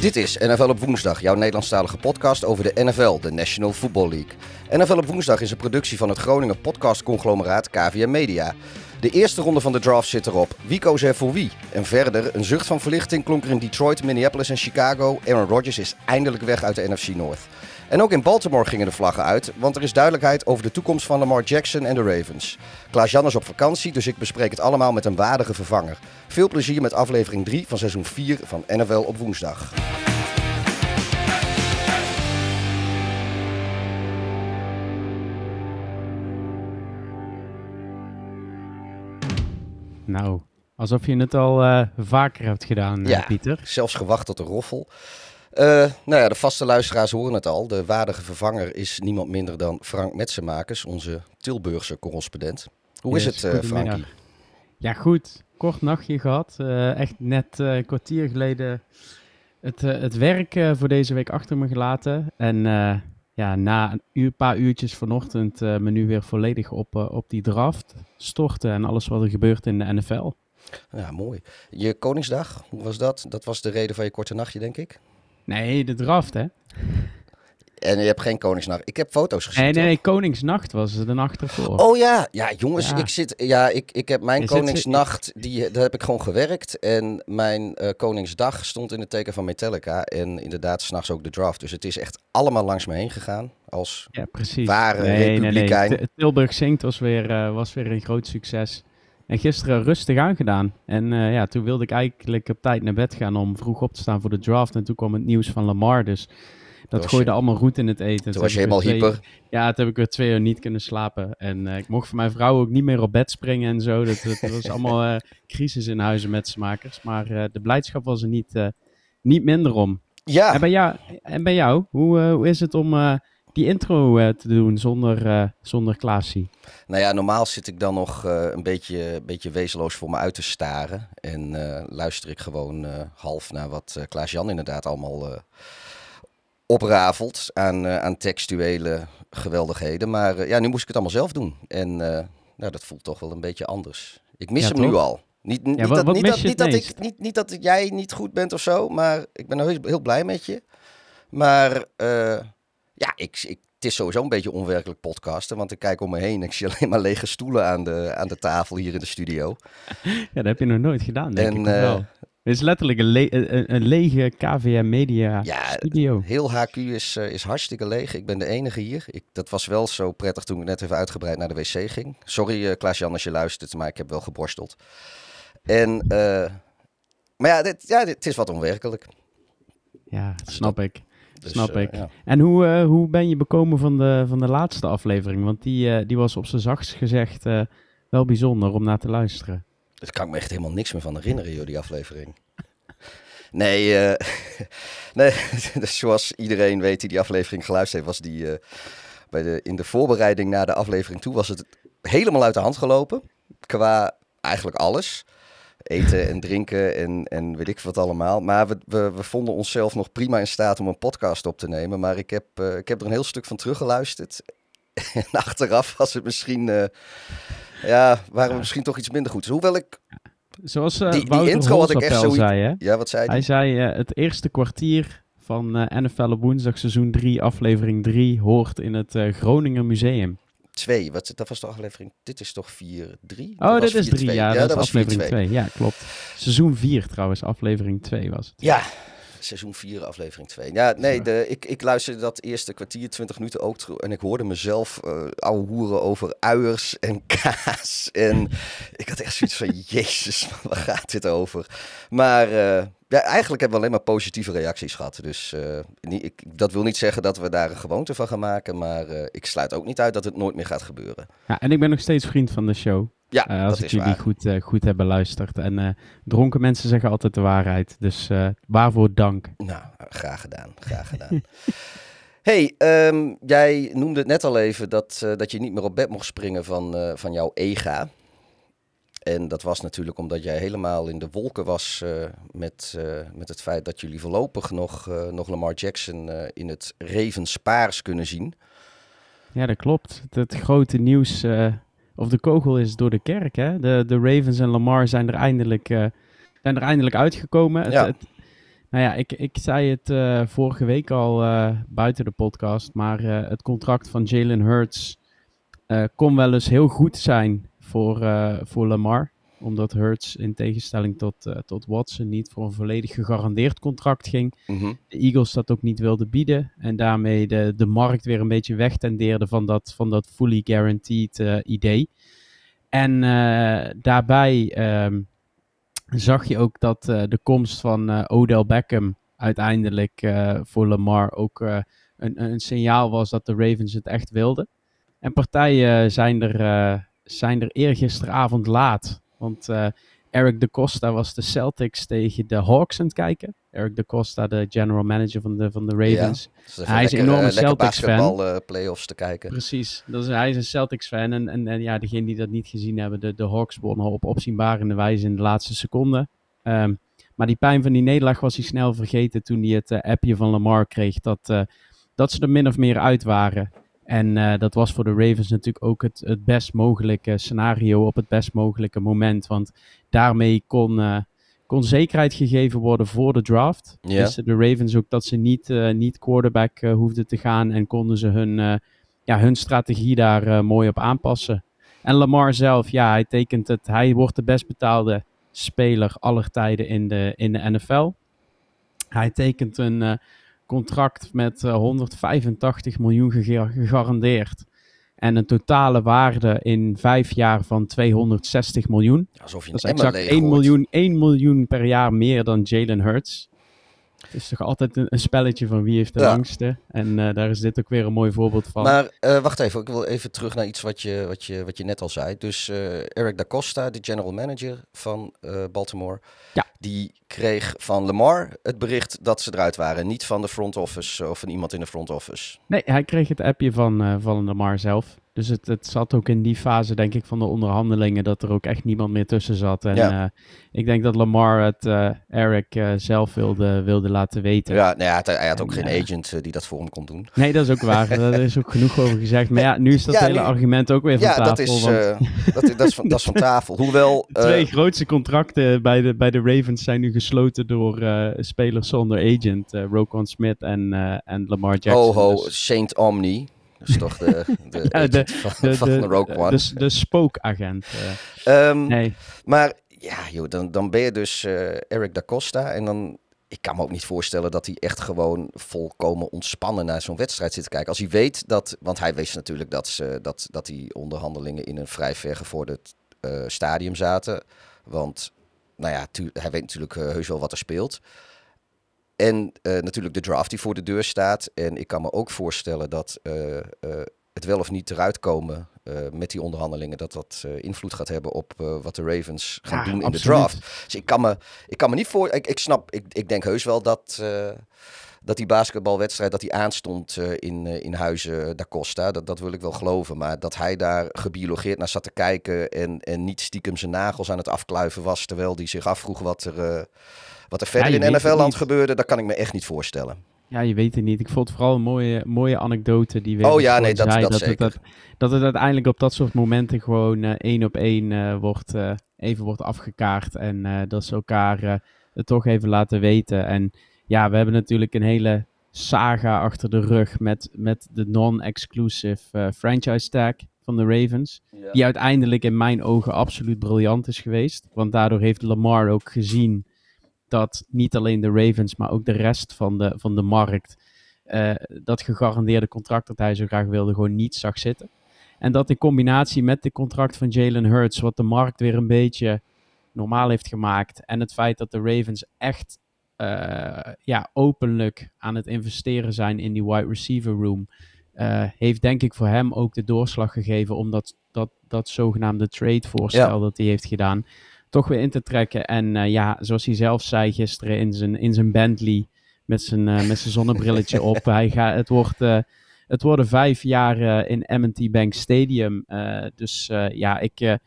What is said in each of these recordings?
Dit is NFL op woensdag, jouw Nederlandstalige podcast over de NFL, de National Football League. NFL op woensdag is een productie van het Groningen podcastconglomeraat KVM Media. De eerste ronde van de draft zit erop. Wie koos er voor wie? En verder, een zucht van verlichting klonk er in Detroit, Minneapolis en Chicago. Aaron Rodgers is eindelijk weg uit de NFC North. En ook in Baltimore gingen de vlaggen uit, want er is duidelijkheid over de toekomst van Lamar Jackson en de Ravens. Klaas-Jan is op vakantie, dus ik bespreek het allemaal met een waardige vervanger. Veel plezier met aflevering 3 van seizoen 4 van NFL op woensdag. Nou, alsof je het al eh, vaker hebt gedaan, eh, Ja. Pieter. Zelfs gewacht tot de roffel. Eh, nou ja, de vaste luisteraars horen het al. De waardige vervanger is niemand minder dan Frank Metsenmakers, onze Tilburgse correspondent. Hoe is het. Frankie? Ja, goed. Kort nachtje gehad. Eh, echt net een kwartier geleden het, het werk voor deze week achter me gelaten. En ja, na een uur, paar uurtjes vanochtend me nu weer volledig op, op die draft storten. En alles wat er gebeurt in de NFL. Ja, mooi. Je Koningsdag, hoe was dat? Dat was de reden van je korte nachtje, denk ik. Nee, de draft, hè? En je hebt geen Koningsnacht. Ik heb foto's gezien. Nee, nee, nee, Koningsnacht was de nacht ervoor. Oh ja, ja jongens, Ja. ik zit, ja, ik, ik heb mijn Je zit- Koningsnacht, die, daar heb ik gewoon gewerkt. En mijn eh, Koningsdag stond in het teken van Metallica. En inderdaad, s'nachts ook de draft. Dus het is echt allemaal langs me heen gegaan. Als, Ja, precies. Ware nee, nee, nee. republikein. T- Tilburg Zingt was weer, eh, was weer een groot succes. En gisteren rustig aangedaan. En eh, ja, toen wilde ik eigenlijk op tijd naar bed gaan om vroeg op te staan voor de draft. En toen kwam het nieuws van Lamar. Dus dat was gooide je- allemaal roet in het eten. toen was je helemaal twee- hyper. Ja, toen heb ik weer twee uur niet kunnen slapen. En eh, ik mocht van mijn vrouw ook niet meer op bed springen en zo. Dat, dat was allemaal eh, crisis in huizen met smakers. Maar de blijdschap was er niet, niet minder om. Ja, En bij jou, en bij jou hoe, hoe is het om die intro eh, te doen zonder, eh zonder Klaasie? nou ja, normaal zit ik dan nog eh, een beetje, beetje wezenloos voor me uit te staren. En luister ik gewoon half naar wat Klaas-Jan inderdaad allemaal oprafelt aan, aan textuele geweldigheden. Maar ja, nu moest ik het allemaal zelf doen. En nou, dat voelt toch wel een beetje anders. Ik mis Ja, hem nu al. Niet, dat, niet, niet, ik, niet, niet dat jij niet goed bent of zo, maar ik ben heel, heel blij met je. Maar ja, ik, ik, het is sowieso een beetje onwerkelijk podcasten, want ik kijk om me heen en ik zie alleen maar lege stoelen aan de, aan de tafel hier in de studio. Ja, dat heb je nog nooit gedaan, denk En, ik. eh, wel? Het is letterlijk een, le- een, een lege KVM Media Ja, studio. Heel HQ is, eh, is hartstikke leeg. Ik ben de enige hier. Ik, dat was wel zo prettig toen ik net even uitgebreid naar de wc ging. Sorry eh Klaas-Jan als je luistert, maar ik heb wel geborsteld. En, maar ja, dit, ja dit, het is wat onwerkelijk. Ja, snap ik. Dus, Snap eh, ik. ja. En hoe, eh, hoe ben je bekomen van de, van de laatste aflevering? Want die, eh, die was op zijn zachtst gezegd wel bijzonder om naar te luisteren. Daar kan ik me echt helemaal niks meer van herinneren, joh, die aflevering. Nee, nee dus zoals iedereen weet die die aflevering geluisterd heeft, was die bij de, in de voorbereiding naar de aflevering toe was het helemaal uit de hand gelopen. Qua eigenlijk alles. Eten en drinken en, en weet ik wat allemaal. Maar we, we, we vonden onszelf nog prima in staat om een podcast op te nemen. Maar ik heb, eh, ik heb er een heel stuk van teruggeluisterd. En achteraf was het misschien... eh, ja, waren we misschien toch iets minder goed. Hoewel ik... Zoals eh Die- die intro had ik echt zoiets- zei, hè? Ja, wat zei hij? Hij zei het eerste kwartier van NFL op woensdag seizoen 3, aflevering 3, hoort in het Groninger Museum. Twee, wat, dat was de aflevering. Dit is toch 4, 3? Oh, dit is 3, ja, dat, is aflevering 2. Ja, klopt. Seizoen 4 trouwens, aflevering 2 was het. Ja, seizoen 4, aflevering 2. Ja, nee, de, ik, ik luisterde dat eerste kwartier, 20 minuten ook terug. En ik hoorde mezelf uh, ouwe hoeren over uiers en kaas. En ik had echt zoiets van, jezus, waar gaat dit over? Maar uh, ja, eigenlijk hebben we alleen maar positieve reacties gehad. Dus uh, niet, ik, dat wil niet zeggen dat we daar een gewoonte van gaan maken. Maar uh, ik sluit ook niet uit dat het nooit meer gaat gebeuren. Ja, en ik ben nog steeds vriend van de show. Ja, uh, als ik jullie waar. goed, goed heb beluisterd. En dronken mensen zeggen altijd de waarheid. Dus waarvoor dank. Nou, graag gedaan. Graag gedaan. hey, um, jij noemde het net al even dat, dat je niet meer op bed mocht springen van, van jouw EGA. En dat was natuurlijk omdat jij helemaal in de wolken was uh, met, uh, met het feit dat jullie voorlopig nog, uh, nog Lamar Jackson in het Ravens paars kunnen zien. Ja, dat klopt. Het, grote nieuws, of de kogel is door de kerk. Hè? De, de Ravens en Lamar zijn er eindelijk, zijn er eindelijk uitgekomen. Het, Ja. het- nou ja, ik, ik zei het eh, vorige week al eh, buiten de podcast, maar eh, het contract van Jalen Hurts eh, kon wel eens heel goed zijn voor, eh, voor Lamar. Omdat Hurts in tegenstelling tot, eh, tot Watson niet voor een volledig gegarandeerd contract ging Mhm. de Eagles dat ook niet wilden bieden. En daarmee de, de markt weer een beetje wegtendeerde van dat, van dat fully guaranteed eh, idee. En daarbij ehm, zag je ook dat de komst van Odell Beckham uiteindelijk voor Lamar ook een, een signaal was dat de Ravens het echt wilden. En partijen zijn er, zijn er eergisteravond laat. Want eh, Eric de Costa was de Celtics tegen de Hawks aan het kijken. Eric de Costa, de general manager van de, van de Ravens. Dus even Hij is een enorme eh, Celtics-fan. basketbal eh, playoffs te kijken. Precies, dat is, hij is een Celtics-fan. En, en, en ja, degenen die dat niet gezien hebben, de, de Hawks wonnen op opzienbarende wijze in de laatste seconde. Ehm, maar die pijn van die nederlaag was hij snel vergeten toen hij het appje van Lamar kreeg dat, dat ze er min of meer uit waren. En eh, dat was voor de Ravens natuurlijk ook het, het best mogelijke scenario op het best mogelijke moment. Want daarmee kon, eh, kon zekerheid gegeven worden voor de draft. Wisten de Ravens ook dat ze niet, eh, niet quarterback hoefden te gaan en konden ze hun, ja, hun strategie daar mooi op aanpassen. En Lamar zelf, ja, hij tekent het. Hij wordt de best betaalde speler aller tijden in de, in de NFL. Hij tekent een contract met eh, 185 miljoen gega- gegarandeerd. En een totale waarde in vijf jaar van 260 miljoen. Alsof je Dat is exact leeg 1 gooit. miljoen, 1 miljoen per jaar meer dan Jalen Hurts. Het is toch altijd een, een spelletje van wie heeft de Ja. langste. En eh, daar is dit ook weer een mooi voorbeeld van. Maar eh, wacht even, ik wil even terug naar iets wat je, wat je, wat je net al zei. Dus eh, Eric Da Costa, de general manager van Baltimore, Ja. die kreeg van Lamar het bericht dat ze eruit waren. Niet van de front office of van iemand in de front office. Nee, hij kreeg het appje van, van Lamar zelf. Dus het, het zat ook in die fase, denk ik, van de onderhandelingen, dat er ook echt niemand meer tussen zat. En Ja. eh, ik denk dat Lamar het eh, Eric eh, zelf wilde, wilde laten weten. Ja, nou ja, hij, hij had ook En, geen agent die dat voor hem kon doen. Nee, dat is ook waar. Daar is ook genoeg over gezegd. Maar ja, nu is dat Ja, hele nu- argument ook weer van Ja, tafel. dat is, want eh, dat, dat, is van, dat is van tafel. Hoewel... de twee grootste contracten bij de, bij de Ravens zijn nu gesloten door spelers zonder agent. Roquan Smith en, en Lamar Jackson. ho, ho, Dus- Saint Omni. Dat is toch de, de, Ja, de- van, de, van de, Rogue One. de, de spookagent. eh. Ehm, nee. Maar ja, joh, dan, dan ben je dus eh, Eric da Costa. En dan, ik kan me ook niet voorstellen dat hij echt gewoon volkomen ontspannen naar zo'n wedstrijd zit te kijken. Als hij weet dat, want hij wist natuurlijk dat, ze, dat, dat die onderhandelingen in een vrij vergevorderd eh stadium zaten. Want, nou ja, hij weet natuurlijk heus wel wat er speelt. En eh, natuurlijk de draft die voor de deur staat. En ik kan me ook voorstellen dat eh, eh, het wel of niet eruit komen met die onderhandelingen, dat dat invloed gaat hebben op wat de Ravens gaan Ja, doen in de draft. Dus ik kan me, ik kan me niet voor. Ik, ik snap, ik, ik denk heus wel dat. dat die basketbalwedstrijd dat die aanstond in, in Huizen da Costa, dat, dat wil ik wel geloven. Maar dat hij daar gebiologeerd naar zat te kijken en, en niet stiekem zijn nagels aan het afkluiven was, terwijl hij zich afvroeg wat er, wat er verder in het NFL-land gebeurde, dat kan ik me echt niet voorstellen. Ja, je weet het niet. Ik vond het vooral een mooie, mooie anekdote die weer Oh ja, nee, dat- zei dat het, zeker. dat, dat het uiteindelijk op dat soort momenten gewoon eh, één op één eh, wordt, eh, even wordt afgekaart. En eh, dat ze elkaar eh, het toch even laten weten. En ja, we hebben natuurlijk een hele saga achter de rug met, met de non-exclusive eh, franchise tag van de Ravens. Die uiteindelijk in mijn ogen absoluut briljant is geweest. Want daardoor heeft Lamar ook gezien dat niet alleen de Ravens, maar ook de rest van de, van de markt eh, dat gegarandeerde contract dat hij zo graag wilde gewoon niet zag zitten. En dat in combinatie met de contract van Jalen Hurts, wat de markt weer een beetje normaal heeft gemaakt. En het feit dat de Ravens echt eh, ja, openlijk aan het investeren zijn in die wide receiver room. eh, heeft denk ik voor hem ook de doorslag gegeven om dat, dat, dat zogenaamde trade voorstel dat hij heeft gedaan, toch weer in te trekken. En eh, ja, zoals hij zelf zei gisteren in zijn, in zijn Bentley met zijn, eh, met zijn zonnebrilletje op. Hij gaat, het, wordt, eh, het worden vijf jaar in M&T Bank Stadium. Dus ja, ik,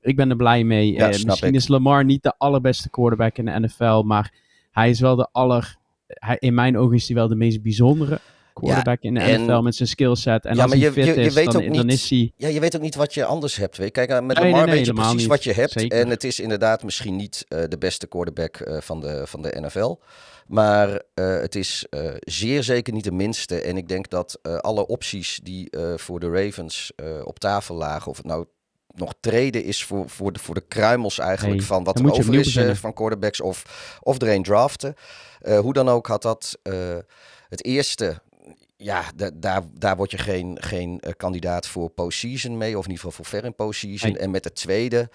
ik ben er blij mee. Ja, misschien ik. is Lamar niet de allerbeste quarterback in de NFL, maar hij is wel de aller... Hij, in mijn ogen is hij wel de meest bijzondere. Quarterback in de en- NFL met zijn skillset. En Ja, als maar hij je- fit je- je is, weet dan, ook dan niet- is hij... Ja, je weet ook niet wat je anders hebt. Weet. Kijk, eh, met Nee, Lamar nee, nee, weet je precies niet. wat je hebt. Zeker. En het is inderdaad misschien niet eh, de beste quarterback eh, van, de, van de NFL. Maar het is zeer zeker niet de minste. En ik denk dat alle opties die voor de Ravens op tafel lagen, of het nou nog treden is voor, voor, de, voor de kruimels eigenlijk van wat er over is beginnen. van quarterbacks of, of er een draften. Hoe dan ook had dat het eerste ja, da- daar, daar word je geen, geen eh, kandidaat voor postseason mee. Of in ieder geval voor ver in postseason. Nee. En met het tweede,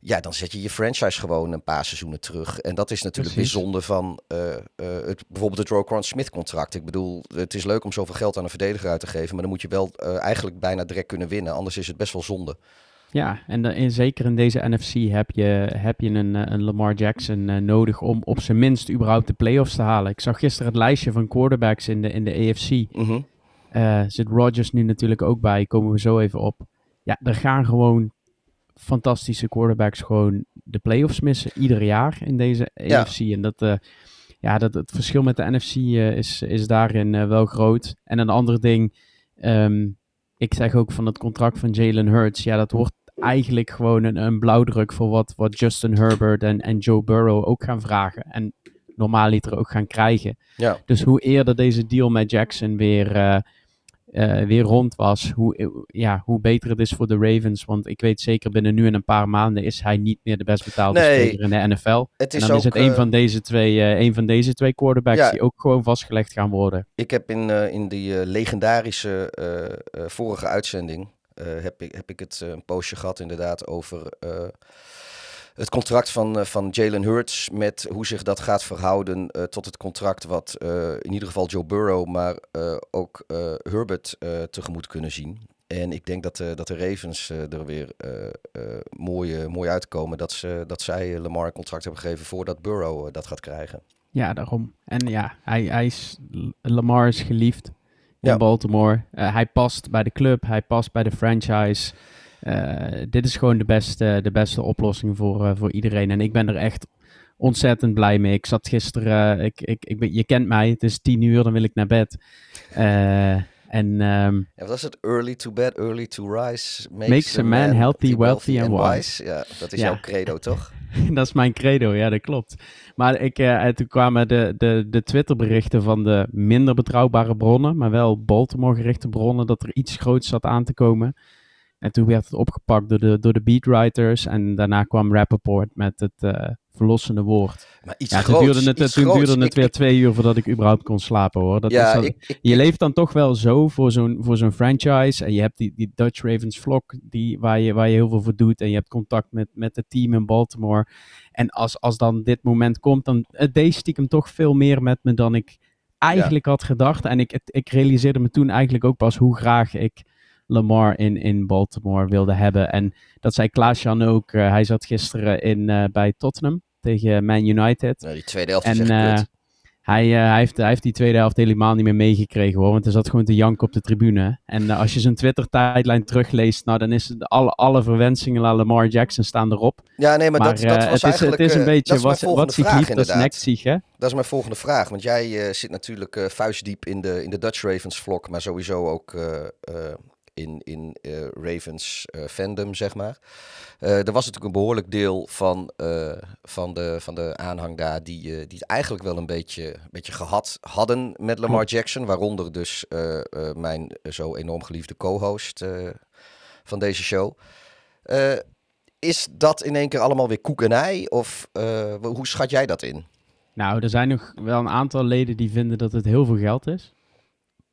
ja, dan zet je je franchise gewoon een paar seizoenen terug. En dat is natuurlijk Precies. bijzonder van eh, eh, het, bijvoorbeeld het Roquan Smith contract. Ik bedoel, het is leuk om zoveel geld aan een verdediger uit te geven. Maar dan moet je wel eigenlijk bijna direct kunnen winnen. Anders is het best wel zonde. Ja, en, de- en zeker in deze NFC heb je, heb je een, eh, een Lamar Jackson eh, nodig om op zijn minst überhaupt de playoffs te halen. Ik zag gisteren het lijstje van quarterbacks in de, in de AFC. Mhm. Eh zit Rodgers nu natuurlijk ook bij, komen we zo even op. Ja, er gaan gewoon fantastische quarterbacks gewoon de playoffs missen, ieder jaar in deze Ja. AFC. En dat, eh, ja, dat, het verschil met de NFC eh, is, is daarin eh, wel groot. En een ander ding, ehm, ik zeg ook van het contract van Jalen Hurts, ja, dat wordt eigenlijk gewoon een, een blauwdruk voor wat, wat Justin Herbert en, en Joe Burrow ook gaan vragen. En normaaliter ook gaan krijgen. Ja. Dus hoe eerder deze deal met Jackson weer, eh, eh, weer rond was, hoe, ja, hoe beter het is voor de Ravens. Want ik weet zeker binnen nu en een paar maanden is hij niet meer de best betaalde Nee. speler in de NFL. Het En dan ook, is het een eh, van deze twee, eh, een van deze twee quarterbacks Ja. die ook gewoon vastgelegd gaan worden. Ik heb in, eh, in die eh, legendarische eh, eh, vorige uitzending eh, heb, ik, heb ik het eh, een poosje gehad inderdaad over eh, het contract van, eh, van Jalen Hurts met hoe zich dat gaat verhouden eh, tot het contract wat eh, in ieder geval Joe Burrow, maar eh, ook eh, Herbert eh, tegemoet kunnen zien. En ik denk dat, eh, dat de Ravens eh, er weer eh, eh, mooi, eh, mooi uitkomen dat, ze, dat zij eh, Lamar een contract hebben gegeven voordat Burrow eh, dat gaat krijgen. Ja, daarom. En ja, hij, hij is, Lamar is geliefd in. Baltimore. Eh, hij past bij de club, hij past bij de franchise. Eh, dit is gewoon de beste, de beste oplossing voor, eh, voor iedereen. En ik ben er echt ontzettend blij mee. Ik zat gisteren, ik, ik, ik ben, je kent mij, het is tien uur, dan wil ik naar bed. En ehm, Ja, wat was het? Early to bed, early to rise. Makes a man healthy, wealthy and wise. Ja, dat is Ja. jouw credo, toch? dat is mijn credo, ja, dat klopt. Maar ik, eh, toen kwamen de, de, de Twitterberichten van de minder betrouwbare bronnen, maar wel Baltimore-gerichte bronnen, dat er iets groots zat aan te komen. En toen werd het opgepakt door de, door de beatwriters en daarna kwam Rappaport met het eh, verlossende woord. Maar iets Ja, toen duurde het, iets toen groots. duurde het Ik- weer ik- twee uur voordat ik überhaupt kon slapen hoor. Dat ja, is ik, je leeft dan toch wel zo voor zo'n, voor zo'n franchise. En je hebt die, die Dutch Ravens vlog die, waar, je, waar je heel veel voor doet. En je hebt contact met, met het team in Baltimore. En als, als dan dit moment komt, dan het deed stiekem toch veel meer met me dan ik eigenlijk had gedacht. En ik, ik realiseerde me toen eigenlijk ook pas hoe graag ik Lamar in, in Baltimore wilde hebben. En dat zei Klaas-Jan ook. eh, hij zat gisteren in, eh, bij Tottenham tegen Man United. nou, die tweede helft En is echt eh, kut. hij, eh, hij, heeft, hij heeft die tweede helft helemaal niet meer meegekregen hoor. Want hij zat gewoon te janken op de tribune. En eh, als je zijn Twitter-tijdlijn terugleest, nou dan is het alle, alle verwensingen aan Lamar Jackson staan erop. Ja, nee, maar, Maar, dat, dat eh, was het, is, eigenlijk... het is een eh, beetje is wat, wat zich vraag, lief, dat zich hè. Dat is mijn volgende vraag. Want jij eh, zit natuurlijk eh, vuistdiep in de, in de Dutch Ravens vlog, maar sowieso ook eh, eh, in, in eh, Ravens eh, fandom, zeg maar. Eh, er was natuurlijk een behoorlijk deel van, van, de, van de aanhang daar die, die het eigenlijk wel een beetje, een beetje gehad hadden met Lamar. Jackson. Waaronder dus mijn zo enorm geliefde co-host van deze show. Is dat in één keer allemaal weer koek en ei? Of hoe schat jij dat in? Nou, er zijn nog wel een aantal leden die vinden dat het heel veel geld is.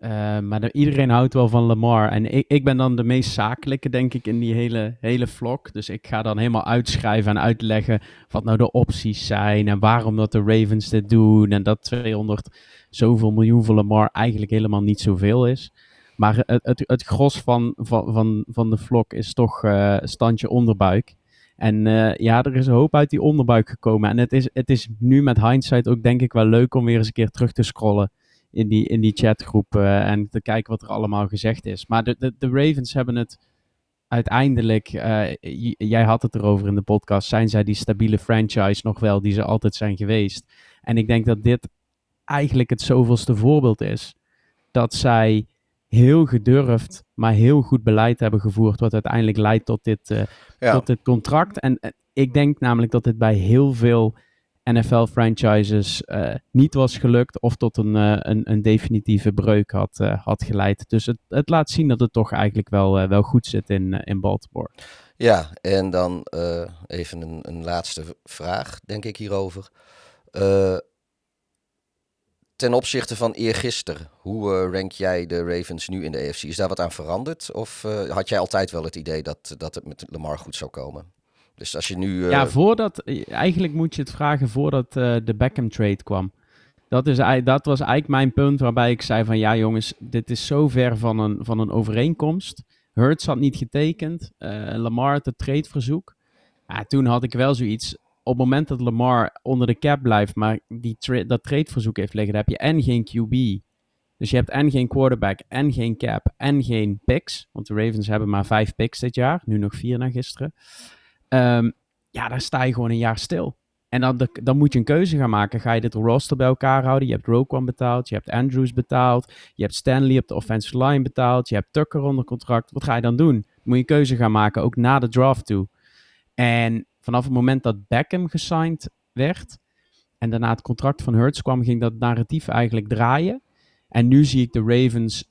Eh, maar er- iedereen houdt wel van Lamar. En ik, ik ben dan de meest zakelijke, denk ik, in die hele, hele vlog. Dus ik ga dan helemaal uitschrijven en uitleggen wat nou de opties zijn. En waarom dat de Ravens dit doen. En dat 200 zoveel miljoen voor Lamar eigenlijk helemaal niet zoveel is. Maar het, het, het gros van, van, van, van de vlog is toch eh, standje onderbuik. En eh, ja, er is een hoop uit die onderbuik gekomen. En het is, het is nu met hindsight ook denk ik wel leuk om weer eens een keer terug te scrollen in die, in die chatgroep eh, en te kijken wat er allemaal gezegd is. Maar de, de, de Ravens hebben het uiteindelijk, eh, j- jij had het erover in de podcast, zijn zij die stabiele franchise nog wel die ze altijd zijn geweest. En ik denk dat dit eigenlijk het zoveelste voorbeeld is dat zij heel gedurfd, maar heel goed beleid hebben gevoerd, wat uiteindelijk leidt tot dit, uh, ja. tot dit contract. En ik denk namelijk dat dit bij heel veel NFL-franchises uh, niet was gelukt of tot een, een, een, definitieve breuk had, had geleid. Dus het, het, laat zien dat het toch eigenlijk wel, wel goed zit in, in Baltimore. Ja, en dan even een, een, laatste vraag, denk ik hierover ten opzichte van eergisteren, hoe rank jij de Ravens nu in de AFC? Is daar wat aan veranderd? Of had jij altijd wel het idee dat, dat het met Lamar goed zou komen? Dus als je nu... Uh... Ja, voordat... Eigenlijk moet je het vragen voordat de Beckham trade kwam. Dat, is, dat was eigenlijk mijn punt waarbij ik zei van... Ja jongens, dit is zo ver van een, van een overeenkomst. Hurts had niet getekend. Lamar had het tradeverzoek. Ja, toen had ik wel zoiets op het moment dat Lamar onder de cap blijft, maar die tra dat tradeverzoek heeft liggen, dan heb je en geen QB. Dus je hebt en geen quarterback, en geen cap, en geen picks. Want de Ravens hebben maar vijf picks dit jaar. Nu nog vier na gisteren. Um, ja, daar sta je gewoon een jaar stil. En dan, dan moet je een keuze gaan maken. Ga je dit roster bij elkaar houden? Je hebt Roquan betaald, je hebt Andrews betaald, je hebt Stanley op de offensive line betaald, je hebt Tucker onder contract. Wat ga je dan doen? Moet je een keuze gaan maken, ook na de draft toe. En vanaf het moment dat Beckham gesigned werd en daarna het contract van Hurts kwam, ging dat narratief eigenlijk draaien. En nu zie ik de Ravens.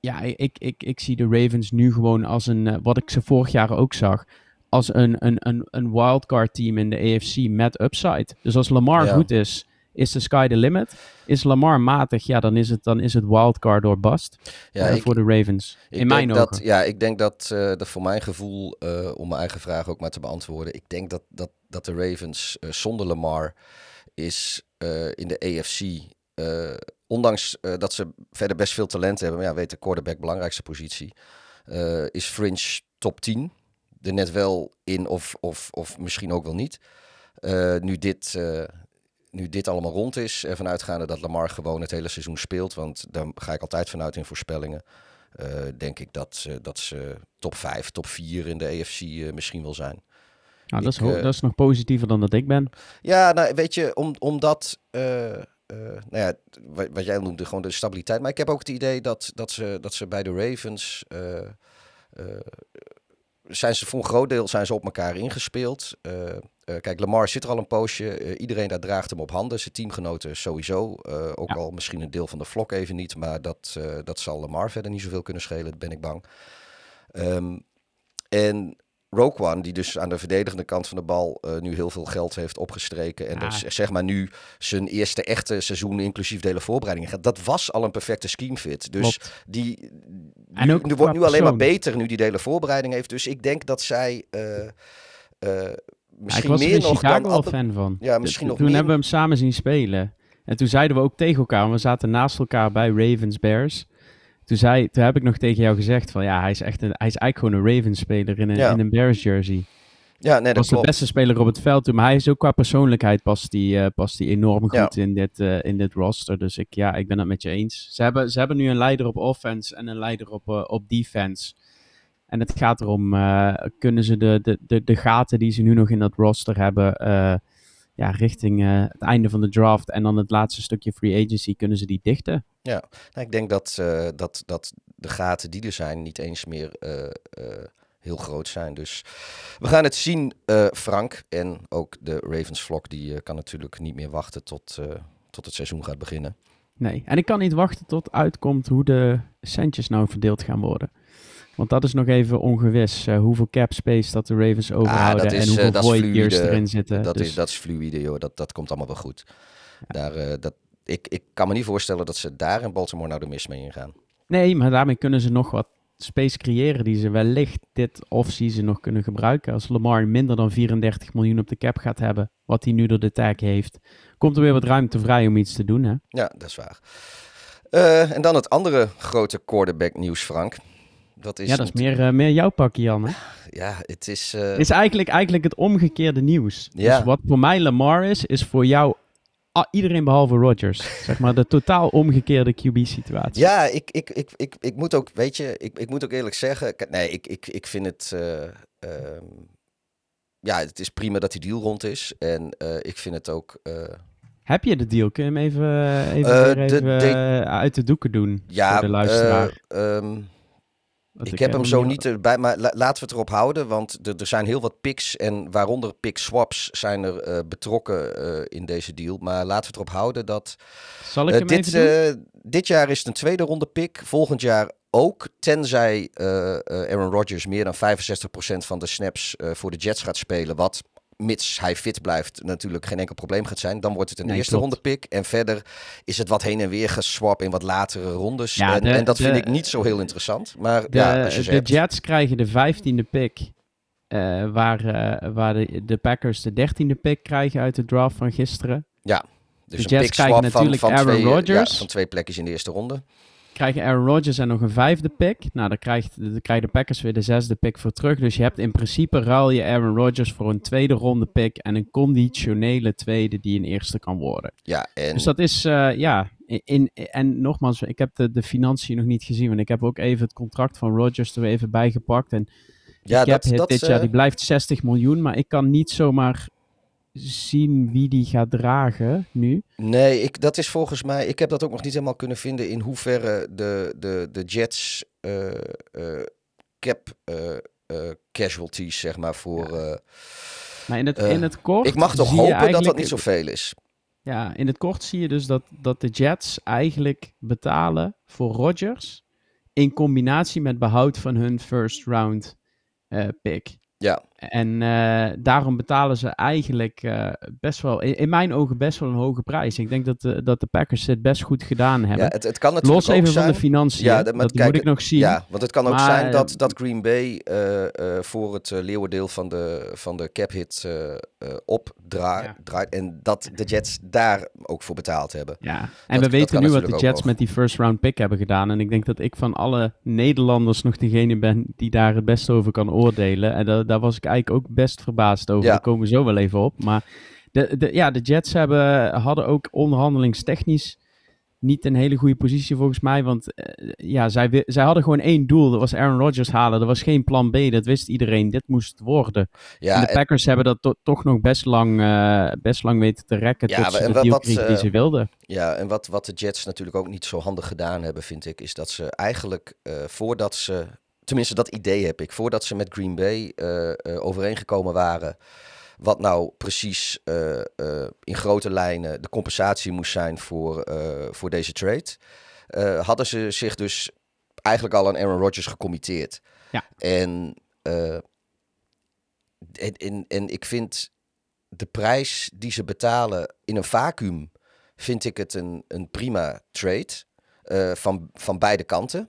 Ja, ik, ik, ik zie de Ravens nu gewoon als een. Uh, wat ik ze vorig jaar ook zag. Als een, een, een, een wildcard team in de AFC met upside. Dus als Lamar goed is, is de sky the limit. Is Lamar matig, ja, dan is het, dan is het wildcard door bust ja, uh, voor de Ravens. in mijn dat, ogen. Ja, ik denk dat, uh, dat voor mijn gevoel, uh, om mijn eigen vraag ook maar te beantwoorden. Ik denk dat, dat, dat de Ravens zonder Lamar is in de AFC. ondanks dat ze verder best veel talent hebben, maar ja, weet de quarterback belangrijkste positie. is fringe top 10. Er net wel in of, of, of misschien ook wel niet. nu dit nu dit allemaal rond is, ervan uitgaande dat Lamar gewoon het hele seizoen speelt, want daar ga ik altijd vanuit in voorspellingen. Uh, denk ik dat, dat ze top 5, top 4 in de AFC eh, misschien wel zijn. Nou, dat, ik, is, dat is nog positiever dan dat ik ben. Ja, nou weet je, om, omdat, nou ja, wat, wat, jij noemde, gewoon de stabiliteit. Maar ik heb ook het idee dat, dat, ze, dat ze bij de Ravens zijn ze voor een groot deel zijn ze op elkaar ingespeeld. Uh, uh, kijk, Lamar zit er al een poosje. Uh, iedereen daar draagt hem op handen. Zijn teamgenoten sowieso. ook ja. al misschien een deel van de vlok even niet. Maar dat, dat zal Lamar verder niet zoveel kunnen schelen, ben ik bang. Um, en Roquan, die dus aan de verdedigende kant van de bal uh, nu heel veel geld heeft opgestreken. En dus zeg maar nu zijn eerste echte seizoen, inclusief dele voorbereidingen gaat. Dat was al een perfecte scheme fit. Dus Klopt. die, en ook nu, wordt nu alleen maar beter nu die dele voorbereiding heeft. Dus ik denk dat zij uh, uh, misschien ja, ik was meer nog Chicago dan... fan van. Ja, misschien nog Toen meer... hebben we hem samen zien spelen. En toen zeiden we ook tegen elkaar, we zaten naast elkaar bij Ravens Bears. Toen, zei, toen heb ik nog tegen jou gezegd van ja, hij is echt een, hij is eigenlijk gewoon een Ravens-speler in een, ja. in een Bears jersey. Ja, nee, dat was klopt. de beste speler op het veld maar hij is ook qua persoonlijkheid past die, uh, past die enorm goed ja. in, dit, uh, in dit roster. Dus ik, ja, ik ben het met je eens. Ze hebben, ze hebben nu een leider op offense en een leider op, uh, op defense. En het gaat erom, kunnen ze de, de, de, de gaten die ze nu nog in dat roster hebben, ja, richting uh, het einde van de draft en dan het laatste stukje free agency kunnen ze die dichten. Ja, nou, ik denk dat, uh, dat, dat de gaten die er zijn niet eens meer uh, heel groot zijn. Dus we gaan het zien, Frank. En ook de Ravens vlog die kan natuurlijk niet meer wachten tot, tot het seizoen gaat beginnen. Nee, en ik kan niet wachten tot uitkomt hoe de centjes nou verdeeld gaan worden. Want dat is nog even ongewis. Uh, hoeveel cap space dat de Ravens overhouden ah, is, en hoeveel uh, void years erin zitten. Dat, dus. is, dat is fluide, joh. Dat, dat komt allemaal wel goed. Ja. Daar, uh, dat, ik, ik kan me niet voorstellen dat ze daar in Baltimore nou de mis mee ingaan. Nee, maar daarmee kunnen ze nog wat space creëren die ze wellicht dit offseason nog kunnen gebruiken. Als Lamar minder dan 34 miljoen op de cap gaat hebben, wat hij nu door de tag heeft, komt er weer wat ruimte vrij om iets te doen, hè? Ja, dat is waar. en dan het andere grote quarterback nieuws, Frank. Dat is ja, dat is meer, uh, meer jouw pakje, Jan. Hè? Ja, het is... Uh... is eigenlijk, eigenlijk het omgekeerde nieuws. Ja. Dus wat voor mij Lamar is, is voor jou ah, iedereen behalve Rodgers. zeg maar de totaal omgekeerde QB-situatie. Ja, ik, ik, ik, ik, ik moet ook, weet je, ik, ik moet ook eerlijk zeggen... Nee, ik, ik, ik vind het... Uh, ja, het is prima dat die deal rond is. En ik vind het ook Heb je de deal? Kun je hem even, even, Eh, de- even de- eh, uit de doeken doen Ja, voor de luisteraar? eh, ik heb hem zo niet- erbij, maar la- laten we het erop houden. Want er- er zijn heel wat picks en waaronder pick swaps zijn er eh, betrokken eh, in deze deal. Maar laten we het erop houden dat Zal ik eh, hem dit, even dit jaar is het een tweede ronde pick. Volgend jaar ook. Tenzij Aaron Rodgers meer dan 65% van de snaps voor de Jets gaat spelen. Wat mits hij fit blijft natuurlijk geen enkel probleem gaat zijn. Dan wordt het een Nee, eerste ronde pick. En verder is het wat heen en weer geswap in wat latere rondes. Ja, en, de- en dat vind ik niet zo heel interessant. Maar De, ja, als je de hebt. Jets krijgen de vijftiende pick. eh, waar eh, waar de, de Packers de dertiende pick krijgen uit de draft van gisteren. Dus de een Jets pick krijgen swap van, van, twee, eh. Ja, van twee plekjes in de eerste ronde. Krijgen Aaron Rodgers en nog een vijfde pick. Nou, dan krijgt, dan krijgen de Packers weer de zesde pick voor terug. Dus je hebt in principe ruil je Aaron Rodgers voor een tweede ronde pick. En een conditionele tweede die een eerste kan worden. Ja, en Dus dat is, eh, ja. In, in- en nogmaals, ik heb de, de financiën nog niet gezien. Want ik heb ook even het contract van Rodgers er even bijgepakt. En ja, de dat, dit jaar eh, die blijft 60 miljoen. Maar ik kan niet zomaar zien wie die gaat dragen nu. Nee, ik, dat is volgens mij. Ik heb dat ook nog niet helemaal kunnen vinden in hoeverre de, de, de Jets eh, cap eh, casualties, zeg maar, voor. Maar in het, in het kort. ik mag toch hopen dat dat niet zoveel is. Ja, in het kort zie je dus dat, dat de Jets eigenlijk betalen voor Rodgers. In combinatie met behoud van hun first round pick. Ja. En eh, daarom betalen ze eigenlijk eh, best wel, in, in mijn ogen best wel een hoge prijs. Ik denk dat de, dat de Packers het best goed gedaan hebben. Ja, het, het kan natuurlijk Los ook even zijn. van de financiën, Ja, dat, moet ik nog zien. Ja, want het kan ook zijn eh, dat, dat Green Bay voor het leeuwendeel van de, van de cap hit opdraait. Ja. draait En dat de Jets daar ook voor betaald hebben. Ja, en dat we weten nu wat de Jets met die first round pick hebben gedaan. En ik denk dat ik van alle Nederlanders nog degene ben die daar het beste over kan oordelen. En da- daar was ik eigenlijk ook best verbaasd over. Ja. Daar komen we zo wel even op. Maar de, de, ja, de Jets hebben, hadden ook onderhandelingstechnisch niet een hele goede positie volgens mij. Want eh, ja, zij, zij hadden gewoon één doel. Dat was Aaron Rodgers halen. Er was geen plan B. Dat wist iedereen. Dit moest worden. Ja, en de en- Packers hebben dat to- toch nog best lang, eh, best lang weten te rekken. Ja, tot ze de wat- die eh, ze wilden. Ja, en wat, wat de Jets natuurlijk ook niet zo handig gedaan hebben, vind ik, is dat ze eigenlijk voordat ze, tenminste dat idee heb ik, voordat ze met Green Bay eh, eh, overeengekomen waren, wat nou precies eh, in grote lijnen de compensatie moest zijn voor, voor deze trade, hadden ze zich dus eigenlijk al aan Aaron Rodgers gecommitteerd. Ja. En, en, en, en ik vind de prijs die ze betalen in een vacuüm vind ik het een, een prima trade van, van beide kanten.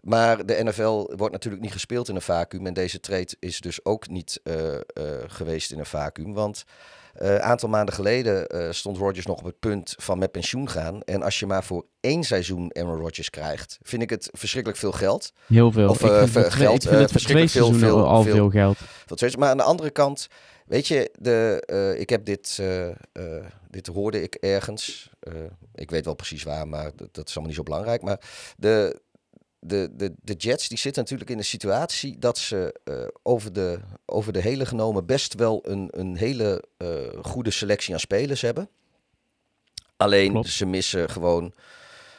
Maar de NFL wordt natuurlijk niet gespeeld in een vacuüm. En deze trade is dus ook niet eh, eh, geweest in een vacuüm. Want eh, een aantal maanden geleden eh, stond Rodgers nog op het punt van met pensioen gaan. En als je maar voor één seizoen Aaron Rodgers krijgt, vind ik het verschrikkelijk veel geld. Heel veel. Of, ik eh, vind, geld, ik vind eh, het verschrikkelijk veel- veel- al veel- veel geld. Is, maar aan de andere kant, weet je, de, eh, ik heb dit, eh, eh, dit hoorde ik ergens. Eh, ik weet wel precies waar, maar dat, dat is allemaal niet zo belangrijk. Maar de, de, de, de Jets die zitten natuurlijk in een situatie dat ze eh, over, de, over de hele genomen best wel een, een hele eh, goede selectie aan spelers hebben. Alleen Klopt. ze missen gewoon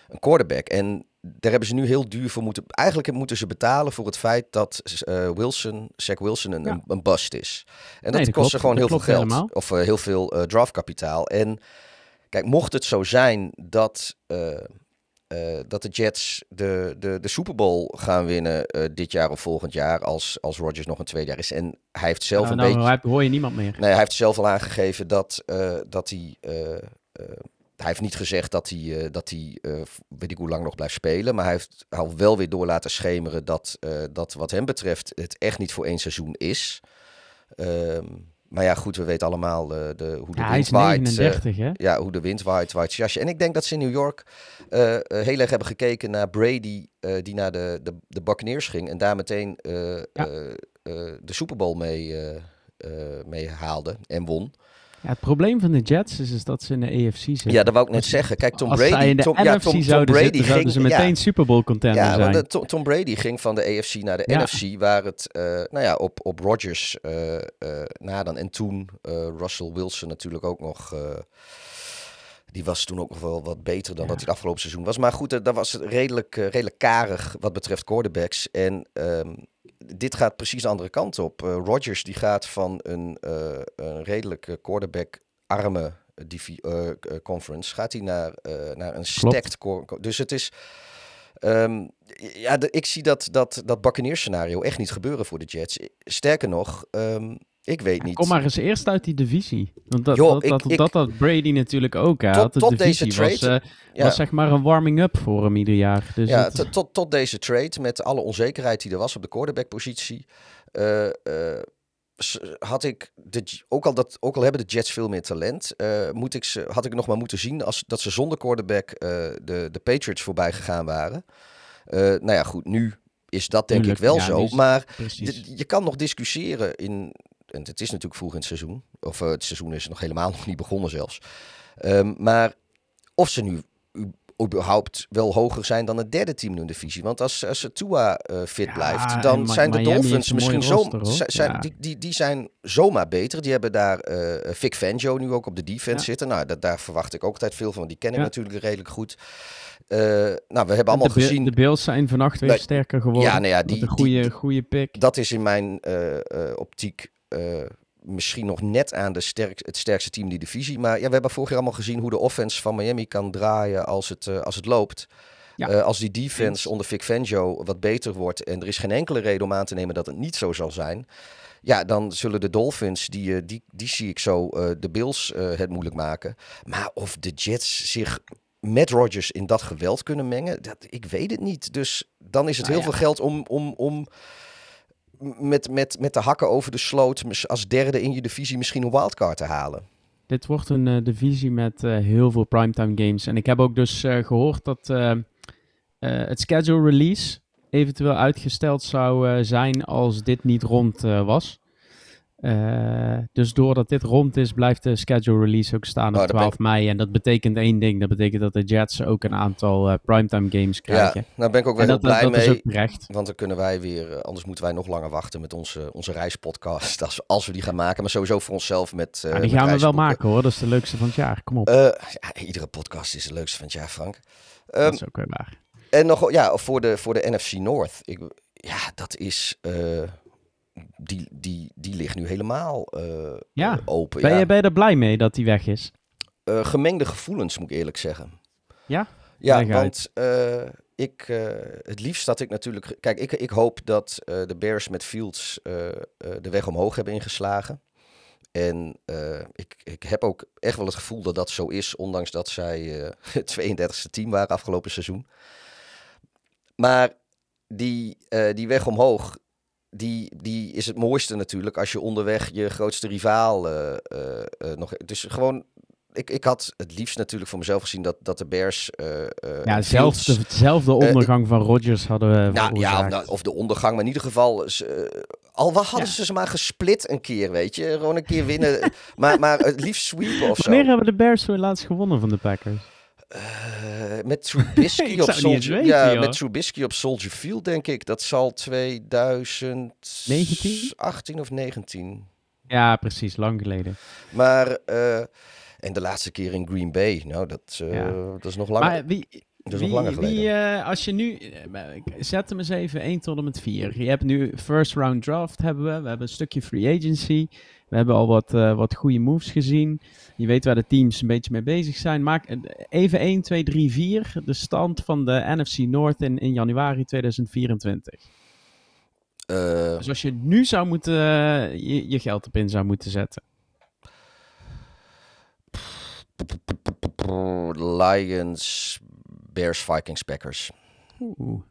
een quarterback. En daar hebben ze nu heel duur voor moeten. Eigenlijk moeten ze betalen voor het feit dat eh, Wilson, Zach Wilson, een, Ja. een, bust is. En dat dat kost klopt. ze gewoon Dat heel veel geld. helemaal. Of heel veel draftkapitaal. En kijk, mocht het zo zijn dat. Eh, dat de Jets de, de, de Super Bowl gaan winnen eh, dit jaar of volgend jaar als, als Rodgers nog een tweede jaar is. En hij heeft zelf Nou, een nou beetje... heb- hoor je niemand meer. Nee, hij heeft zelf al aangegeven dat, eh, dat hij. hij heeft niet gezegd dat hij, dat hij weet ik hoe lang nog blijft spelen. Maar hij heeft al wel weer door laten schemeren dat, dat wat hem betreft het echt niet voor één seizoen is. Ehm, maar ja, goed, we weten allemaal eh, de, hoe de Ja, wind waait. eh, 39, hè? ja, hoe de wind waait, waait zijn jasje. En ik denk dat ze in New York eh, heel erg hebben gekeken naar Brady, die naar de, de, de Buccaneers ging. En daar meteen de Super Bowl mee, mee haalde en won. Ja, het probleem van de Jets is, is dat ze in de AFC zitten. Ja, dat wou ik net zeggen. Kijk, Tom Als Brady... zij in de Tom, NFC ja, Tom, Tom zouden Brady zitten, ging, ze meteen ja, Super Bowl contender ja, zijn. want de- Tom, Tom Brady ging van de AFC naar de Ja. NFC, waar het eh, nou ja, op, op Rodgers eh, eh, na dan. En toen eh, Russell Wilson natuurlijk ook nog eh, Die was toen ook nog wel wat beter dan Ja. dat hij het afgelopen seizoen was. Maar goed, eh, dat was redelijk, eh, redelijk karig wat betreft quarterbacks. En ehm, dit gaat precies de andere kant op. Eh Rodgers die gaat van een, eh, een redelijk eh, quarterback-arme conference, gaat hij naar, naar een stacked. Dus het is... ehm, ja, de- ik zie dat, dat, dat Buccaneers scenario echt niet gebeuren voor de Jets. Sterker nog, ehm, ik weet niet. Kom maar eens eerst uit die divisie. Want dat, Joh, dat, ik- dat, ik- dat had Brady natuurlijk ook. Hè. Tot- de tot deze was, trade, eh, Ja. was zeg maar een warming-up voor hem ieder jaar. Dus Ja, het- tot- tot, deze trade, met alle onzekerheid die er was op de quarterback-positie, eh, eh, had ik, de, ook, al dat, ook al hebben de Jets veel meer talent, eh, moet ik ze, had ik nog maar moeten zien als, dat ze zonder quarterback eh, de, de Patriots voorbij gegaan waren. Eh, nou ja, goed, nu is dat denk Tuurlijk, ik wel ja, zo, maar je kan nog discussiëren in, en het is natuurlijk vroeg in het seizoen, of eh, het seizoen is nog helemaal nog niet begonnen zelfs, Ehm, maar of ze nu überhaupt wel hoger zijn dan het derde team in de divisie. Want als, als Tua eh, fit Ja, blijft, dan zijn de Dolphins misschien zo, zijn, Ja. die, die, die zijn zomaar beter. Die hebben daar eh Vic Fangio nu ook op de defense Ja. zitten. Nou, dat, daar verwacht ik ook altijd veel van. Die ken ik natuurlijk redelijk goed. Nou, we hebben allemaal de, gezien... de Bills zijn vannacht weer Nee, sterker geworden. ja, nou ja, Met die, een goede, die- goede pick. dat is in mijn optiek misschien nog net aan de sterk, het sterkste team in die divisie. Maar ja, we hebben vorig jaar allemaal gezien hoe de offense van Miami kan draaien als het, eh, als het loopt. Ja. Eh, als die defense onder Vic Fangio wat beter wordt en er is geen enkele reden om aan te nemen dat het niet zo zal zijn. Ja, dan zullen de Dolphins, die, eh, die, die zie ik zo, eh, de Bills eh, het moeilijk maken. Maar of de Jets zich met Rodgers in dat geweld kunnen mengen, dat, ik weet het niet. Dus dan is het Nou heel ja. veel geld om, om, om met, met, met de hakken over de sloot als derde in je divisie misschien een wildcard te halen. Dit wordt een eh, divisie met eh, heel veel primetime games. En ik heb ook dus eh, gehoord dat het schedule release eventueel uitgesteld zou zijn als dit niet rond was. Eh, dus doordat dit rond is, blijft de schedule release ook staan Oh, op daar ben 12 mei. En dat betekent één ding. Dat betekent dat de Jets ook een aantal eh, primetime games krijgen. Ja, nou ben ik ook wel heel dat, blij dat is mee. ook terecht. Want dan kunnen wij weer, eh, anders moeten wij nog langer wachten met onze, onze reispodcast. Als, als we die gaan maken. Maar sowieso voor onszelf met. Ja, die met gaan we wel maken hoor. Dat is de leukste van het jaar. Kom op. Ja, iedere podcast is de leukste van het jaar, Frank. Ehm, dat is ook weer waar. en nog ja, voor de, voor de NFC North. Ik, ja, dat is. Die, die, die ligt nu helemaal eh, Ja. open. Ben, ja. je, ben je er blij mee dat die weg is? Eh, gemengde gevoelens, moet ik eerlijk zeggen. Ja? Ja, want eh, ik, het liefst had ik natuurlijk... Kijk, ik, ik hoop dat de Bears met Fields de weg omhoog hebben ingeslagen. En ik, ik heb ook echt wel het gevoel dat dat zo is, ondanks dat zij het 32e team waren afgelopen seizoen. Maar die, die weg omhoog, die, die is het mooiste natuurlijk als je onderweg je grootste rivaal eh, eh, eh, nog... Dus gewoon, ik, ik had het liefst natuurlijk voor mezelf gezien dat, dat de Bears... Ja, zelfs de, dezelfde ondergang van Rodgers hadden we nou, ja, nou, of de ondergang, maar in ieder geval... al wat hadden Ja. ze ze maar gesplit een keer, weet je. Gewoon een keer winnen. maar, maar het liefst sweepen of zo. Wanneer hebben de Bears voor het laatst gewonnen van de Packers? Eh, met Trubisky op Soldier... weten, ja, joh. met Trubisky op Soldier Field, denk ik. Dat zal 2018 19? of 19. Ja, precies, lang geleden. Maar... eh, en de laatste keer in Green Bay. Nou, dat, eh, Ja. dat is nog lang. Maar wie, dat is wie, nog langer geleden. wie als je nu, zet hem eens even 1 tot en met 4. Je hebt nu first round draft hebben we, we hebben een stukje free agency. We hebben al wat, wat goede moves gezien. Je weet waar de teams een beetje mee bezig zijn. Maak even 1, 2, 3, 4. De stand van de NFC North in, in januari 2024. Eh, Dus als je nu zou moeten, eh, je, je geld op in zou moeten zetten. Lions, Bears, Vikings, Packers. Oeh.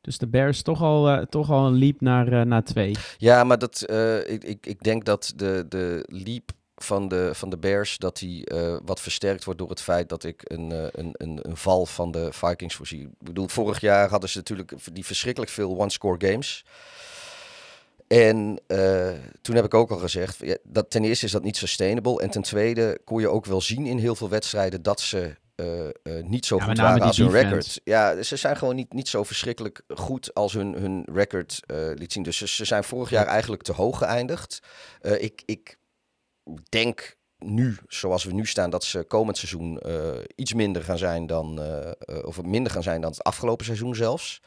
Dus de Bears toch al, eh, toch al een leap naar, eh, naar 2. Ja, maar dat, eh, ik, ik, ik denk dat de, de leap van de, van de Bears, dat die eh, wat versterkt wordt door het feit dat ik een, eh, een, een, een val van de Vikings voorzie. Ik bedoel, vorig jaar hadden ze natuurlijk die verschrikkelijk veel one-score games. En eh, toen heb ik ook al gezegd, ja, dat ten eerste is dat niet sustainable. En ten tweede kon je ook wel zien in heel veel wedstrijden dat ze niet zo Ja, goed waren als hun defense. record. Ja, ze zijn gewoon niet, niet zo verschrikkelijk goed als hun, hun record liet zien. Dus ze, ze zijn vorig jaar eigenlijk te hoog geëindigd. Ik, ik denk nu, zoals we nu staan, dat ze komend seizoen iets minder gaan zijn dan, of minder gaan zijn dan het afgelopen seizoen zelfs.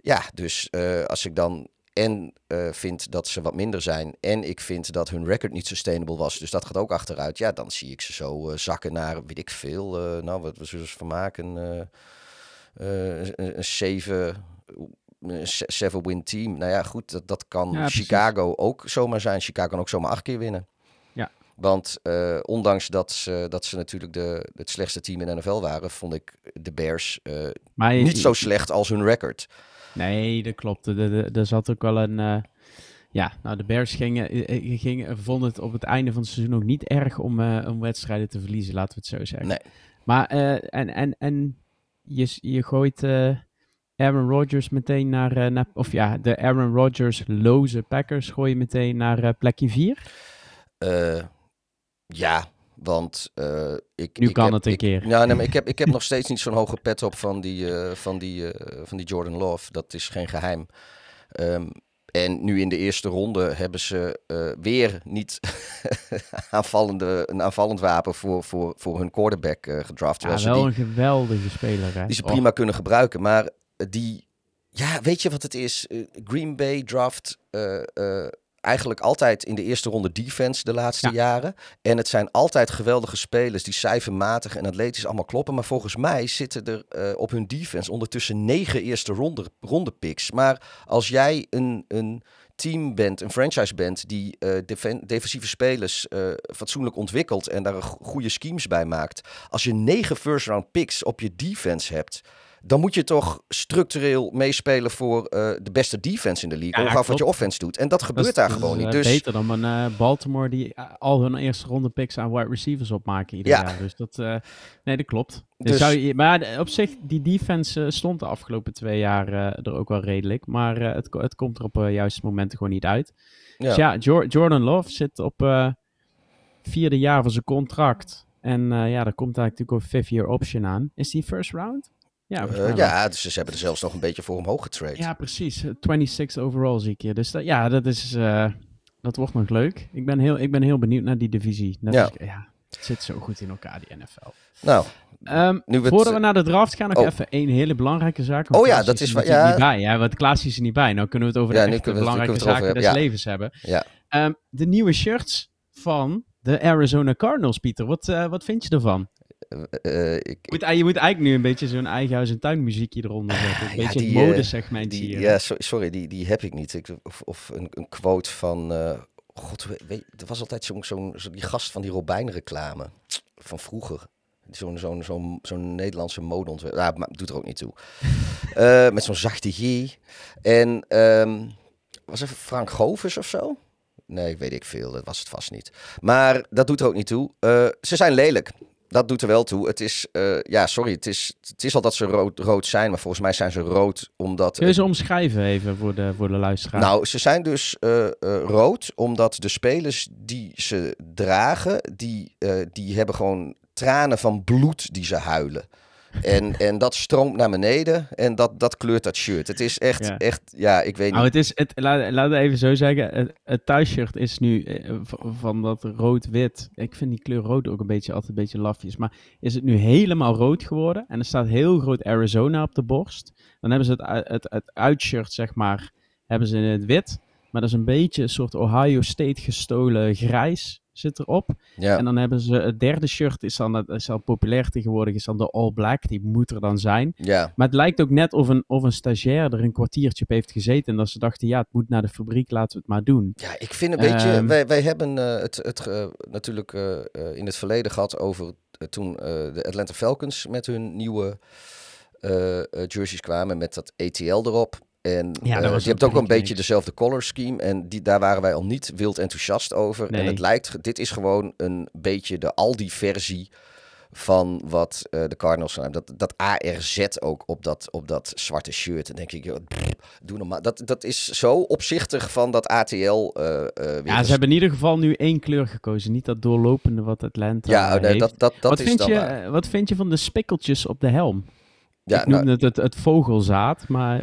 Ja, dus als ik dan en vind dat ze wat minder zijn. En ik vind dat hun record niet sustainable was. Dus dat gaat ook achteruit. Ja, dan zie ik ze zo zakken naar, weet ik veel. Nou, wat we zullen ze van maken? een 7 seven win team. Nou ja, goed, dat, dat kan ja, Chicago ook zomaar zijn. Chicago kan ook zomaar acht keer winnen. Want uh, ondanks dat ze, dat ze natuurlijk de, het slechtste team in de NFL waren, vond ik de Bears uh, maar je, niet zo slecht als hun record. Nee, dat klopt. Er zat ook wel een. Uh, ja, nou, de Bears gingen, gingen, vonden het op het einde van het seizoen ook niet erg om, om wedstrijden te verliezen, laten we het zo zeggen. Nee. Maar, en, en, en je, je gooit Aaron Rodgers meteen naar, naar, of ja, de Aaron Rodgers loze Packers gooi je meteen naar plekje 4? Ja, want uh, ik. Nu ik kan heb, het een ik, keer. Ja, nee, maar ik heb, ik heb nog steeds niet zo'n hoge pet op van die, uh, van, die, uh, van die Jordan Love. Dat is geen geheim. Um, en nu in de eerste ronde hebben ze weer niet aanvallende, een aanvallend wapen voor, voor, voor hun quarterback gedraft. Ja, wel die, een geweldige speler. Hè? Die ze prima oh. kunnen gebruiken. Maar die. Ja, weet je wat het is? Green Bay draft eigenlijk altijd in de eerste ronde defense de laatste jaren. En het zijn altijd geweldige spelers die cijfermatig en atletisch allemaal kloppen. Maar volgens mij zitten er uh, op hun defense ondertussen negen eerste ronde, ronde picks. Maar als jij een, een team bent, een franchise bent, die uh, defensieve spelers uh, fatsoenlijk ontwikkelt en daar goede schemes bij maakt. Als je negen first round picks op je defense hebt dan moet je toch structureel meespelen voor uh, de beste defense in de league. Ja, ongeacht wat je offense doet. En dat gebeurt dat daar gewoon niet. Dus beter dan een uh, Baltimore die al hun eerste ronde picks aan wide receivers opmaken ieder ja. jaar. Dus dat, uh, nee, dat klopt. Dus, dus zou je, maar op zich, die defense stond de afgelopen twee jaar er ook wel redelijk. Maar het, het komt er op juiste momenten gewoon niet uit. Ja. Dus ja, Jor Jordan Love zit op vierde jaar van zijn contract. En ja, daar komt eigenlijk natuurlijk een fifth-year option aan. Is die first round? Ja, uh, ja dus ze hebben er zelfs nog een beetje voor omhoog getrade. Ja, precies. 26 overall zie ik je. Dus dat, ja, dat, is, uh, dat wordt nog leuk. Ik ben, heel, ik ben heel benieuwd naar die divisie. Net ja. Als, ja, het zit zo goed in elkaar, die NFL. Nou, um, nu voordat het, we naar de draft gaan, nog oh. even één hele belangrijke zaak. Oh ja, dat is wat ja. niet bij. Ja, want Klaas is er niet bij. Nou kunnen we het over de ja, echte belangrijke zaken des ja. levens hebben. Ja. Um, de nieuwe shirts van de Arizona Cardinals, Pieter. Wat, uh, wat vind je ervan? Uh, ik, moet, je moet eigenlijk nu een beetje zo'n eigen huis- en tuinmuziekje eronder zetten. Een beetje het modesegment hier. Ja, sorry, die, die heb ik niet. Ik, of, of een, een quote van... Uh, God, weet, er was altijd zo'n zo zo die gast van die Robijn reclame van vroeger. Zo'n zo'n zo'n zo'n Nederlandse modeontwerper. Ja, maar doet er ook niet toe. uh, met zo'n zachte G. En um, was even Frank Govers of zo? Nee, weet ik veel. Dat was het vast niet. Maar dat doet er ook niet toe. Ze zijn lelijk dat doet er wel toe. Het is, uh, ja, sorry, het is, het is al dat ze rood, rood zijn, maar volgens mij zijn ze rood omdat... Kun je ze omschrijven even voor de, voor de luisteraar? Nou, ze zijn dus uh, uh, rood omdat de spelers die ze dragen, die, die hebben gewoon tranen van bloed die ze huilen. En, en dat stroomt naar beneden en dat, dat kleurt dat shirt. Het is echt, ja. echt, ja, ik weet nou, niet. het is, het, laat, even zo zeggen, het, het thuisshirt is nu eh, van dat rood-wit. Ik vind die kleur rood ook een beetje, altijd een beetje lafjes. Maar is het nu helemaal rood geworden en er staat heel groot Arizona op de borst. Dan hebben ze het, het, het uitshirt, zeg maar, hebben ze in het wit. Maar dat is een beetje een soort Ohio State gestolen grijs zit erop. Ja. En dan hebben ze het derde shirt, is dan is al populair tegenwoordig, is dan de All Black. Die moet er dan zijn. Ja. Maar het lijkt ook net of een, of een stagiair er een kwartiertje op heeft gezeten. En dat ze dachten, ja, het moet naar de fabriek, laten we het maar doen. Ja, ik vind een beetje, um, wij, wij hebben uh, het, het uh, natuurlijk uh, in het verleden gehad over toen de Atlanta Falcons met hun nieuwe jerseys kwamen met dat ATL erop. En ja, uh, je hebt ook een beetje dezelfde color scheme. En die, daar waren wij al niet wild enthousiast over. Nee. En het lijkt, dit is gewoon een beetje de Aldi-versie van wat uh, de Cardinals zijn. Dat, dat ARZ ook op dat, op dat zwarte shirt. En denk ik, joh, doe normaal. Dat, dat is zo opzichtig van dat ATL. Uh, ja, ze hebben in ieder geval nu één kleur gekozen. Niet dat doorlopende wat Atlanta ja, nee, dat, dat, dat wat is vind dan je, Wat vind je van de spikkeltjes op de helm? Ja, ik noemde nou, het, het, het vogelzaad, maar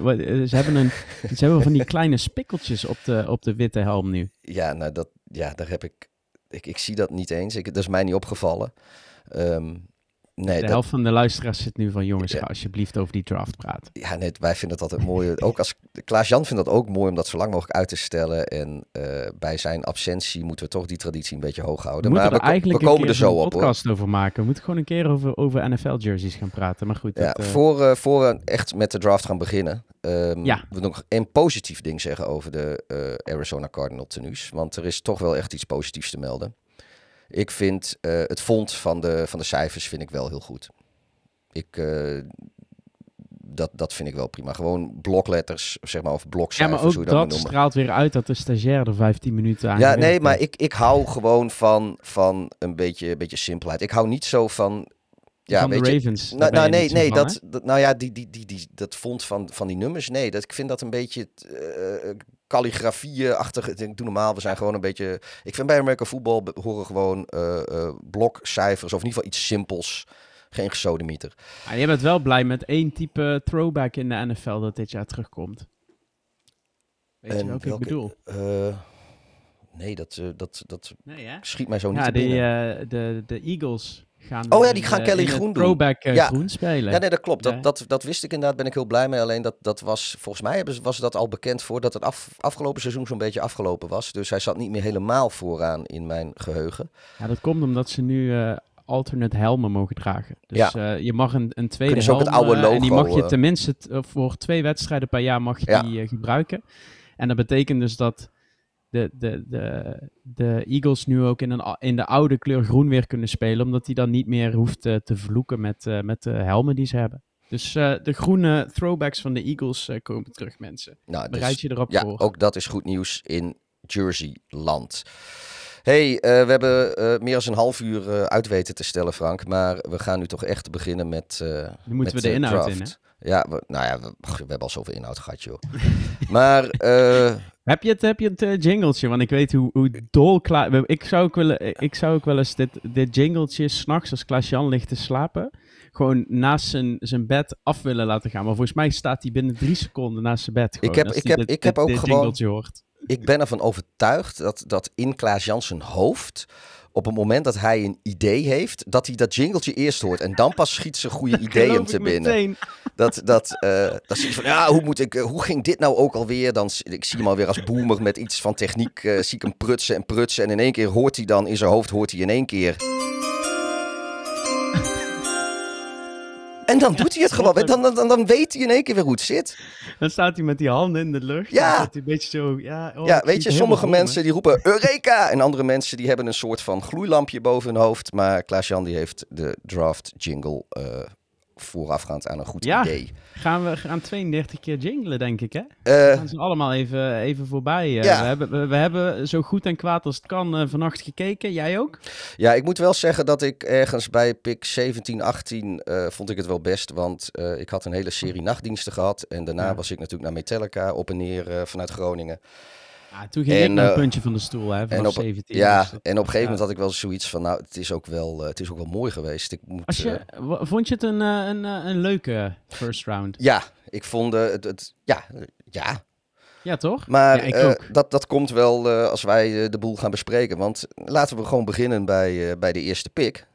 ze hebben, een, ze hebben van die kleine spikkeltjes op de, op de witte helm nu. Ja, nou dat, ja, daar heb ik ik, ik zie dat niet eens. Ik, dat is mij niet opgevallen. Ehm, nee, de dat- helft van de luisteraars zit nu van jongens, Ja. ga alsjeblieft over die draft praten. Ja, nee, wij vinden het altijd mooi. ook als Klaas-Jan vindt dat ook mooi om dat zo lang mogelijk uit te stellen. En eh, bij zijn absentie moeten we toch die traditie een beetje hoog We houden. maar we, eigenlijk we komen er zo een op hoor. podcast over maken. We moeten gewoon een keer over, over NFL-jerseys gaan praten. Maar goed, Ja, dat, eh, voor, eh, voor we echt met de draft gaan beginnen, Ja. wil ik nog een positief ding zeggen over de Arizona Cardinal tenues. Want er is toch wel echt iets positiefs te melden. Ik vind eh, het font van de, van de cijfers vind ik wel heel goed. Ik, eh, dat, dat vind ik wel prima. Gewoon blokletters, zeg maar, of ja, blokcijfers, maar hoe ook je dat, dat straalt weer uit dat de stagiair er 15 minuten aan Ja, nee, maar ik, ik hou gewoon van, van een beetje, beetje simpelheid. Ik hou niet zo van... Ja, van de Ravens. Nou, nou nee, nee van, dat, dat, nou ja, die, die, die, die, dat font van, van die nummers, nee, dat, ik vind dat een beetje eh calligrafie-achtig. Ik denk, doe normaal, we zijn gewoon een beetje... Ik vind bij American Football be- horen gewoon eh eh, blokcijfers, of in ieder geval iets simpels. Geen gesodemieter. Ah, je bent wel blij met één type throwback in de NFL dat dit jaar terugkomt. Weet je welke, welke- ik bedoel? Eh, nee, dat, eh, dat, dat Nee, schiet mij zo niet Ja, die, eh, de, de Eagles gaan... Oh ja, die gaan eh, Kelly groen doen. throwback eh, Ja. groen spelen. Ja, nee, dat klopt. Dat, dat, dat wist ik inderdaad, ben ik heel blij mee. Alleen dat, dat was, volgens mij hebben ze- was dat al bekend voordat het af, afgelopen seizoen zo'n beetje afgelopen was. Dus hij zat niet meer helemaal vooraan in mijn geheugen. Ja, dat komt omdat ze nu eh, alternate helmen mogen dragen. Dus Ja. je mag een, een tweede ze ook het helm, oude eh, en die logo, mag je tenminste voor twee wedstrijden per jaar mag je Ja. die gebruiken. En dat betekent dus dat de, de, de, de Eagles nu ook in, een, in de oude kleur groen weer kunnen spelen, omdat hij dan niet meer hoeft eh, te vloeken met, eh, met de helmen die ze hebben. Dus eh, de groene throwbacks van de Eagles komen terug, mensen. Nou, Bereid dus, je erop ja, voor. ook dat is goed nieuws in Jerseyland. hey, we hebben meer dan een half uur uit weten te stellen, Frank. Maar we gaan nu toch echt beginnen met. Nu moeten met we de inhoud draft. in, hè? Ja, we, nou ja, we, we hebben al zoveel inhoud gehad, joh. maar eh, Heb je het, heb je het eh, jingletje? Want ik weet hoe, hoe dolklaar... Ik zou ook, willen, ik zou ook wel eens dit, dit jingletje s'nachts als Klaas-Jan ligt te slapen... gewoon naast zijn, zijn bed af willen laten gaan. Maar volgens mij staat hij binnen drie seconden naast zijn bed. gewoon, heb- ik heb- dit- ik heb dit- ook dit gewoon- hoort. ik ben ervan overtuigd dat, dat in Klaas Jansen hoofd, op het moment dat hij een idee heeft, dat hij dat jingeltje eerst hoort. En dan pas schiet zijn goede idee hem Geloof te binnen. meteen. Dat, dat, eh dat van, ja, hoe, moet ik, eh, hoe ging dit nou ook alweer? Dan, ik zie hem alweer als boomer met iets van techniek, eh, zie ik hem prutsen en prutsen. En in één keer hoort hij dan, in zijn hoofd hoort hij in één keer... En dan doet hij het gewoon. Dan, dan, dan, dan weet hij in één keer weer hoe het zit. Dan staat hij met die handen in de lucht. Ja. Hij een beetje zo... Ja, oh, ja, weet je, sommige mensen die roepen Eureka! En andere mensen die hebben een soort van gloeilampje boven hun hoofd. Maar Klaas-Jan die heeft de draft jingle eh, voorafgaand aan een goed Ja. idee. Gaan we gaan 32 keer jinglen, denk ik, hè? Eh, gaan ze allemaal even, even voorbij. eh. Ja. we, hebben, we, we hebben zo goed en kwaad als het kan eh, vannacht gekeken. Jij ook? ja, ik moet wel zeggen dat ik ergens bij pick 17, 18 eh, vond ik het wel best. Want ik had een hele serie nachtdiensten gehad. En daarna Ja. was ik natuurlijk naar Metallica op en neer vanuit Groningen. Ja, toen ging En, ik naar het eh, puntje van de stoel, hè, vanaf op, 17. ja, dus dat- en op een gegeven moment had ik wel zoiets van, nou, het is ook wel, eh, het is ook wel mooi geweest. Ik moet, Als je, eh, vond je het een, een, een leuke first round? ja, ik vond het, het ja, ja, Ja, toch? Maar Ja, dat, dat komt wel als wij de boel gaan bespreken. Want laten we gewoon beginnen bij, bij de eerste pick.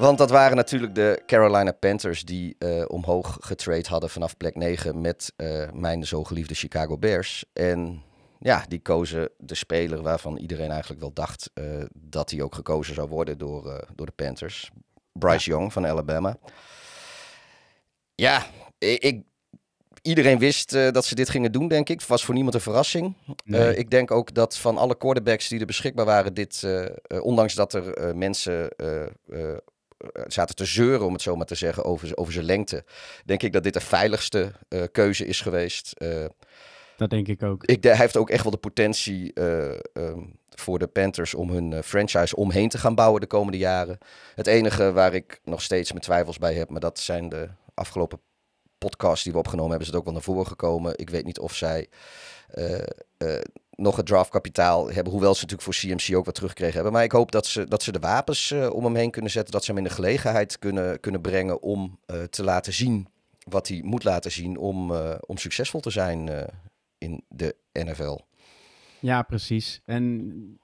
Want dat waren natuurlijk de Carolina Panthers die eh, omhoog getrade hadden vanaf plek 9 met eh, mijn zo geliefde Chicago Bears. En ja, die kozen de speler waarvan iedereen eigenlijk wel dacht eh, dat hij ook gekozen zou worden door, door de Panthers. Bryce Young van Alabama. Ja, ik, ik- iedereen wist dat ze dit gingen doen, denk ik. Het was voor niemand een verrassing. Nee. Ik denk ook dat van alle quarterbacks die er beschikbaar waren, dit, ondanks dat er mensen zaten te zeuren, om het zo maar te zeggen, over, over zijn lengte, denk ik dat dit de veiligste eh, keuze is geweest. Eh, dat denk ik ook. ik, hij heeft ook echt wel de potentie eh, ehm, voor de Panthers om hun eh, franchise omheen te gaan bouwen de komende jaren. Het enige waar ik nog steeds mijn twijfels bij heb, maar dat zijn de afgelopen podcasts die we opgenomen hebben, is het ook wel naar voren gekomen. Ik weet niet of zij eh, eh, nog het draftkapitaal hebben, hoewel ze natuurlijk voor CMC ook wat teruggekregen hebben. Maar ik hoop dat ze, dat ze de wapens eh, om hem heen kunnen zetten, dat ze hem in de gelegenheid kunnen, kunnen brengen om eh, te laten zien wat hij moet laten zien om, eh, om succesvol te zijn in de NFL. Ja, precies. En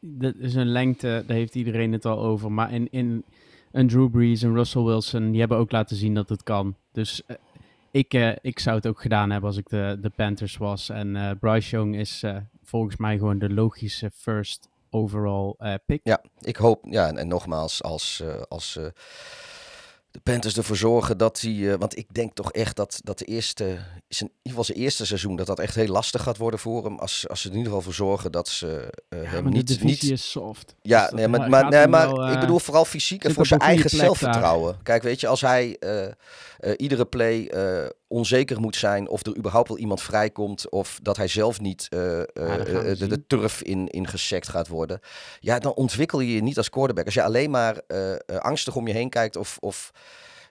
dat is een lengte, daar heeft iedereen het al over. Maar in, in een Drew Brees en Russell Wilson, die hebben ook laten zien dat het kan. Dus ik, uh, ik zou het ook gedaan hebben als ik de, de Panthers was. En uh, Bryce Young is volgens mij gewoon de logische first overall pick. Ja, ik hoop, ja, en, en nogmaals, als, als de Panthers ervoor zorgen dat hij. Want ik denk toch echt dat, dat de eerste. Is in ieder geval zijn eerste seizoen. dat dat echt heel lastig gaat worden voor hem. Als, als ze er in ieder geval voor zorgen dat ze ja, hem niet. Niet is soft. Ja, dus nee, maar, maar, nee, maar wel, ik bedoel vooral fysiek en voor zijn eigen zelfvertrouwen. Daar. Kijk, weet je, als hij iedere play onzeker moet zijn. of er überhaupt wel iemand vrijkomt. of dat hij zelf niet ja, de, de, turf in, in gesekt gaat worden. Ja, dan ontwikkel je je niet als quarterback. Als je alleen maar angstig om je heen kijkt. of. of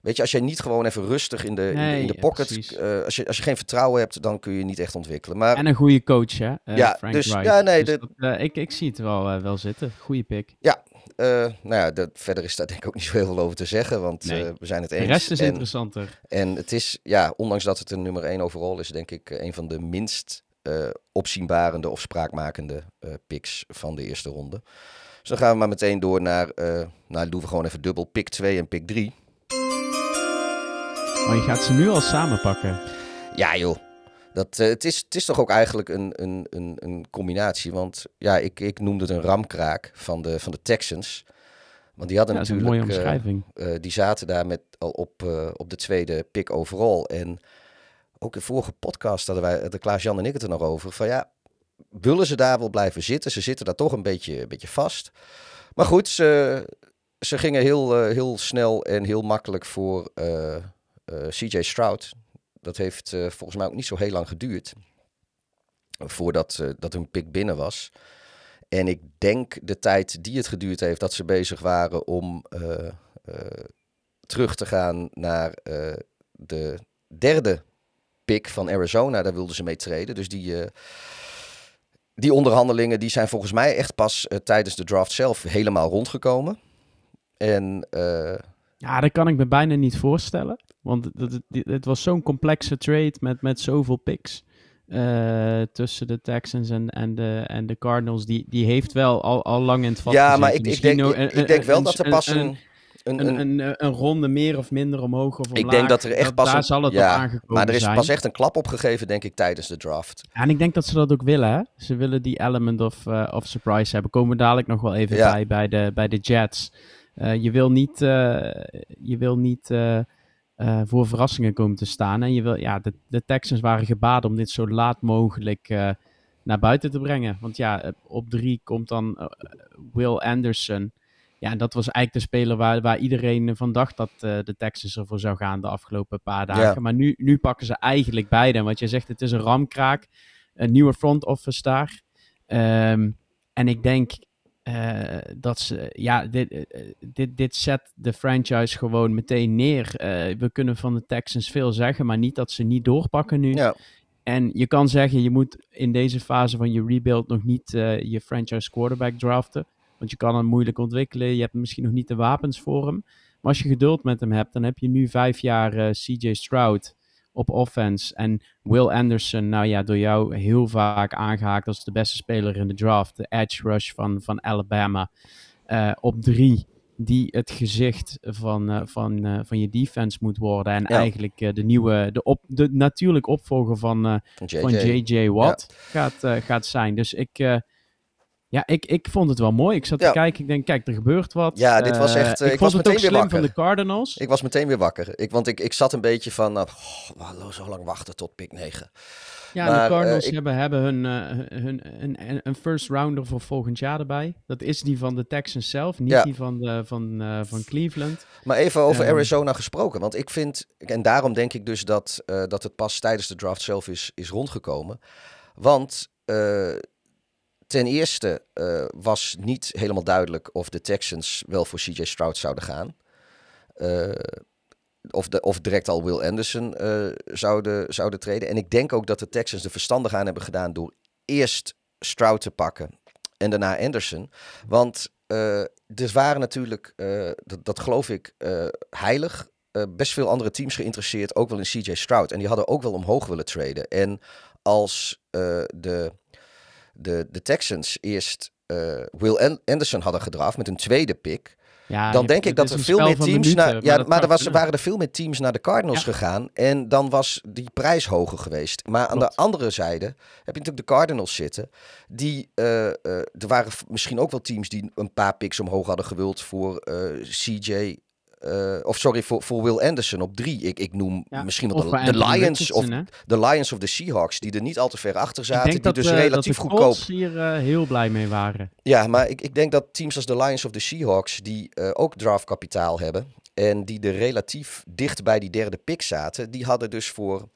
Weet je, als jij niet gewoon even rustig in de, nee, in de, in de pocket. Uh, als, je, als je geen vertrouwen hebt, dan kun je niet echt ontwikkelen. Maar, en een goede coach, hè? Uh, ja, Frank dus, Wright. ja, nee. Dus de, dat, uh, ik, ik zie het wel, wel zitten. Goede pick. Ja, nou ja, de, verder is daar denk ik ook niet zo heel veel over te zeggen. Want nee. we zijn het eens. De rest is en, interessanter. En het is, ja, ondanks dat het een nummer 1 overal is, denk ik een van de minst opzienbarende of spraakmakende picks van de eerste ronde. Dus dan gaan we maar meteen door naar, nou doen we gewoon even dubbel, pick 2 en pick 3. Maar je gaat ze nu al samenpakken. Ja, joh. Dat, uh, het, is, het is toch ook eigenlijk een, een, een, een combinatie. Want ja, ik, ik noemde het een ramkraak van de, van de Texans. Want die hadden ja, natuurlijk. Een mooie omschrijving. Uh, uh, die zaten daar met, al op, op de tweede pick overal. En ook in de vorige podcast hadden wij, de Klaas-Jan en ik het er nog over. Van ja, willen ze daar wel blijven zitten? Ze zitten daar toch een beetje, een beetje vast. Maar goed, ze, ze gingen heel, heel snel en heel makkelijk voor. Uh, CJ Stroud. Dat heeft uh, volgens mij ook niet zo heel lang geduurd. Voordat uh, dat hun pick binnen was. En ik denk de tijd die het geduurd heeft dat ze bezig waren om terug te gaan naar de derde pick van Arizona. Daar wilden ze mee treden. Dus die, die onderhandelingen die zijn volgens mij echt pas tijdens de draft zelf helemaal rondgekomen. En ja, dat kan ik me bijna niet voorstellen. Want het, was zo'n complexe trade met, met zoveel picks. Uh, tussen de Texans en, en, de, en de Cardinals. Die, die heeft wel al, al lang in het vat Ja, maar ik, ik denk, ik, ik denk wel dat er pas een... Een, een, een, een, een, ronde meer of minder omhoog of omlaag. Ik denk dat er echt dat, pas... Daar een, zal het ja, op aangekomen Maar er is zijn. pas echt een klap opgegeven, denk ik, tijdens de draft. Ja, en ik denk dat ze dat ook willen, hè? Ze willen die element of, uh, of surprise hebben. Komen we dadelijk nog wel even Ja. bij, bij de, bij de Jets. Uh, je wil niet, uh, je wil niet uh, voor verrassingen komen te staan. En je wil, ja, de, de Texans waren gebaat om dit zo laat mogelijk naar buiten te brengen. Want ja, op drie komt dan Will Anderson. Ja, en dat was eigenlijk de speler waar, waar iedereen van dacht dat de Texans ervoor zou gaan de afgelopen paar dagen. Maar nu, nu pakken ze eigenlijk beide. Want je zegt het is een ramkraak. Een nieuwe front office daar. Um, en ik denk, uh, dat ze, ja, dit, uh, dit, dit zet de franchise gewoon meteen neer. Uh, we kunnen van de Texans veel zeggen, maar niet dat ze niet doorpakken nu. Ja. En je kan zeggen, je moet in deze fase van je rebuild nog niet je franchise quarterback draften. Want je kan hem moeilijk ontwikkelen. Je hebt misschien nog niet de wapens voor hem. Maar als je geduld met hem hebt, dan heb je nu vijf jaar CJ Stroud op offense. En Will Anderson, nou ja, door jou heel vaak aangehaakt als de beste speler in de draft. De edge rush van, van Alabama. Uh, op drie, die het gezicht van, uh, van, uh, van je defense moet worden. En Ja. eigenlijk de nieuwe, de, op, de natuurlijk opvolger van, Van JJ. van J.J. Watt gaat, gaat zijn. Dus ik, ja, ik, ik vond het wel mooi. Ik zat Ja. te kijken, ik denk, kijk, er gebeurt wat. Ja, dit was Eh, echt, eh, ik, was meteen weer slim van wakker. de Cardinals. Ik was meteen weer wakker. Ik, want ik, ik zat een beetje van, oh, zo lang wachten tot pick 9. Ja, Maar, de Cardinals eh, ik- hebben, hebben hun, eh, hun, een, een- first rounder voor volgend jaar erbij. Dat is die van de Texans zelf, niet Ja. die van, de, van, van Cleveland. Maar even over Ehm. Arizona gesproken. Want ik vind, en daarom denk ik dus dat, dat het pas tijdens de draft zelf is, is rondgekomen. Want ten eerste eh, was niet helemaal duidelijk of de Texans wel voor CJ Stroud zouden gaan. Eh, of, de, of direct al Will Anderson eh, zouden, zouden treden. En ik denk ook dat de Texans er verstandig aan hebben gedaan door eerst Stroud te pakken en daarna Anderson. Want er waren natuurlijk, dat, dat geloof ik, heilig. best veel andere teams geïnteresseerd, ook wel in CJ Stroud. En die hadden ook wel omhoog willen traden. En als de, de, de Texans eerst uh, Will An- Anderson hadden gedraft met een tweede pick. Ja, dan denk ik dat er veel meer teams minuten, naar. Ja, maar er was, waren er veel meer teams naar de Cardinals Ja. gegaan. En dan was die prijs hoger geweest. Maar aan de andere zijde heb je natuurlijk de Cardinals zitten. Die, eh, eh, er waren misschien ook wel teams die een paar picks omhoog hadden gewild voor CJ. Eh, of sorry, voor, voor Will Anderson op drie. Ik, ik noem Ja, misschien wel de, Lions of de Lions of de Seahawks, die er niet al te ver achter zaten. dat, die dus eh, relatief dat de goedkoop hier eh, heel blij mee waren. ja, maar ik, ik denk dat teams als de Lions of de Seahawks, die ook draftkapitaal hebben en die er relatief dicht bij die derde pick zaten, die hadden dus voor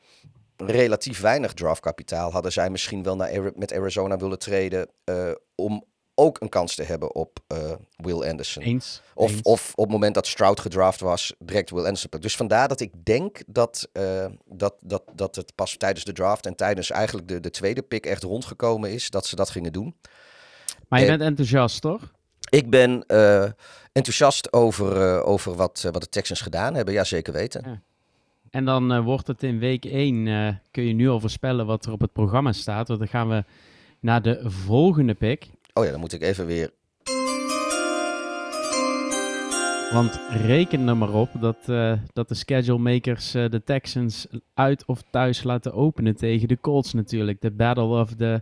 relatief weinig draftkapitaal, hadden zij misschien wel naar met Arizona willen treden om ook een kans te hebben op eh, Will Anderson. Eens. Of, eens. of op het moment dat Stroud gedraft was, direct Will Anderson. Dus vandaar dat ik denk dat, eh, dat, dat, dat het pas tijdens de draft en tijdens eigenlijk de, de tweede pick echt rondgekomen is dat ze dat gingen doen. maar je eh, bent enthousiast, toch? Ik ben enthousiast over, over wat, wat de Texans gedaan hebben. Ja, zeker weten. En dan wordt het in week 1, kun je nu al voorspellen wat er op het programma staat. Want dan gaan we naar de volgende pick. Oh ja, dan moet ik even weer... Want reken er maar op dat, eh, dat de schedule makers eh, de Texans uit of thuis laten openen tegen de Colts natuurlijk. De battle of the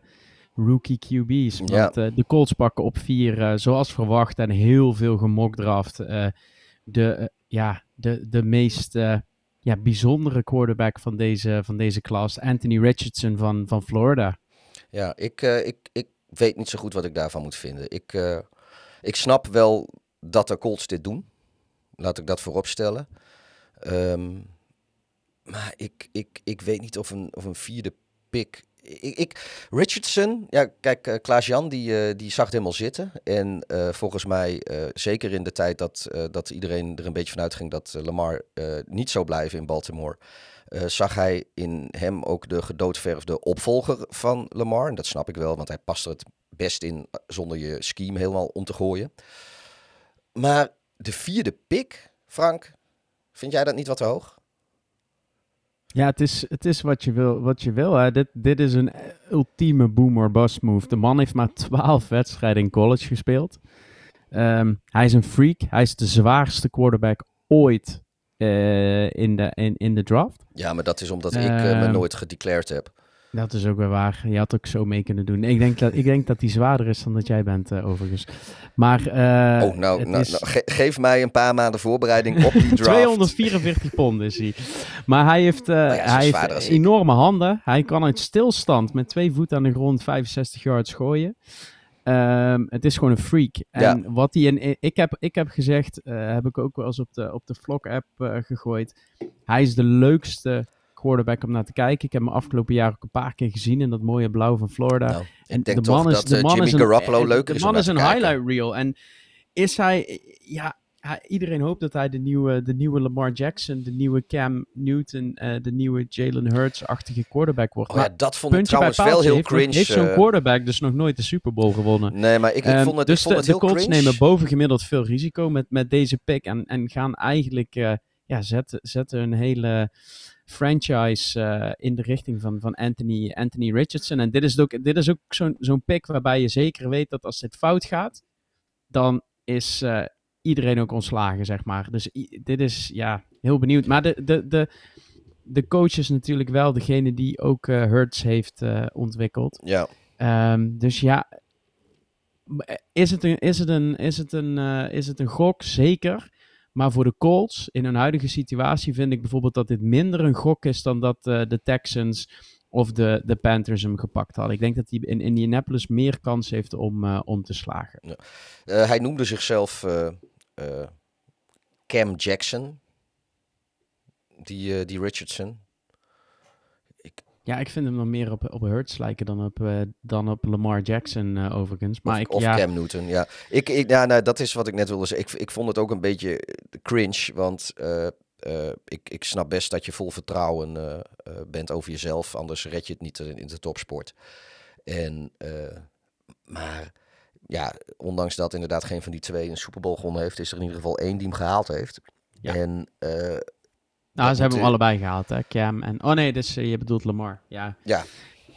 rookie QB's. Ja. Want eh, de Colts pakken op vier, zoals verwacht, en heel veel gemokdraft. de, ja, de, de meest ja, bijzondere quarterback van deze, van deze klas, Anthony Richardson van, van Florida. Ja, ik, ik, ik weet niet zo goed wat ik daarvan moet vinden. Ik, eh, ik snap wel dat de Colts dit doen. Laat ik dat voorop stellen. Ehm, maar ik, ik, ik weet niet of een, of een vierde pick... Ik, Richardson, ja, kijk, eh, Klaas-Jan die, eh, die zag het helemaal zitten. En volgens mij, zeker in de tijd dat, dat iedereen er een beetje vanuit ging dat Lamar niet zou blijven in Baltimore, eh, zag hij in hem ook de gedoodverfde opvolger van Lamar. En dat snap ik wel, want hij past er het best in eh, zonder je scheme helemaal om te gooien. Maar de vierde pick, Frank, vind jij dat niet wat te hoog? Ja, het is, het is wat je wil. Wat je wil hè. Dit, dit is een ultieme boomer bust move. De man heeft maar 12 wedstrijden in college gespeeld. Ehm, hij is een freak. Hij is de zwaarste quarterback ooit eh, in, de, in, in de draft. Ja, maar dat is omdat ik eh, me Ehm, nooit gedeclared heb. Dat is ook weer waar. Je had ook zo mee kunnen doen. Ik denk dat, ik denk dat hij zwaarder is dan dat jij bent, eh, overigens. Maar. oh, nou, nou, is- nou, ge- geef mij een paar maanden voorbereiding op die draft. 244 pond is hij. Maar hij heeft, ja, zo hij heeft enorme handen. Hij kan uit stilstand met twee voeten aan de grond 65 yards gooien. Ehm, het is gewoon een freak. En wat hij in, ik heb, ik heb gezegd, eh, heb ik ook wel eens op de, op de Vlog-app eh, gegooid. Hij is de leukste quarterback om naar te kijken. Ik heb hem afgelopen jaar ook een paar keer gezien in dat mooie blauw van Florida. Nou, En ik denk de toch man is, dat de eh, man Jimmy is een, Garoppolo leuker de is man om is een highlight reel. En is hij, ja, hij- iedereen hoopt dat hij de nieuwe, de nieuwe Lamar Jackson, de nieuwe Cam Newton, eh, de nieuwe Jalen Hurts-achtige quarterback wordt. Oh ja, dat vond ik trouwens wel heel heeft, cringe. heeft zo'n eh, quarterback dus nog nooit de Super Bowl gewonnen. nee, maar ik, ik Ehm, vond het, dus ik vond de, het de heel Colts cringe. nemen bovengemiddeld veel risico met, met deze pick en, en gaan eigenlijk eh, ja, zetten, zetten een hele franchise in de richting van, van Anthony, Anthony Richardson. En dit is ook, dit is ook zo'n zo'n pick waarbij je zeker weet dat als dit fout gaat, dan is iedereen ook ontslagen, zeg maar. Dus dit is, ja, heel benieuwd. Maar de, de, de, de coach is natuurlijk wel degene die ook eh Hurts heeft eh, ontwikkeld. Ja, Ehm, dus ja, is het een, is het een, is het een, eh, is het een gok? Zeker. Maar voor de Colts, in hun huidige situatie, vind ik bijvoorbeeld dat dit minder een gok is dan dat eh, de Texans of de, de Panthers hem gepakt hadden. Ik denk dat hij in Indianapolis meer kans heeft om, eh, om te slagen. Eh, hij noemde zichzelf eh, Cam Jackson. Die, eh, die Richardson. Ja, ik vind hem dan meer op, op Hurts lijken dan op, eh, dan op Lamar Jackson overigens. Maar of ik, of ja, Cam Newton, ja. Ik, ik, ja nou, dat is wat ik net wilde zeggen. Ik, ik vond het ook een beetje cringe, want ik, ik snap best dat je vol vertrouwen bent over jezelf, anders red je het niet in, in de topsport. En, maar ja, ondanks dat inderdaad geen van die twee een Super Bowl gewonnen heeft, is er in ieder geval één die hem gehaald heeft. Ja. En eh, nou, dat ze hebben hem allebei gehaald, hè, Cam en... Oh nee, dus eh, je bedoelt Lamar. Ja, ja,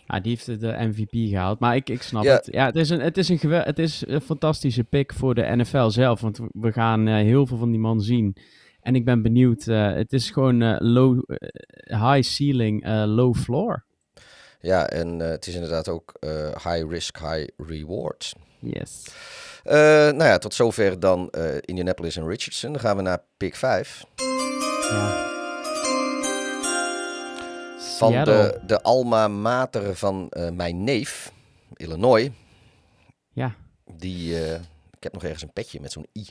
Ja, die heeft de MVP gehaald. Maar ik, ik snap Ja. het. Ja, het is, een, het, is een gewe- het is een fantastische pick voor de NFL zelf. Want we- gaan eh, heel veel van die man zien. En ik ben benieuwd. het is gewoon low, high ceiling, low floor. Ja, en het is inderdaad ook high risk, high reward. Yes. Eh, nou ja, tot zover dan eh, Indianapolis en Richardson. Dan gaan we naar pick 5. Ja. Van de, de alma mater van eh, mijn neef, Illinois. Ja. Die, ik heb nog ergens een petje met zo'n i. Ja,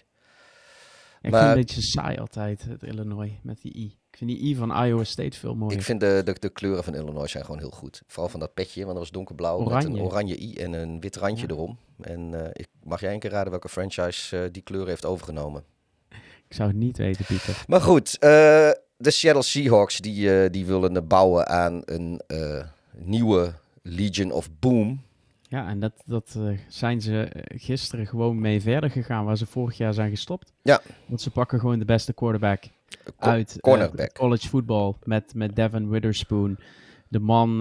ik Maar- vind het een beetje saai altijd, het Illinois, met die I. Ik vind die I van Iowa State veel mooier. Ik vind de, de, de kleuren van Illinois zijn gewoon heel goed. Vooral van dat petje, want dat was donkerblauw met een oranje i en een wit randje Ja. erom. En eh, ik, mag jij een keer raden welke franchise eh, die kleur heeft overgenomen? Ik zou het niet weten, Pieter. Maar goed, eh, de Seattle Seahawks die, die willen bouwen aan een nieuwe Legion of Boom. Ja, en dat, dat eh, zijn ze eh, gisteren gewoon mee verder gegaan, waar ze vorig jaar zijn gestopt. Ja. Want ze pakken gewoon de beste quarterback Co- uit eh, college football met, met Devin Witherspoon. De man,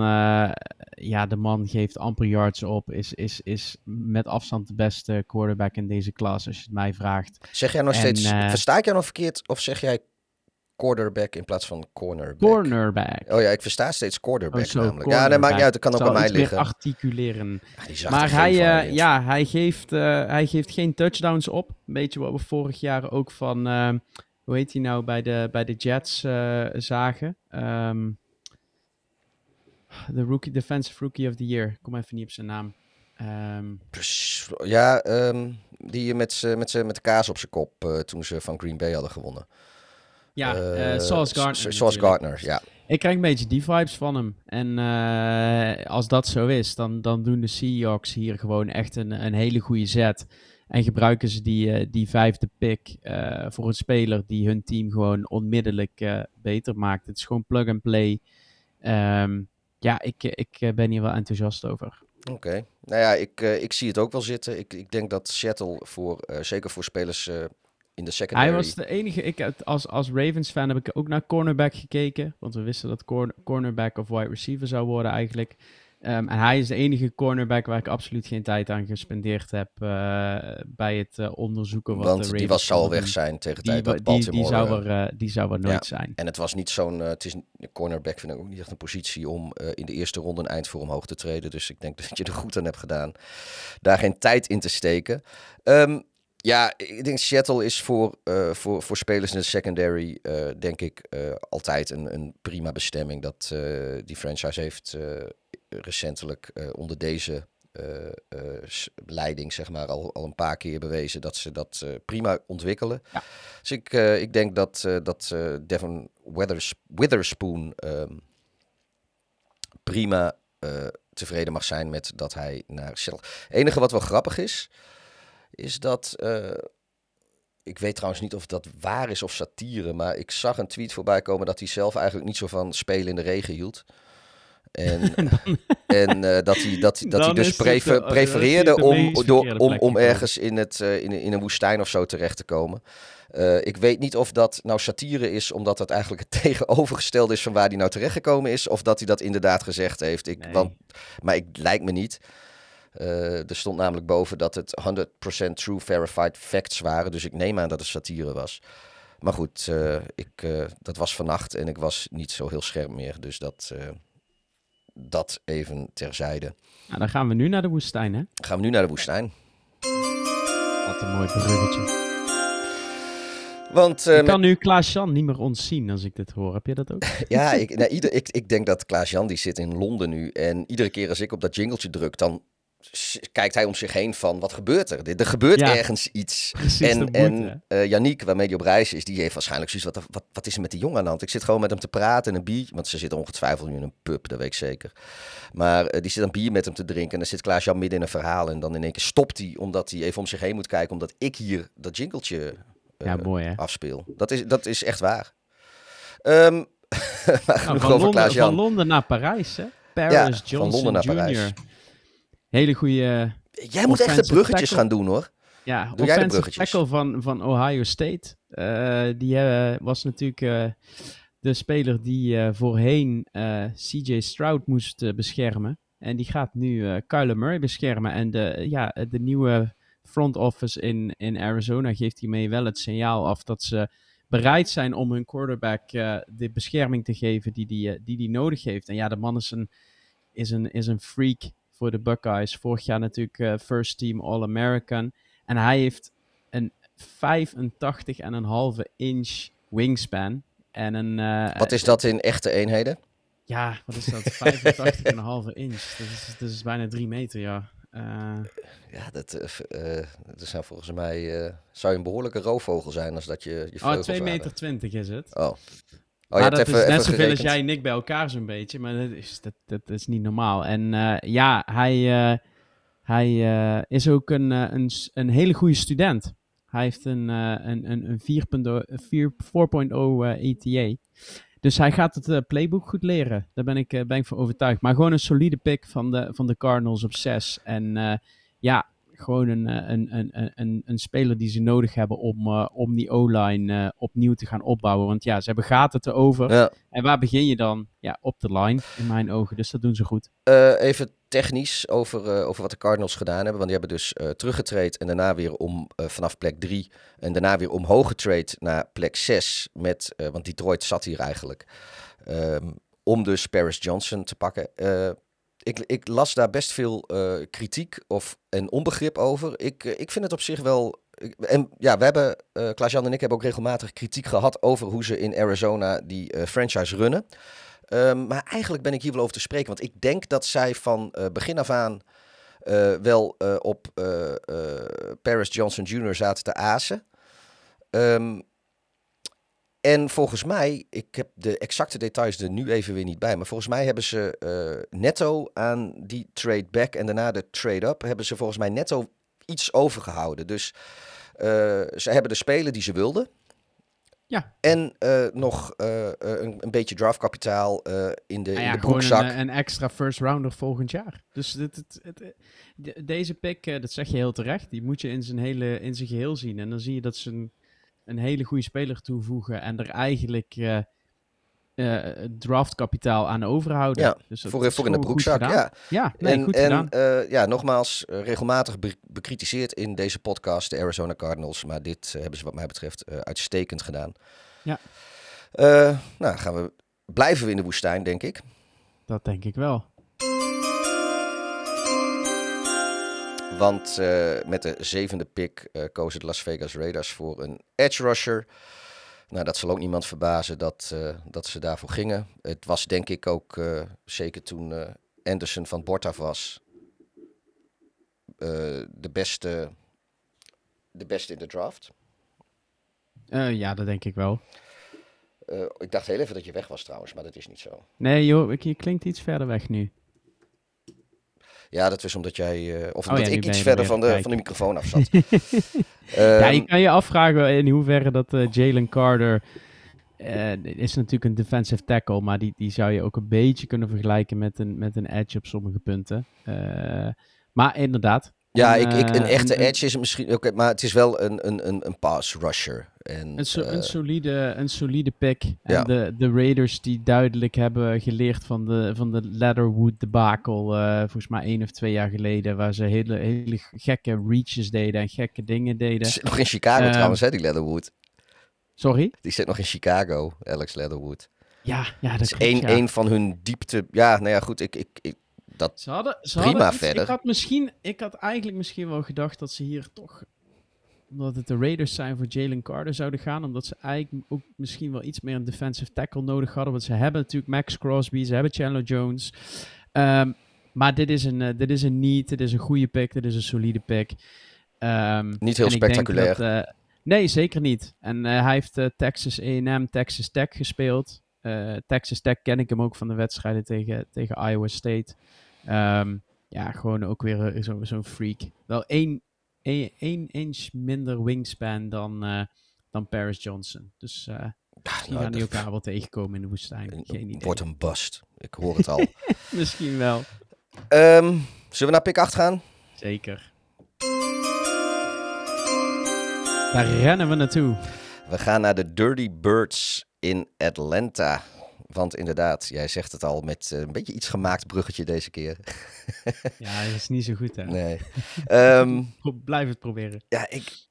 ja, de man geeft amper yards op, is, is, is met afstand de beste quarterback in deze klas, als je het mij vraagt. Zeg jij nog En, steeds, versta ik jou nog verkeerd of zeg jij quarterback in plaats van cornerback? Cornerback. Oh ja, ik versta steeds quarterback Oh, zo, namelijk. Ja, nee, maakt niet uit, dat kan ook aan mij iets meer liggen. articuleren. Ah, Maar hij, eh, ja, hij, geeft, eh, hij geeft geen touchdowns op. Een beetje wat we vorig jaar ook van, eh, hoe heet hij nou, bij de, bij de Jets zagen. Ehm, De rookie, Defensive Rookie of the Year. Ik kom even niet op zijn naam. Ehm, Precies. Ja, ehm, die met, met, met de kaas op zijn kop toen ze van Green Bay hadden gewonnen. Ja, Eh, eh Sauce Gardner. Sauce ja. Ik krijg een beetje die vibes van hem. En eh, als dat zo is, dan, dan doen de Seahawks hier gewoon echt een, een hele goede zet. En gebruiken ze die, die vijfde pick voor een speler die hun team gewoon onmiddellijk beter maakt. Het is gewoon plug and play. Ehm, ja, ik, ik ben hier wel enthousiast over. Oké. Nou ja, ik, ik zie het ook wel zitten. Ik, ik denk dat Seattle, voor, zeker voor spelers in de secondary... Hij was de enige, ik, als, als Ravens fan heb ik ook naar cornerback gekeken. Want we wisten dat corner, cornerback of wide receiver zou worden eigenlijk. Ehm, en hij is de enige cornerback waar ik absoluut geen tijd aan gespendeerd heb eh, bij het eh, onderzoeken wat de Want Ravens die was, zou weg zijn tegen de Die, tijd dat wa- die, Baltimore... die, zou eh, er, die zou er nooit zijn. En het was niet zo'n. het is een cornerback vind ik ook niet echt een positie om in de eerste ronde een eind voor omhoog te treden. Dus ik denk dat je er goed aan hebt gedaan daar geen tijd in te steken. Ehm, ja, ik denk Seattle is voor, eh, voor, voor spelers in de secondary, eh, denk ik, eh, altijd een, een prima bestemming. Dat die franchise heeft recentelijk onder deze leiding, zeg maar, al, al een paar keer bewezen dat ze dat prima ontwikkelen. Ja. Dus ik, ik denk dat, dat Devon Withers, Witherspoon ehm, prima tevreden mag zijn met dat hij naar Seattle... Het enige wat wel grappig is, is dat... eh, ik weet trouwens niet of dat waar is of satire, maar ik zag een tweet voorbij komen dat hij zelf eigenlijk niet zo van spelen in de regen hield. En, en eh, dat hij, dat, hij- dat hij dus eh, prefereerde om, door, om, om gekomen. ergens in, het, in, in een woestijn of zo terecht te komen. Ik weet niet of dat nou satire is, omdat dat eigenlijk het tegenovergestelde is van waar hij nou terechtgekomen is. Of dat hij dat inderdaad gezegd heeft. Ik, Nee. want, maar ik lijkt me niet. Eh, er stond namelijk boven dat het 100% true verified facts waren. Dus ik neem aan dat het satire was. Maar goed, eh, ik, eh, dat was vannacht en ik was niet zo heel scherp meer. Dus dat, dat even terzijde. Nou, dan gaan we nu naar de woestijn, hè? Gaan we nu naar de woestijn. Wat een mooi bruggetje. Want ik kan nu Klaas-Jan niet meer ontzien als ik dit hoor. Heb je dat ook? ja, ik, nou, ieder, ik, ik denk dat Klaas-Jan die zit in Londen nu. En iedere keer als ik op dat jingletje druk, dan kijkt hij om zich heen van wat gebeurt er? Er gebeurt Ja. ergens iets. Precies, En, en eh Yannick, waarmee hij op reis is, die heeft waarschijnlijk zoiets, wat, wat, wat is er met die jongen aan de hand? Ik zit gewoon met hem te praten en een bier, want ze zitten ongetwijfeld nu in een pub, dat weet ik zeker. Maar eh, die zit een bier met hem te drinken en dan zit Klaas-Jan midden in een verhaal en dan in één keer stopt hij, omdat hij even om zich heen moet kijken, omdat ik hier dat jingletje eh, Ja, mooi, hè? afspeel. Dat is, dat is echt waar. Maar Nou, van, Londen, van Londen naar Parijs, hè? Paris Ja, Johnson van Londen naar Jr. Parijs. Hele goede, Jij moet echt de offensive bruggetjes tackle. gaan doen hoor. ja, Doe jij de offensive bruggetjes? tackle van, van Ohio State. Eh, die eh, was natuurlijk eh, de speler die voorheen CJ Stroud moest beschermen. En die gaat nu Kyler Murray beschermen. En de, ja, de nieuwe front office in, in Arizona geeft hiermee wel het signaal af dat ze bereid zijn om hun quarterback de bescherming te geven die die, die die nodig heeft. En ja, de man is een, is een, is een freak voor de Buckeyes. Vorig jaar natuurlijk uh, first team All-American. En hij heeft een 85,5 inch wingspan. En een, Wat is dat in echte eenheden? Ja, wat is dat? 85,5 inch. Dat is, dat is bijna 3 meter, ja. Uh, ja, dat, uh, dat zijn volgens mij. Uh, zou je een behoorlijke roofvogel zijn als dat je. je oh, 2 meter 20 is het. Oh. Oh, je dat is net zoveel als jij en ik bij elkaar zo'n beetje, maar dat is, dat, dat is niet normaal. En ja, hij, hij is ook een, een, een hele goede student. Hij heeft een, een, een, een 4.0 ETA. Dus hij gaat het playbook goed leren. Daar ben ik, ben ik van overtuigd. Maar gewoon een solide pick van de, van de Cardinals op 6. En ja, gewoon een, een, een, een, een speler die ze nodig hebben om, om die O-line opnieuw te gaan opbouwen. Want ja, ze hebben gaten te over. Ja. En waar begin je dan? Ja, op de line, in mijn ogen. Dus dat doen ze goed. even technisch over, uh, over wat de Cardinals gedaan hebben. Want die hebben dus uh, teruggetraind en daarna weer om uh, vanaf plek 3 en daarna weer omhoog getraind naar plek 6. Met, want Detroit zat hier eigenlijk. Um, om dus Paris Johnson te pakken. Ik, ik, las daar best veel kritiek of, en onbegrip over. Ik, ik vind het op zich wel. En ja, we hebben, Klaas-Jan en ik hebben ook regelmatig kritiek gehad over hoe ze in Arizona die franchise runnen. Um, maar eigenlijk ben ik hier wel over te spreken. Want ik denk dat zij van uh, begin af aan uh, wel uh, op Paris Johnson Jr. zaten te azen. Um, en volgens mij, ik heb de exacte details er nu even weer niet bij. Maar volgens mij hebben ze netto aan die trade back en daarna de trade up. Hebben ze volgens mij netto iets overgehouden. Dus ze hebben de spelen die ze wilden. Ja. En uh, nog een, een, beetje draftkapitaal in de, nou ja, in de broekzak. Een, een, extra first rounder volgend jaar. Dus dit, deze pick, dat zeg je heel terecht, die moet je in zijn, hele, in zijn geheel zien. En dan zie je dat ze een, een hele goede speler toevoegen en er eigenlijk uh, draftkapitaal aan overhouden. Ja, dus voor, voor in de broekzak. Ja, ja nee, en, goed en uh, ja, nogmaals, uh, regelmatig be bekritiseerd in deze podcast de Arizona Cardinals. Maar dit hebben ze wat mij betreft uitstekend gedaan. Ja. nou, gaan we, blijven we in de woestijn, denk ik. Dat denk ik wel. Want met de zevende pick kozen de Las Vegas Raiders voor een edge rusher. Nou, dat zal ook niemand verbazen dat, uh, dat ze daarvoor gingen. Het was denk ik ook, uh, zeker toen uh, Anderson van bord af was, de, beste, de beste in de draft. ja, dat denk ik wel. ik dacht heel even dat je weg was trouwens, maar dat is niet zo. Nee joh, je klinkt iets verder weg nu. Ja, dat was omdat jij, of omdat oh, ja, ik iets verder van de, van de microfoon af zat. um, ja, je kan je afvragen in hoeverre dat uh, Jalen Carter uh, is natuurlijk een defensive tackle, maar die, die zou je ook een beetje kunnen vergelijken met een, met een edge op sommige punten. Uh, maar inderdaad. Ja, ik, ik, een echte edge is misschien oké, maar het is wel een, een, een, een pass rusher. En, een, so, een, solide, een solide pick. Ja. En de, de Raiders die duidelijk hebben geleerd van de, van de Leatherwood debakel, uh, volgens mij één of twee jaar geleden, waar ze hele, hele gekke reaches deden en gekke dingen deden. Zit nog in Chicago uh, trouwens, hè, die Leatherwood. Sorry? Die zit nog in Chicago, Alex Leatherwood. Ja, ja dat, is één, ja. één van hun diepte. Ja, nou ja, goed, ik, ik, ik dat ze hadden, ze prima hadden verder. Ik had, misschien, ik had eigenlijk misschien wel gedacht dat ze hier toch, omdat het de Raiders zijn, voor Jalen Carter zouden gaan. Omdat ze eigenlijk ook misschien wel iets meer een defensive tackle nodig hadden. Want ze hebben natuurlijk Max Crosby, ze hebben Chandler Jones. Um, maar dit is, een, uh, dit is een niet, dit is een goede pick, dit is een solide pick. Um, niet heel spectaculair. Dat, uh, nee, zeker niet. En uh, hij heeft Texas A&M, Texas Tech gespeeld. Texas Tech ken ik hem ook van de wedstrijden tegen, tegen Iowa State. Um, ja, gewoon ook weer zo'n zo freak. Wel één, één, één inch minder wingspan dan, uh, dan Paris Johnson. Dus uh, misschien nou, gaan die elkaar wel tegenkomen in de woestijn. Geen idee. Wordt een bust. Ik hoor het al. misschien wel. Um, zullen we naar pick 8 gaan? Zeker. Daar rennen we naartoe. We gaan naar de Dirty Birds in Atlanta. Want inderdaad, jij zegt het al met een beetje iets gemaakt bruggetje deze keer. ja, dat is niet zo goed hè. Nee. Ehm, Blijf het proberen. Ja, ik,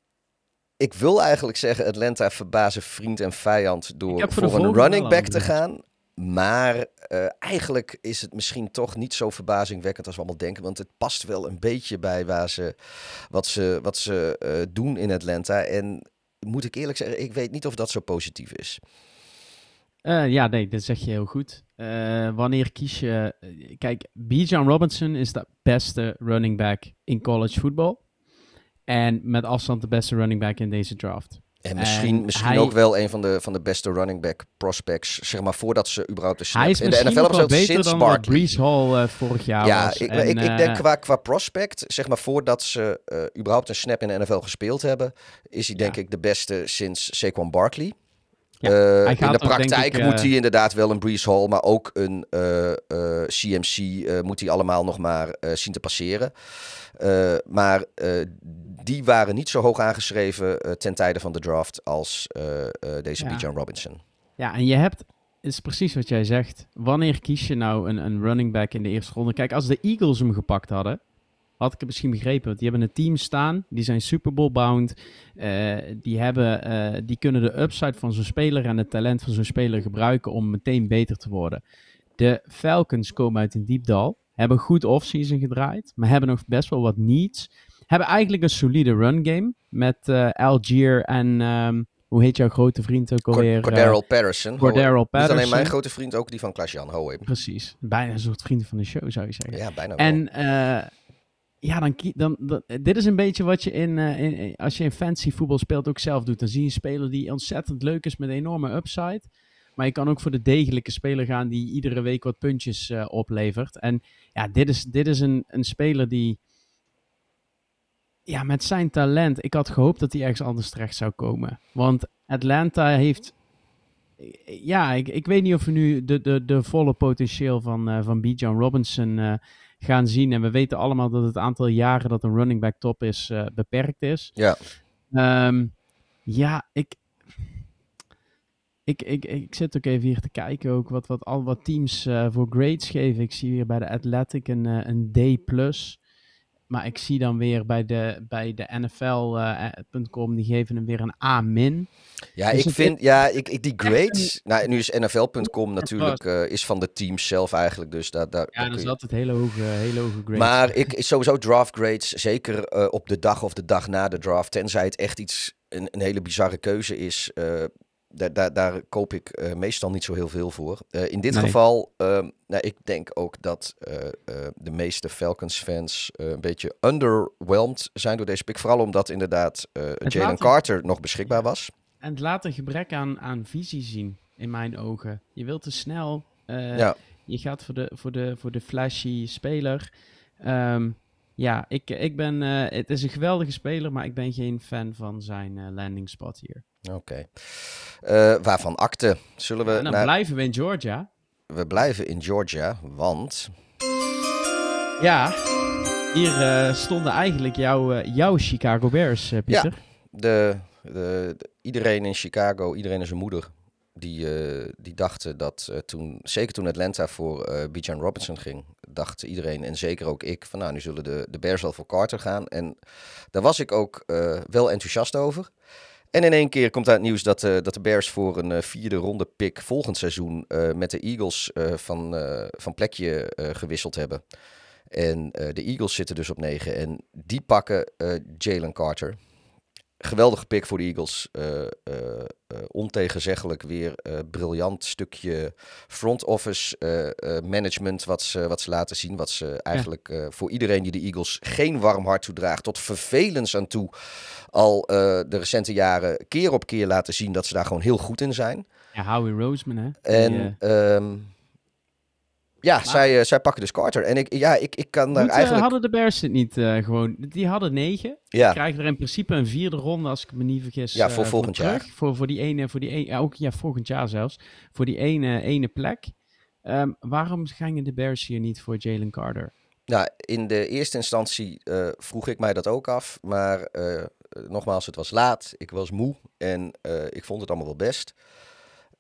ik wil eigenlijk zeggen Atlanta verbazen vriend en vijand door voor, voor een running back te gaan. Maar uh, eigenlijk is het misschien toch niet zo verbazingwekkend als we allemaal denken. Want het past wel een beetje bij waar ze, wat ze, wat ze uh, doen in Atlanta. En moet ik eerlijk zeggen, ik weet niet of dat zo positief is. Uh, ja, nee, dat zeg je heel goed. wanneer kies je... Kijk, Bijan Robinson is de beste running back in college football. En met afstand de beste running back in deze draft. En misschien, en misschien hij, ook wel een van de, van de beste running back prospects, zeg maar, voordat ze überhaupt de snap hij is in de NFL hebben ze beter sinds dan Barkley. Brees Hall uh, vorig jaar ja, was. Ik, en, ik, ik denk qua, qua prospect, zeg maar, voordat ze uh, überhaupt een snap in de NFL gespeeld hebben, is hij denk ik de beste sinds Saquon Barkley. Ja, uh, in de praktijk ik, moet hij inderdaad wel een Brees Hall, maar ook een CMC moet hij allemaal nog maar zien te passeren. maar die waren niet zo hoog aangeschreven ten tijde van de draft als deze ja. Bijan Robinson. Ja, en je hebt, is precies wat jij zegt. Wanneer kies je nou een, een running back in de eerste ronde? Kijk, als de Eagles hem gepakt hadden, had ik het misschien begrepen. Want die hebben een team staan, die zijn Super Bowl bound. Uh, die, hebben, uh, die kunnen de upside van zo'n speler en het talent van zo'n speler gebruiken om meteen beter te worden. De Falcons komen uit een diep dal, hebben goed offseason gedraaid, maar hebben nog best wel wat needs. Hebben eigenlijk een solide run game met uh, Algier en um, hoe heet jouw grote vriend ook alweer? Cordero Patterson. Cordero Patterson. Niet alleen mijn grote vriend, ook die van Klaas-Jan. Precies. Bijna een soort vriend van de show, zou je zeggen. Ja, bijna wel. En ja, dan, dan, dan, dit is een beetje wat je in, uh, in, als je in fancy voetbal speelt ook zelf doet. Dan zie je een speler die ontzettend leuk is met enorme upside. Maar je kan ook voor de degelijke speler gaan die iedere week wat puntjes oplevert. En ja, dit is, dit is een, een speler die ja, met zijn talent, ik had gehoopt dat hij ergens anders terecht zou komen. Want Atlanta heeft ja, ik, ik weet niet of we nu de, de, de volle potentieel van, van Bijan Robinson gaan zien. En we weten allemaal dat het aantal jaren dat een running back top is uh, beperkt is. Ja. Um, ja, ik, ik, ik, ik zit ook even hier te kijken ook wat, wat, al wat teams uh, voor grades geven. Ik zie hier bij de Athletic een, uh, een D+. Maar ik zie dan weer bij de, bij de NFL.com, uh, die geven hem weer een A min. Ja, dus ik vind, ja, ik, ik die grades, nou, nu is NFL.com natuurlijk, uh, is van de teams zelf eigenlijk, dus daar... daar ja, dat is altijd hele hoge, hele hoge grades. Maar ik, sowieso draft grades, zeker uh, op de dag of de dag na de draft, tenzij het echt iets, een, een hele bizarre keuze is, uh, daar, daar, daar, koop ik uh, meestal niet zo heel veel voor. Uh, in dit nee. geval, uh, nou, ik denk ook dat de meeste Falcons-fans een beetje underwhelmed zijn door deze pick. Vooral omdat inderdaad Jalen Carter nog beschikbaar was. En het laat een gebrek aan, aan visie zien, in mijn ogen. Je wilt te snel. ja. Je gaat voor de, voor de, voor de flashy speler. Um, ja, ik, ik ben, het is een geweldige speler, maar ik ben geen fan van zijn landing spot hier. Oké. Okay. Uh, waarvan akte? Zullen we. Ja, dan naar... blijven we in Georgia. We blijven in Georgia, want. Ja, hier uh, stonden eigenlijk jouw, uh, jouw Chicago Bears, Pieter. Ja, de, de, de, iedereen in Chicago, iedereen en zijn moeder, die, die dachten dat toen, zeker toen Atlanta voor Bijan Robinson ging, dacht iedereen en zeker ook ik van nou, nu zullen de, de Bears wel voor Carter gaan. En daar was ik ook wel enthousiast over. En in één keer komt uit het nieuws dat, uh, dat de Bears voor een uh, vierde ronde pick volgend seizoen met de Eagles van, van plekje gewisseld hebben. En de Eagles zitten dus op negen en die pakken Jalen Carter. Geweldige pick voor de Eagles. ontegenzeggelijk weer briljant stukje front office management wat ze, wat ze laten zien. Wat ze eigenlijk ja. voor iedereen die de Eagles geen warm hart toedraagt, tot vervelens aan toe al uh, de recente jaren keer op keer laten zien dat ze daar gewoon heel goed in zijn. Ja, Howie Roseman, hè? En Die, uh... um, ja, maar... zij, uh, zij pakken dus Carter. En ik, ja, ik, ik kan daar Moet, eigenlijk... hadden de Bears het niet gewoon... Die hadden negen. Ja. Krijgen er in principe een vierde ronde, als ik me niet vergis. Ja, voor volgend voor jaar. Terug. Voor, voor die ene, voor die ene, ja, ook ja, volgend jaar zelfs. Voor die ene, ene plek. Um, waarom gingen de Bears hier niet voor Jalen Carter? Nou, in de eerste instantie uh, vroeg ik mij dat ook af. Maar uh, nogmaals, het was laat. Ik was moe. En uh, ik vond het allemaal wel best.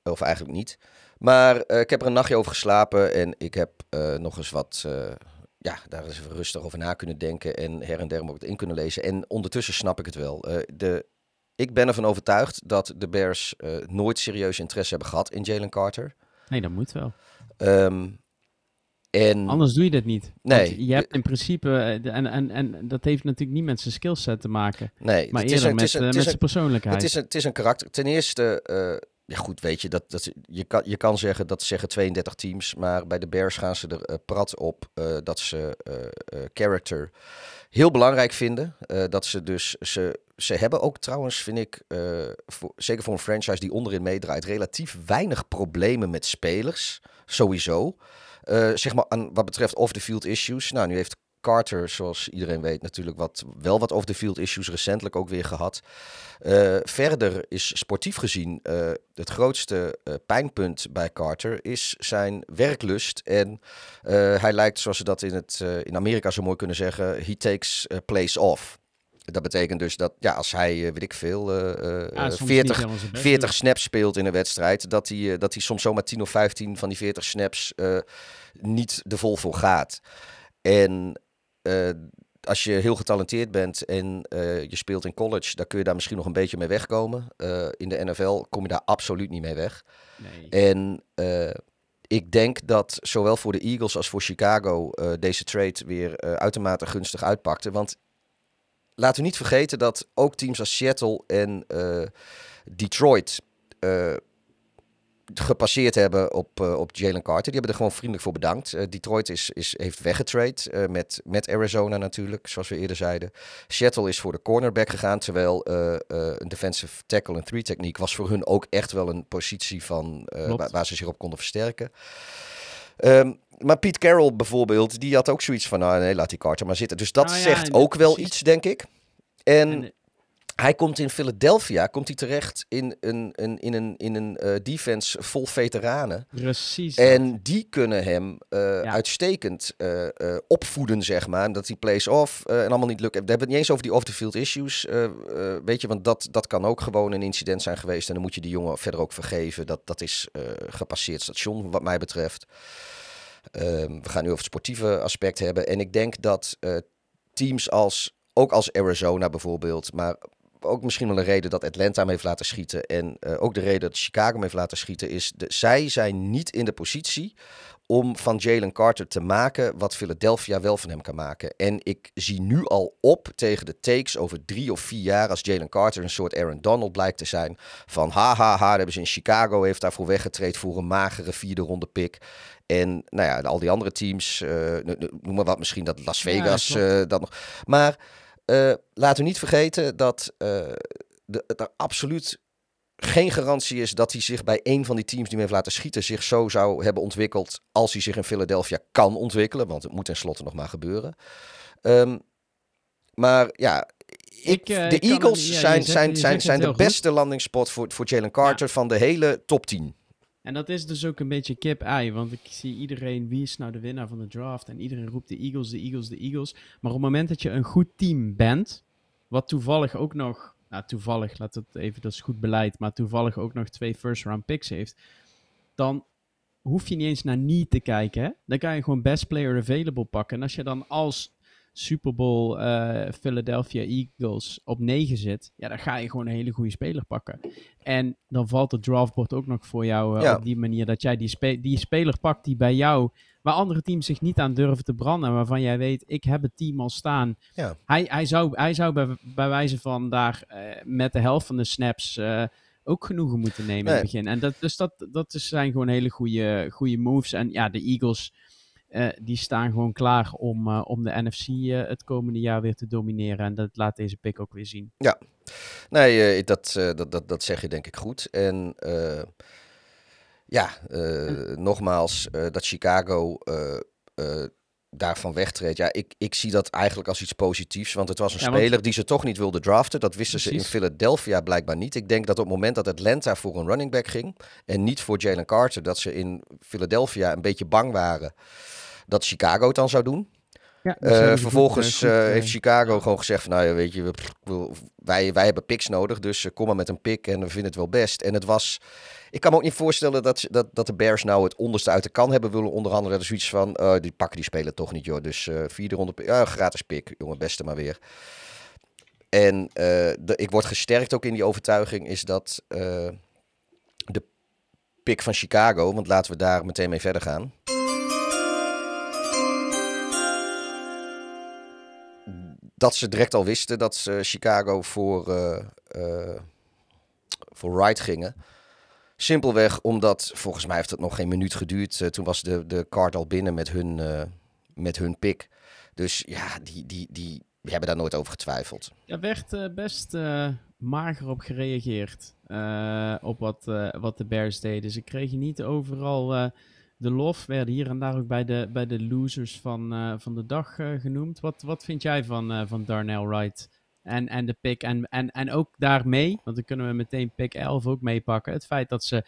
Of eigenlijk niet. Maar eh, ik heb er een nachtje over geslapen en ik heb eh, nog eens wat, eh, ja, daar eens rustig over na kunnen denken en her en der ook in kunnen lezen. En ondertussen snap ik het wel. De, ik ben ervan overtuigd dat de Bears nooit serieus interesse hebben gehad in Jalen Carter. Nee, dat moet wel. Ehm, en Anders doe je dat niet. Nee. Want je hebt in principe, en, en, en dat heeft natuurlijk niet met zijn skillset te maken, nee, maar eerder een, met, een, met zijn persoonlijkheid. het is een, het is een karakter. Ten eerste, ja goed, weet je, dat, dat, je, kan, je kan zeggen dat zeggen 32 teams, maar bij de Bears gaan ze er eh, prat op eh, dat ze eh, character heel belangrijk vinden. Dat ze dus, ze, ze hebben ook trouwens, vind ik, zeker voor een franchise die onderin meedraait, relatief weinig problemen met spelers, sowieso. Zeg maar aan wat betreft off-the-field issues. Nou, nu heeft Carter, zoals iedereen weet, natuurlijk wat, wel wat off-the-field issues recentelijk ook weer gehad. Eh, verder is sportief gezien eh, het grootste eh, pijnpunt bij Carter is zijn werklust. En hij lijkt, zoals ze dat in, het, in Amerika zo mooi kunnen zeggen, he takes place off. Dat betekent dus dat ja, als hij, weet ik veel, eh, Ja, soms niet 40, helemaal zijn best 40 doen. snaps speelt in een wedstrijd, dat hij, dat hij soms zomaar 10 of 15 van die 40 snaps niet de vol voor gaat. En als je heel getalenteerd bent en eh, je speelt in college, dan kun je daar misschien nog een beetje mee wegkomen. Eh, in de NFL kom je daar absoluut niet mee weg. Nee. En eh, ik denk dat zowel voor de Eagles als voor Chicago eh, deze trade weer eh, uitermate gunstig uitpakte. Want laten we niet vergeten dat ook teams als Seattle en eh, Detroit eh, gepasseerd hebben op, eh, op Jalen Carter. Die hebben er gewoon vriendelijk voor bedankt. Eh, Detroit is, is, heeft weggetrade eh, met, met Arizona natuurlijk, zoals we eerder zeiden. Seattle is voor de cornerback gegaan, terwijl een defensive tackle en three techniek was voor hun ook echt wel een positie van, waar, waar ze zich op konden versterken. Ehm, maar Pete Carroll bijvoorbeeld, die had ook zoiets van, nou nee, laat die Carter maar zitten. Dus dat Nou ja, zegt ook wel precies. iets, denk ik. En, En, hij komt in Philadelphia, komt hij terecht in een, een, in een, in een eh, defense vol veteranen. precies. En die kunnen hem eh, Ja. uitstekend eh, opvoeden, zeg maar. Dat die plays off en allemaal niet lukt. We hebben het niet eens over die off-the-field issues, weet je. Want dat, dat kan ook gewoon een incident zijn geweest. En dan moet je die jongen verder ook vergeven. Dat, dat is gepasseerd station, wat mij betreft. Ehm, we gaan nu over het sportieve aspect hebben. En ik denk dat teams als, ook als Arizona bijvoorbeeld, maar ook misschien wel een reden dat Atlanta hem heeft laten schieten. En eh, ook de reden dat Chicago hem heeft laten schieten, is de, zij zijn niet in de positie om van Jalen Carter te maken wat Philadelphia wel van hem kan maken. En ik zie nu al op tegen de takes over drie of vier jaar als Jalen Carter een soort Aaron Donald blijkt te zijn. Van ha ha ha, hebben ze in Chicago heeft daarvoor weggetraind voor een magere vierde ronde pick. En nou ja, al die andere teams, no- noem maar wat, misschien dat Las Ja, Vegas eh, dat nog. Maar eh, laten we niet vergeten dat eh, de, er absoluut geen garantie is dat hij zich bij een van die teams die hem heeft laten schieten zich zo zou hebben ontwikkeld als hij zich in Philadelphia kan ontwikkelen. Want het moet tenslotte nog maar gebeuren. Ehm, maar ja, ik, Ik, eh, de Eagles niet- ja, je zijn, zegt- zijn, zijn, zijn de goed. beste landingsspot voor, voor Jalen Carter van de hele top 10. En dat is dus ook een beetje kip-ei, want ik zie iedereen, wie is nou de winnaar van de draft? En iedereen roept de Eagles, de Eagles, de Eagles. Maar op het moment dat je een goed team bent, wat toevallig ook nog, nou toevallig, laat het even, dat is goed beleid, maar toevallig ook nog twee first round picks heeft, dan hoef je niet eens naar niet te kijken. Hè? Dan kan je gewoon best player available pakken. En als je dan als Super Bowl eh, Philadelphia Eagles op 9 zit, ja, dan ga je gewoon een hele goede speler pakken. En dan valt het draftboard ook nog voor jou eh, Ja. op die manier dat jij die, spe- die speler pakt die bij jou, waar andere teams zich niet aan durven te branden, waarvan jij weet, ik heb het team al staan. Ja. Hij, hij zou, hij zou bij, bij wijze van daar eh, met de helft van de snaps ook genoegen moeten nemen in het begin. En dat, dus dat, dat zijn gewoon hele goede, goede moves. En ja, de Eagles, eh, die staan gewoon klaar om, eh, om de NFC eh, het komende jaar weer te domineren. En dat laat deze pick ook weer zien. Nee, eh, dat, dat, dat, dat zeg je denk ik goed. En ja, nogmaals, dat Chicago daarvan wegtreedt. Ja, ik, ik zie dat eigenlijk als iets positiefs. Want het was een Ja, want- speler die ze toch niet wilden draften. Dat wisten ze in. Philadelphia blijkbaar niet. Ik denk dat op het moment dat Atlanta voor een running back ging... en niet voor Jalen Carter... dat ze in Philadelphia een beetje bang waren... dat Chicago het dan zou doen. Ja, dus ze vervolgens goed, eh, eh, heeft eh, Chicago gewoon gezegd van, nou ja, weet je, we, wij, wij hebben picks nodig, dus eh, kom maar met een pick en we vinden het wel best. En het was, ik kan me ook niet voorstellen dat, dat, dat de Bears nou het onderste uit de kan hebben willen onderhandelen. Er is zoiets van, eh, die pakken die spelen toch niet, joh. Dus eh vierde ronde, ja, gratis pick, jongen, beste maar weer. En eh, de, ik word gesterkt ook in die overtuiging, is dat eh, de pick van Chicago, want laten we daar meteen mee verder gaan. Dat ze direct al wisten dat ze Chicago voor, eh, eh, voor Wright gingen. Simpelweg omdat, volgens mij heeft het nog geen minuut geduurd. eh, toen was de, de card al binnen met hun, met hun pick. Dus ja, die, die, die hebben daar nooit over getwijfeld. Er werd best mager op gereageerd. op wat, wat de Bears deden. Ze kregen niet overal de lof. Werden hier en daar ook bij de, bij de losers van, eh, van de dag eh, genoemd. Wat, wat vind jij van, eh, van Darnell Wright? En, en de pick. En, en, en ook daarmee, want dan kunnen we meteen pick 11 ook meepakken. Het feit dat ze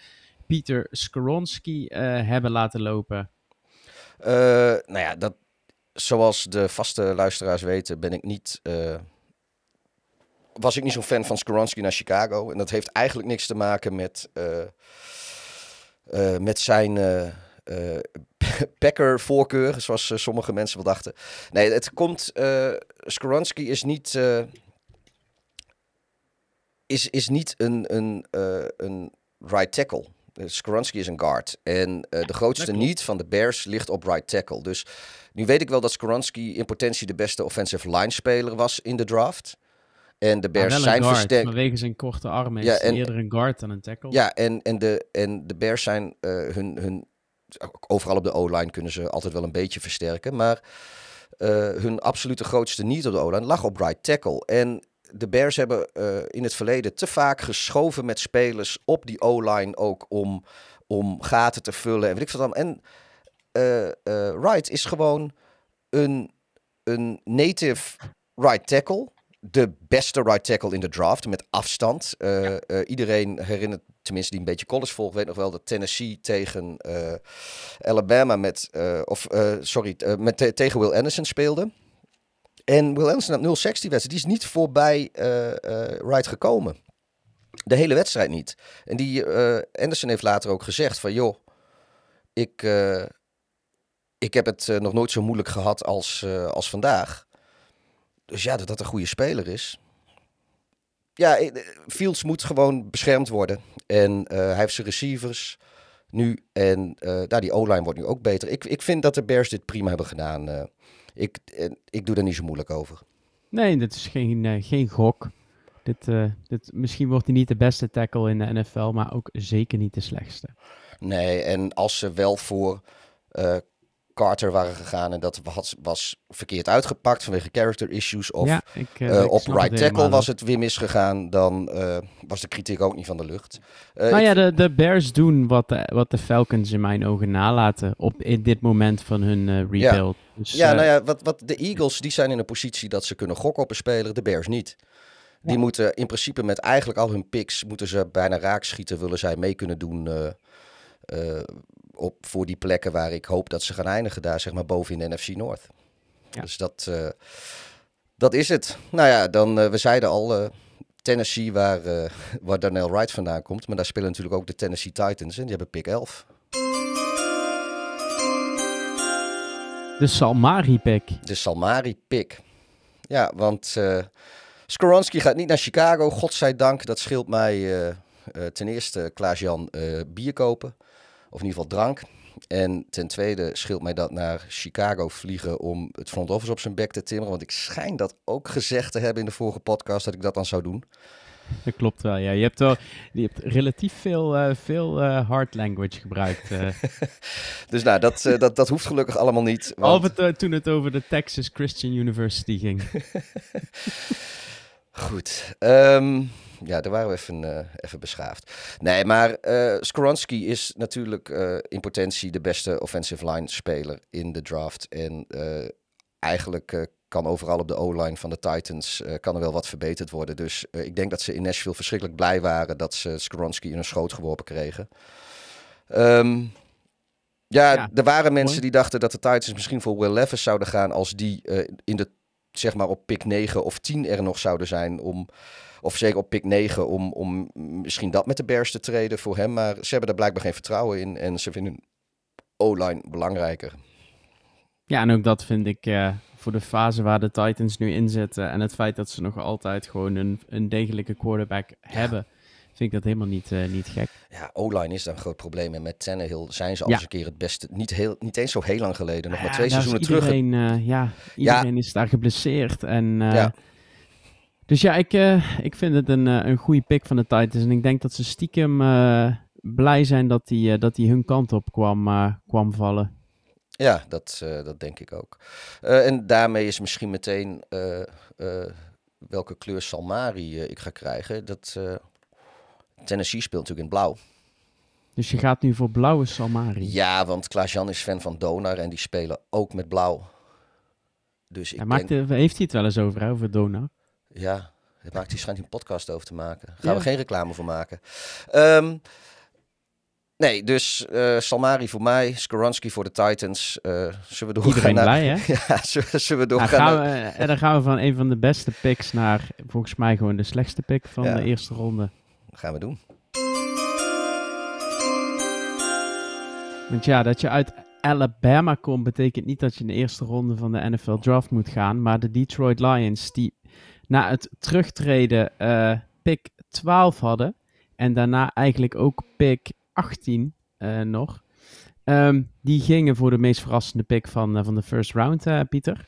Pieter Skoronski hebben laten lopen. Nou ja, dat, zoals de vaste luisteraars weten, ben ik niet, was ik niet zo'n fan van Skoronski naar Chicago. En dat heeft eigenlijk niks te maken met, met zijn eh eh, Packer-voorkeur, zoals eh, sommige mensen wel dachten. Nee, het komt. Skoronski is niet. is, is niet een, een, een right tackle. Skoronski is een guard. En de grootste niet van de Bears ligt op right tackle. Dus nu weet ik wel dat Skoronski in potentie de beste offensive line speler was in de draft. En de Maar Bears zijn versterkt. Vanwege zijn korte armen Ja, is en- eerder een guard dan een tackle. Ja, en, en, de, en de Bears zijn hun, hun. Overal op de O-line kunnen ze altijd wel een beetje versterken. Maar eh, hun absolute grootste niet op de O-line lag op right tackle. En de Bears hebben eh, in het verleden te vaak geschoven met spelers op die O-line ook om, om gaten te vullen. En weet ik veel dan. En Wright is gewoon een, een native right tackle. De beste right tackle in de draft, met afstand. Iedereen herinnert, tenminste die een beetje college volgt, weet nog wel dat Tennessee tegen eh, Alabama met, eh, of eh, sorry, met te- tegen Will Anderson speelde. En Will Anderson had 0-6 die wedstrijd. Die is niet voorbij Wright gekomen. De hele wedstrijd niet. En die Anderson heeft later ook gezegd van joh, ik, ik heb het nog nooit zo moeilijk gehad als, als vandaag. Dus ja, dat dat een goede speler is. Ja, eh, Fields moet gewoon beschermd worden. En eh, hij heeft zijn receivers nu. En eh daar die O-line wordt nu ook beter. Ik, ik vind dat de Bears dit prima hebben gedaan. ik, ik doe daar niet zo moeilijk over. Nee, dit is geen, geen gok. Dit, dit, misschien wordt hij niet de beste tackle in de NFL, maar ook zeker niet de slechtste. Nee, en als ze wel voor Carter waren gegaan en dat was, was verkeerd uitgepakt vanwege character issues of ja, ik, eh, eh, ik op snap right tackle was het weer misgegaan, dan eh, was de kritiek ook niet van de lucht. Eh, Nou ja, de, de Bears doen wat de, wat de Falcons in mijn ogen nalaten op in dit moment van hun eh, rebuild. Dus, Ja, eh, nou ja, wat, wat de Eagles, die zijn in een positie dat ze kunnen gokken op een speler, de Bears niet. Die Ja. moeten in principe met eigenlijk al hun picks, moeten ze bijna raak schieten, willen zij mee kunnen doen eh, eh, op, voor die plekken waar ik hoop dat ze gaan eindigen, daar zeg maar boven in de NFC North. Ja. Dus dat, eh, dat is het. Nou ja, dan, eh, we zeiden al, eh, Tennessee waar, waar Darnell Wright vandaan komt, maar daar spelen natuurlijk ook de Tennessee Titans en die hebben pick 11. de Salmari pick. De Salmari pick. Ja, want eh Skoronski gaat niet naar Chicago. Godzijdank, dat scheelt mij ten eerste, Klaas-Jan, bier kopen. Of in ieder geval drank. En ten tweede scheelt mij dat naar Chicago vliegen om het front office op zijn bek te timmeren. Want ik schijn dat ook gezegd te hebben in de vorige podcast dat ik dat dan zou doen. Dat klopt wel, ja. Je hebt, wel, je hebt relatief veel, eh, veel eh, hard language gebruikt. eh. Dus nou, dat, dat, dat hoeft gelukkig allemaal niet. Want... Behalve toen het over de Texas Christian University ging. Goed. ehm, ja, daar waren we even, eh, even beschaafd. Nee, maar Skoronski is natuurlijk eh, in potentie de beste offensive line speler in de draft. En eigenlijk kan overal op de O-line van de Titans kan er wel wat verbeterd worden. Dus ik denk dat ze in Nashville verschrikkelijk blij waren dat ze Skoronski in hun schoot geworpen kregen. Ehm, Ja, Ja, er waren mensen mooi. die dachten dat de Titans misschien voor Will Levis zouden gaan als die in de, zeg maar op pick 9 of 10 er nog zouden zijn om, of zeker op pick 9 om, om misschien dat met de Bears te treden voor hem. Maar ze hebben daar blijkbaar geen vertrouwen in en ze vinden O-line belangrijker. Ja, en ook dat vind ik eh, voor de fase waar de Titans nu in zitten en het feit dat ze nog altijd gewoon een, een degelijke quarterback hebben, vind ik dat helemaal niet, eh, niet gek. Ja, O-line is daar een groot probleem en met Tannehill zijn ze al Ja. eens een keer het beste. Niet, heel, niet eens zo heel lang geleden, nog maar Ja, twee seizoenen terug. eh, ja, iedereen is daar geblesseerd. En, Ja. Dus ja, ik, eh, ik vind het een, eh, een goede pick van de Titans. En ik denk dat ze stiekem eh, blij zijn dat die, eh, dat die hun kant op kwam, kwam vallen. Ja, dat, dat denk ik ook. En daarmee is misschien meteen welke kleur Salmari ik ga krijgen. Dat, Tennessee speelt natuurlijk in blauw. Dus je gaat nu voor blauwe Salmari. Ja, want Klaas-Jan is fan van Donar en die spelen ook met blauw. Dus ik Hij denk, maakt, heeft hij het wel eens over, hè, over Dona? Ja, het maakt hij schijnt een podcast over te maken. Gaan Ja. we geen reclame voor maken. Ehm, nee, dus eh, Salmari voor mij, Skoronski voor de Titans. Eh, zullen we doorgaan Iedereen naar... blij, hè? Ja, zullen, zullen we Nou, doorgaan gaan naar- we, en dan gaan we van een van de beste picks naar volgens mij gewoon de slechtste pick van Ja. de eerste ronde. gaan we doen. Want ja, dat je uit Alabama komt, betekent niet dat je in de eerste ronde van de NFL draft moet gaan. Maar de Detroit Lions, die na het terugtreden eh, pick 12 hadden. En daarna eigenlijk ook pick 18 eh, nog. ehm, die gingen voor de meest verrassende pick van, eh, van de first round, Pieter.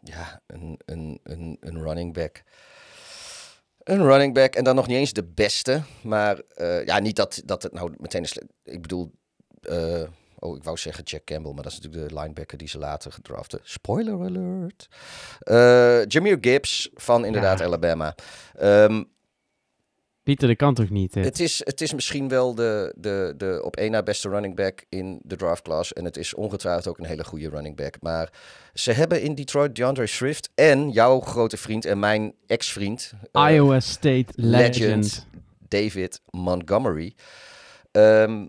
Ja, een, een, een, een running back. Een running back en dan nog niet eens de beste. Maar ja, niet dat, dat het nou meteen is. Ik bedoel, oh, ik wou zeggen Jack Campbell, maar dat is natuurlijk de linebacker die ze later gedraften. Spoiler alert. Eh Jameer Gibbs van inderdaad Ja. Alabama. Ehm, Pieter, dat kan toch niet? het, is, het is misschien wel de, de, de op één na beste running back in de draft class. En het is ongetwijfeld ook een hele goede running back. Maar ze hebben in Detroit DeAndre Swift en jouw grote vriend en mijn ex-vriend. eh, Iowa State legend. legend. David Montgomery. Ehm,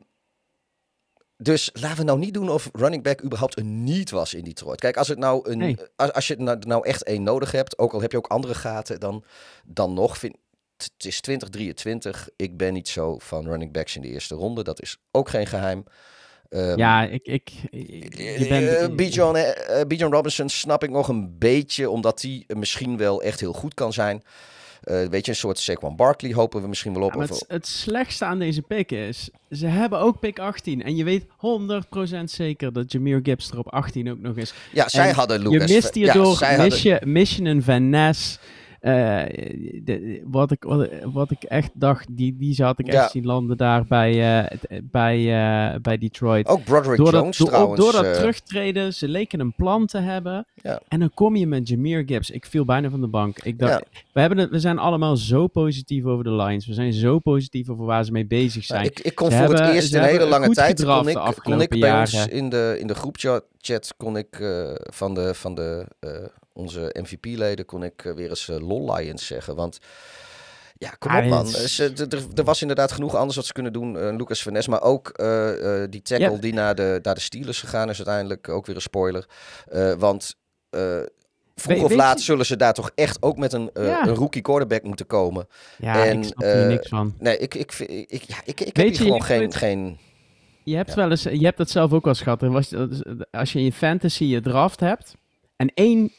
dus laten we nou niet doen of running back überhaupt een niet was in Detroit. Kijk, als, het nou een, Nee. als, als je nou, nou echt één nodig hebt, ook al heb je ook andere gaten, dan, dan nog vind het is 2023. Ik ben niet zo van running backs in de eerste ronde. Dat is ook geen geheim. Ehm, Ja, ik... ik je bent, eh, Bijan Bijan Robinson snap ik nog een beetje, omdat hij misschien wel echt heel goed kan zijn. Eh, weet je, een soort Saquon Barkley hopen we misschien wel op. Ja, of- het, het slechtste aan deze pick is, ze hebben ook pick 18. En je weet 100% zeker dat Jameer Gibbs er op 18 ook nog is. ja, zij en hadden Lucas. je mist ja, hierdoor, zij mis, hadden- je, mis je een Van Ness. Eh, de- wat, ik, wat, wat ik echt dacht, die, die zat ik echt Ja. zien landen daar bij, eh, het- bij, eh, bij Detroit. Ook Broderick door dat, Jones door, trouwens. door dat eh, terugtreden, ze leken een plan te hebben. Ja. En dan kom je met Jameer Gibbs. Ik viel bijna van de bank. Ik dacht, we, hebben het, we zijn allemaal zo positief over de Lions. We zijn zo positief over waar ze mee bezig zijn. nou, ik, ik kon Ze voor het eerst een hele lange tijd kon ik, kon ik bij ons in de, in de groepchat chat kon ik eh, van, de, van de, eh, onze MVP-leden kon ik eh, weer eens lol Lions zeggen. Want ja, kom Ah, op man. Er was inderdaad genoeg anders wat ze kunnen doen. Lucas Van Ness, maar ook die tackle Ja. die naar de, naar de Steelers gegaan is uiteindelijk. Ook weer een spoiler. Want vroeg We- of laat je- zullen ze daar toch echt ook met een, Ja. een rookie quarterback moeten komen. ja, en, ik snap er niks van. Nee, ik, ik, ik, ja, ik, ik heb Weet hier je, gewoon geen, geen... Je hebt, Ja. wel eens, je hebt dat zelf ook wel eens gehad. Er was, als je in fantasy je draft hebt. En één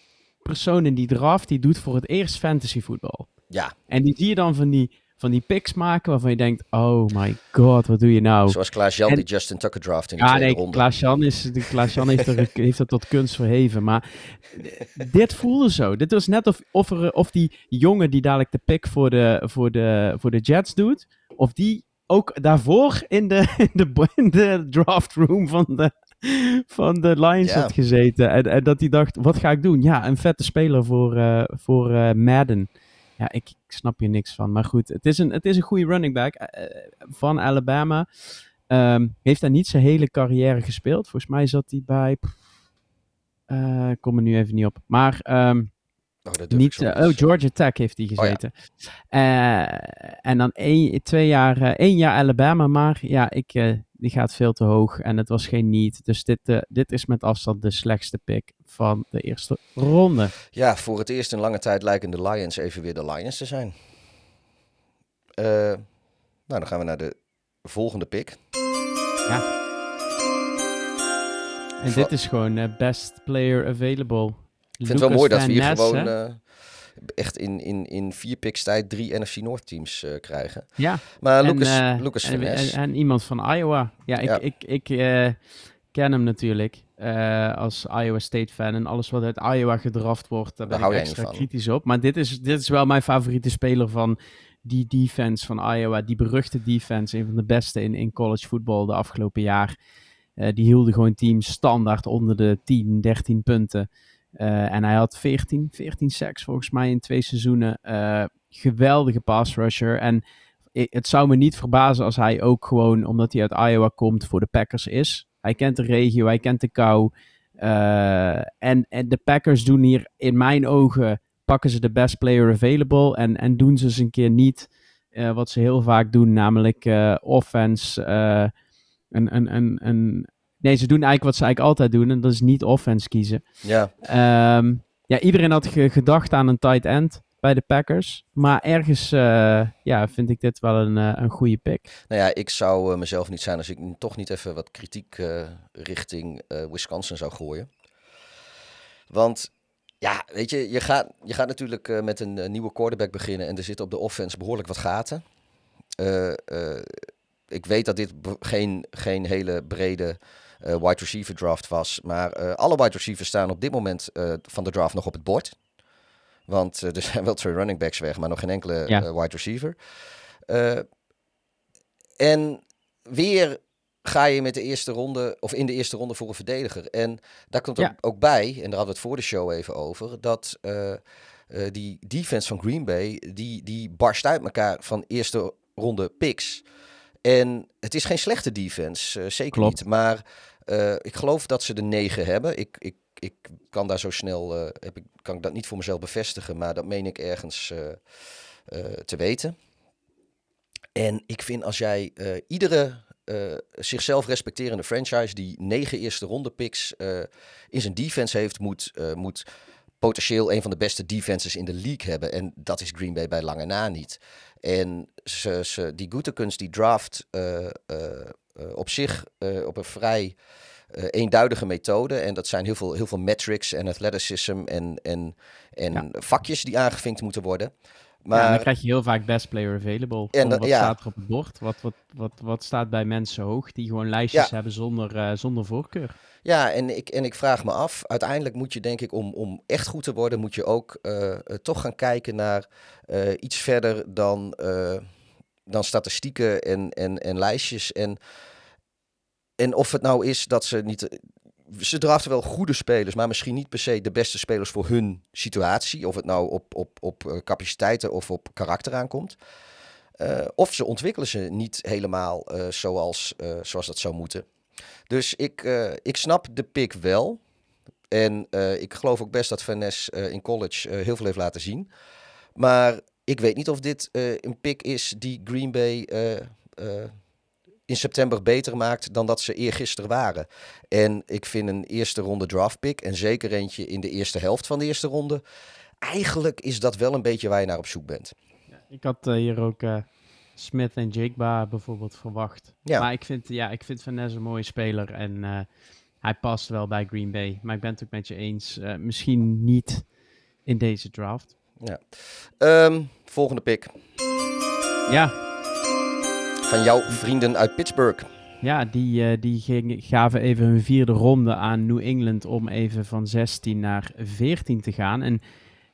persoon in die draft die doet voor het eerst fantasy voetbal. Ja, En die zie je dan van die, van die picks maken waarvan je denkt: oh my god, wat doe je nou? zoals Klaas Jan En- die Justin Tucker draft in de Ja, nee, ronde. Klaas-Jan Klaas-Jan heeft, er, heeft dat tot kunst verheven. Maar dit voelde zo. Dit was net of, of, er, of die jongen die dadelijk de pick voor de, voor, de, voor de Jets doet, of die ook daarvoor in de, in de, in de draft room van de, van de Lions had gezeten. En, en dat hij dacht, wat ga ik doen? Ja, een vette speler voor, eh, voor eh, Madden. Ja, ik, ik snap hier niks van. Maar goed, het is een, het is een goede running back eh, van Alabama. Ehm, heeft hij niet zijn hele carrière gespeeld. Volgens mij zat hij bij... ik kom er nu even niet op. Maar ehm, Oh, dat niet... eh, oh, Georgia Tech heeft hij ja. gezeten. Eh, en dan één, twee jaar, eh, één jaar Alabama. Maar ja, ik, die gaat veel te hoog en het was geen niet. Dus dit, dit is met afstand de slechtste pick van de eerste ronde. Ja, voor het eerst in lange tijd lijken de Lions even weer de Lions te zijn. Nou, dan gaan we naar de volgende pick. Ja. En dit is gewoon best player available. Ik vind het wel mooi dat we hier gewoon uh, echt in, in, in vier picks tijd drie NFC North teams uh, krijgen. Ja. Maar Lucas, en, Lucas en, en, en, iemand van Iowa. Ja, ik, Ja. ik, ik ken hem natuurlijk als Iowa State fan. En alles wat uit Iowa gedraft wordt, daar ben Daar ik extra kritisch op. Maar dit is, dit is wel mijn favoriete speler van die defense van Iowa. Die beruchte defense, een van de beste in, in college football de afgelopen jaar. Uh, die hielden gewoon teams standaard onder de 10, 13 punten. Uh, en hij had 14, 14 sacks volgens mij in twee seizoenen. Uh, geweldige pass rusher. En het zou me niet verbazen als hij ook gewoon, omdat hij uit Iowa komt, voor de Packers is. Hij kent de regio, hij kent de kou. en, en de Packers doen hier in mijn ogen, pakken ze de best player available. En, en doen ze eens een keer niet wat ze heel vaak doen, namelijk offense een, een, een... Nee, ze doen eigenlijk wat ze eigenlijk altijd doen. En dat is niet offense kiezen. Ja. Um, ja, iedereen had ge gedacht aan een tight end bij de Packers. Maar ergens uh, ja, vind ik dit wel een, uh, een goede pick. Nou ja, ik zou uh, mezelf niet zijn als ik toch niet even wat kritiek richting Wisconsin zou gooien. Want ja, weet je, je gaat, je gaat natuurlijk met een nieuwe quarterback beginnen. En er zitten op de offense behoorlijk wat gaten ik weet dat dit geen, geen hele brede wide receiver draft was. Maar uh, alle wide receivers staan op dit moment uh, van de draft nog op het bord. Want er zijn wel twee running backs weg, maar nog geen enkele ja. wide receiver. en weer ga je met de eerste ronde, of in de eerste ronde voor een verdediger. En daar komt Ja. ook, bij, en daar hadden we het voor de show even over, dat die defense van Green Bay, die, die barst uit elkaar van eerste ronde picks. En het is geen slechte defense, uh, zeker Klopt. niet. Maar uh, ik geloof dat ze de negen hebben. Ik, ik, ik kan daar zo snel, uh, heb ik, kan ik dat niet voor mezelf bevestigen, maar dat meen ik ergens te weten. En ik vind als jij iedere zichzelf respecterende franchise die negen eerste ronde picks in zijn defense heeft, moet, moet potentieel een van de beste defenses in de league hebben. En dat is Green Bay bij lange na niet. En ze, ze, die Gutekunst die draft op zich op een vrij eenduidige methode. En dat zijn heel veel, heel veel metrics en athleticism en, en, en Ja. vakjes die aangevinkt moeten worden. Maar dan krijg je heel vaak best player available. En dan- wat ja. staat er op het bord? Wat, wat, wat, wat staat bij mensen hoog die gewoon lijstjes Ja. hebben zonder, eh, zonder voorkeur? Ja, en ik, en ik vraag me af, uiteindelijk moet je denk ik om, om echt goed te worden, moet je ook eh, eh, toch gaan kijken naar eh, iets verder dan, eh, dan statistieken en, en, en lijstjes. En, en of het nou is dat ze niet. Ze draften wel goede spelers, maar misschien niet per se de beste spelers voor hun situatie. Of het nou op, op, op eh, capaciteiten of op karakter aankomt. Eh, of ze ontwikkelen ze niet helemaal eh, zoals, zoals dat zou moeten. Dus ik, ik snap de pick wel. En ik geloof ook best dat Van Ness eh, in college heel veel heeft laten zien. Maar ik weet niet of dit eh, een pick is die Green Bay eh, eh, in september beter maakt dan dat ze eergisteren waren. En ik vind een eerste ronde draft pick, en zeker eentje in de eerste helft van de eerste ronde, eigenlijk is dat wel een beetje waar je naar op zoek bent. Ik had hier ook Smith en Jigba bijvoorbeeld verwacht. Ja. Maar ik vind, ja, ik vind Van Ness een mooie speler en hij past wel bij Green Bay. Maar ik ben het ook met je eens. misschien niet in deze draft. Ehm, volgende pick Ja, van jouw vrienden uit Pittsburgh. Ja, die, eh, die gaven even hun vierde ronde aan New England om even van 16 naar 14 te gaan. En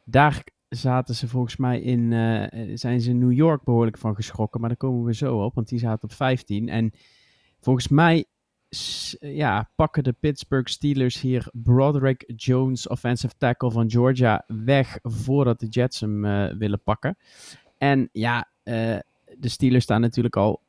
daar zaten ze volgens mij in, eh, zijn ze in New York behoorlijk van geschrokken, maar daar komen we zo op, want die zaten op 15. En volgens mij ja, pakken de Pittsburgh Steelers hier Broderick Jones, offensive tackle van Georgia, weg voordat de Jets hem eh, willen pakken. En ja, eh, de Steelers staan natuurlijk al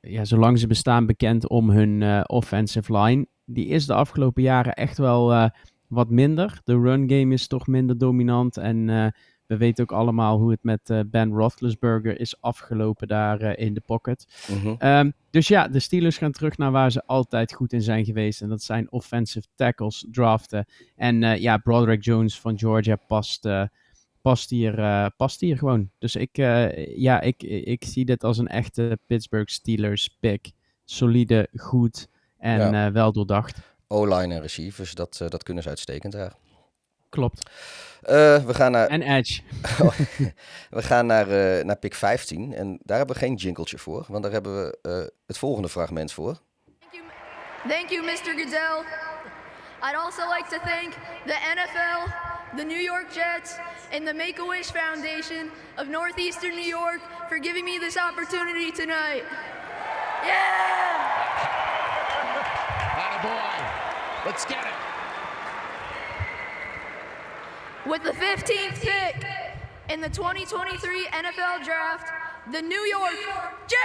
ja, zolang ze bestaan bekend om hun eh, offensive line. Die is de afgelopen jaren echt wel wat minder. De run game is toch minder dominant. En we weten ook allemaal hoe het met eh, Ben Roethlisberger is afgelopen daar eh, in de pocket. Mhm. Ehm, dus ja, de Steelers gaan terug naar waar ze altijd goed in zijn geweest. En dat zijn offensive tackles draften. En eh, ja, Broderick Jones van Georgia past, past, hier, past hier gewoon. Dus ik, ja, ik, ik zie dit als een echte Pittsburgh Steelers pick. Solide, goed en Ja. wel doordacht. O-line en receivers, dat, dat kunnen ze uitstekend dragen. Klopt. Eh, we gaan naar, En Edge. we gaan naar, eh, naar pick 15 en daar hebben we geen jingletje voor, want daar hebben we eh, het volgende fragment voor. Thank you, thank you, Mr. Goodell. I'd also like to thank the NFL, the New York Jets, and the Make a Wish Foundation of Northeastern New York for giving me this opportunity tonight. Yeah! boy. Let's get it. With the 15th pick in the 2023 NFL Draft, the New York J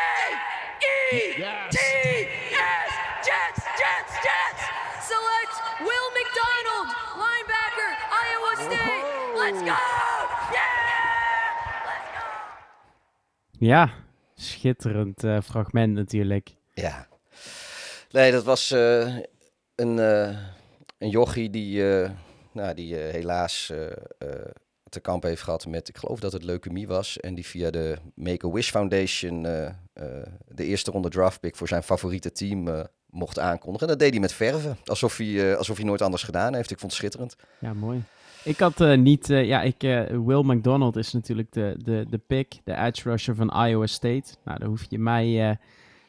E T S Jets Jets Jets select Will McDonald, linebacker, Iowa State. Let's go! Yeah! Let's go! Ja, schitterend eh, fragment natuurlijk. Ja. Nee, dat was eh, een, eh, een jochie die, eh, nou, die eh, helaas eh, eh, te kamp heeft gehad met, ik geloof dat het leukemie was. En die via de Make-A-Wish Foundation de eerste ronde draftpick voor zijn favoriete team mocht aankondigen. En dat deed hij met verven, alsof hij, alsof hij nooit anders gedaan heeft. Ik vond het schitterend. Ja, mooi. Ik had niet, ja, ik, eh, Will McDonald is natuurlijk de, de, de pick, de edge rusher van Iowa State. Nou, dan hoef je mij,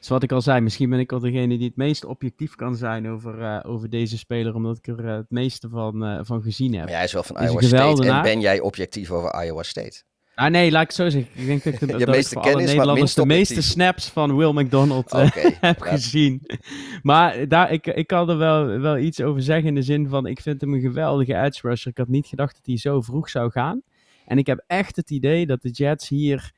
eh zoals ik al zei, misschien ben ik al degene die het meest objectief kan zijn over, eh, over deze speler, omdat ik er eh, het meeste van, eh, van gezien heb. Maar jij is wel van Is Iowa State. En geweldenaar. ben jij objectief over Iowa State? Ah nee, laat ik het zo zeggen. Ik denk dat ik, de, dat meeste kennis, Nederlanders de meeste snaps van Will McDonald Oké. heb Ja. gezien. Maar daar, ik, ik kan er wel, wel iets over zeggen in de zin van, ik vind hem een geweldige edge rusher. Ik had niet gedacht dat hij zo vroeg zou gaan. En ik heb echt het idee dat de Jets hier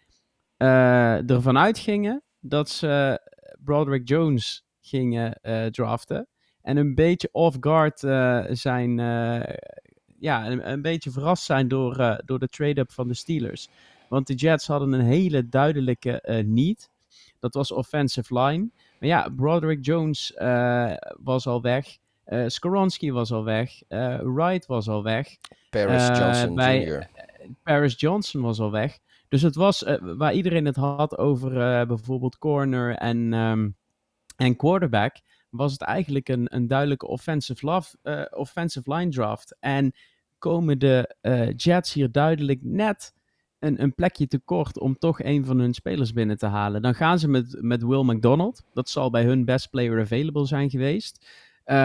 ervan uitgingen dat ze Broderick Jones gingen eh, draften. En een beetje off-guard eh, zijn, eh, ja, een, een beetje verrast zijn door, door de trade-up van de Steelers. Want de Jets hadden een hele duidelijke need. Dat was offensive line. Maar ja, Broderick Jones was al weg. Eh Skoronski was al weg. Wright was al weg. Paris Johnson bij-. Paris Johnson was al weg. Dus het was eh, waar iedereen het had over eh, bijvoorbeeld corner en, ehm, en quarterback. Was het eigenlijk een, een duidelijke offensive, love, eh, offensive line draft. En komen de Jets hier duidelijk net een, een plekje tekort om toch een van hun spelers binnen te halen. Dan gaan ze met, met Will McDonald. Dat zal bij hun best player available zijn geweest.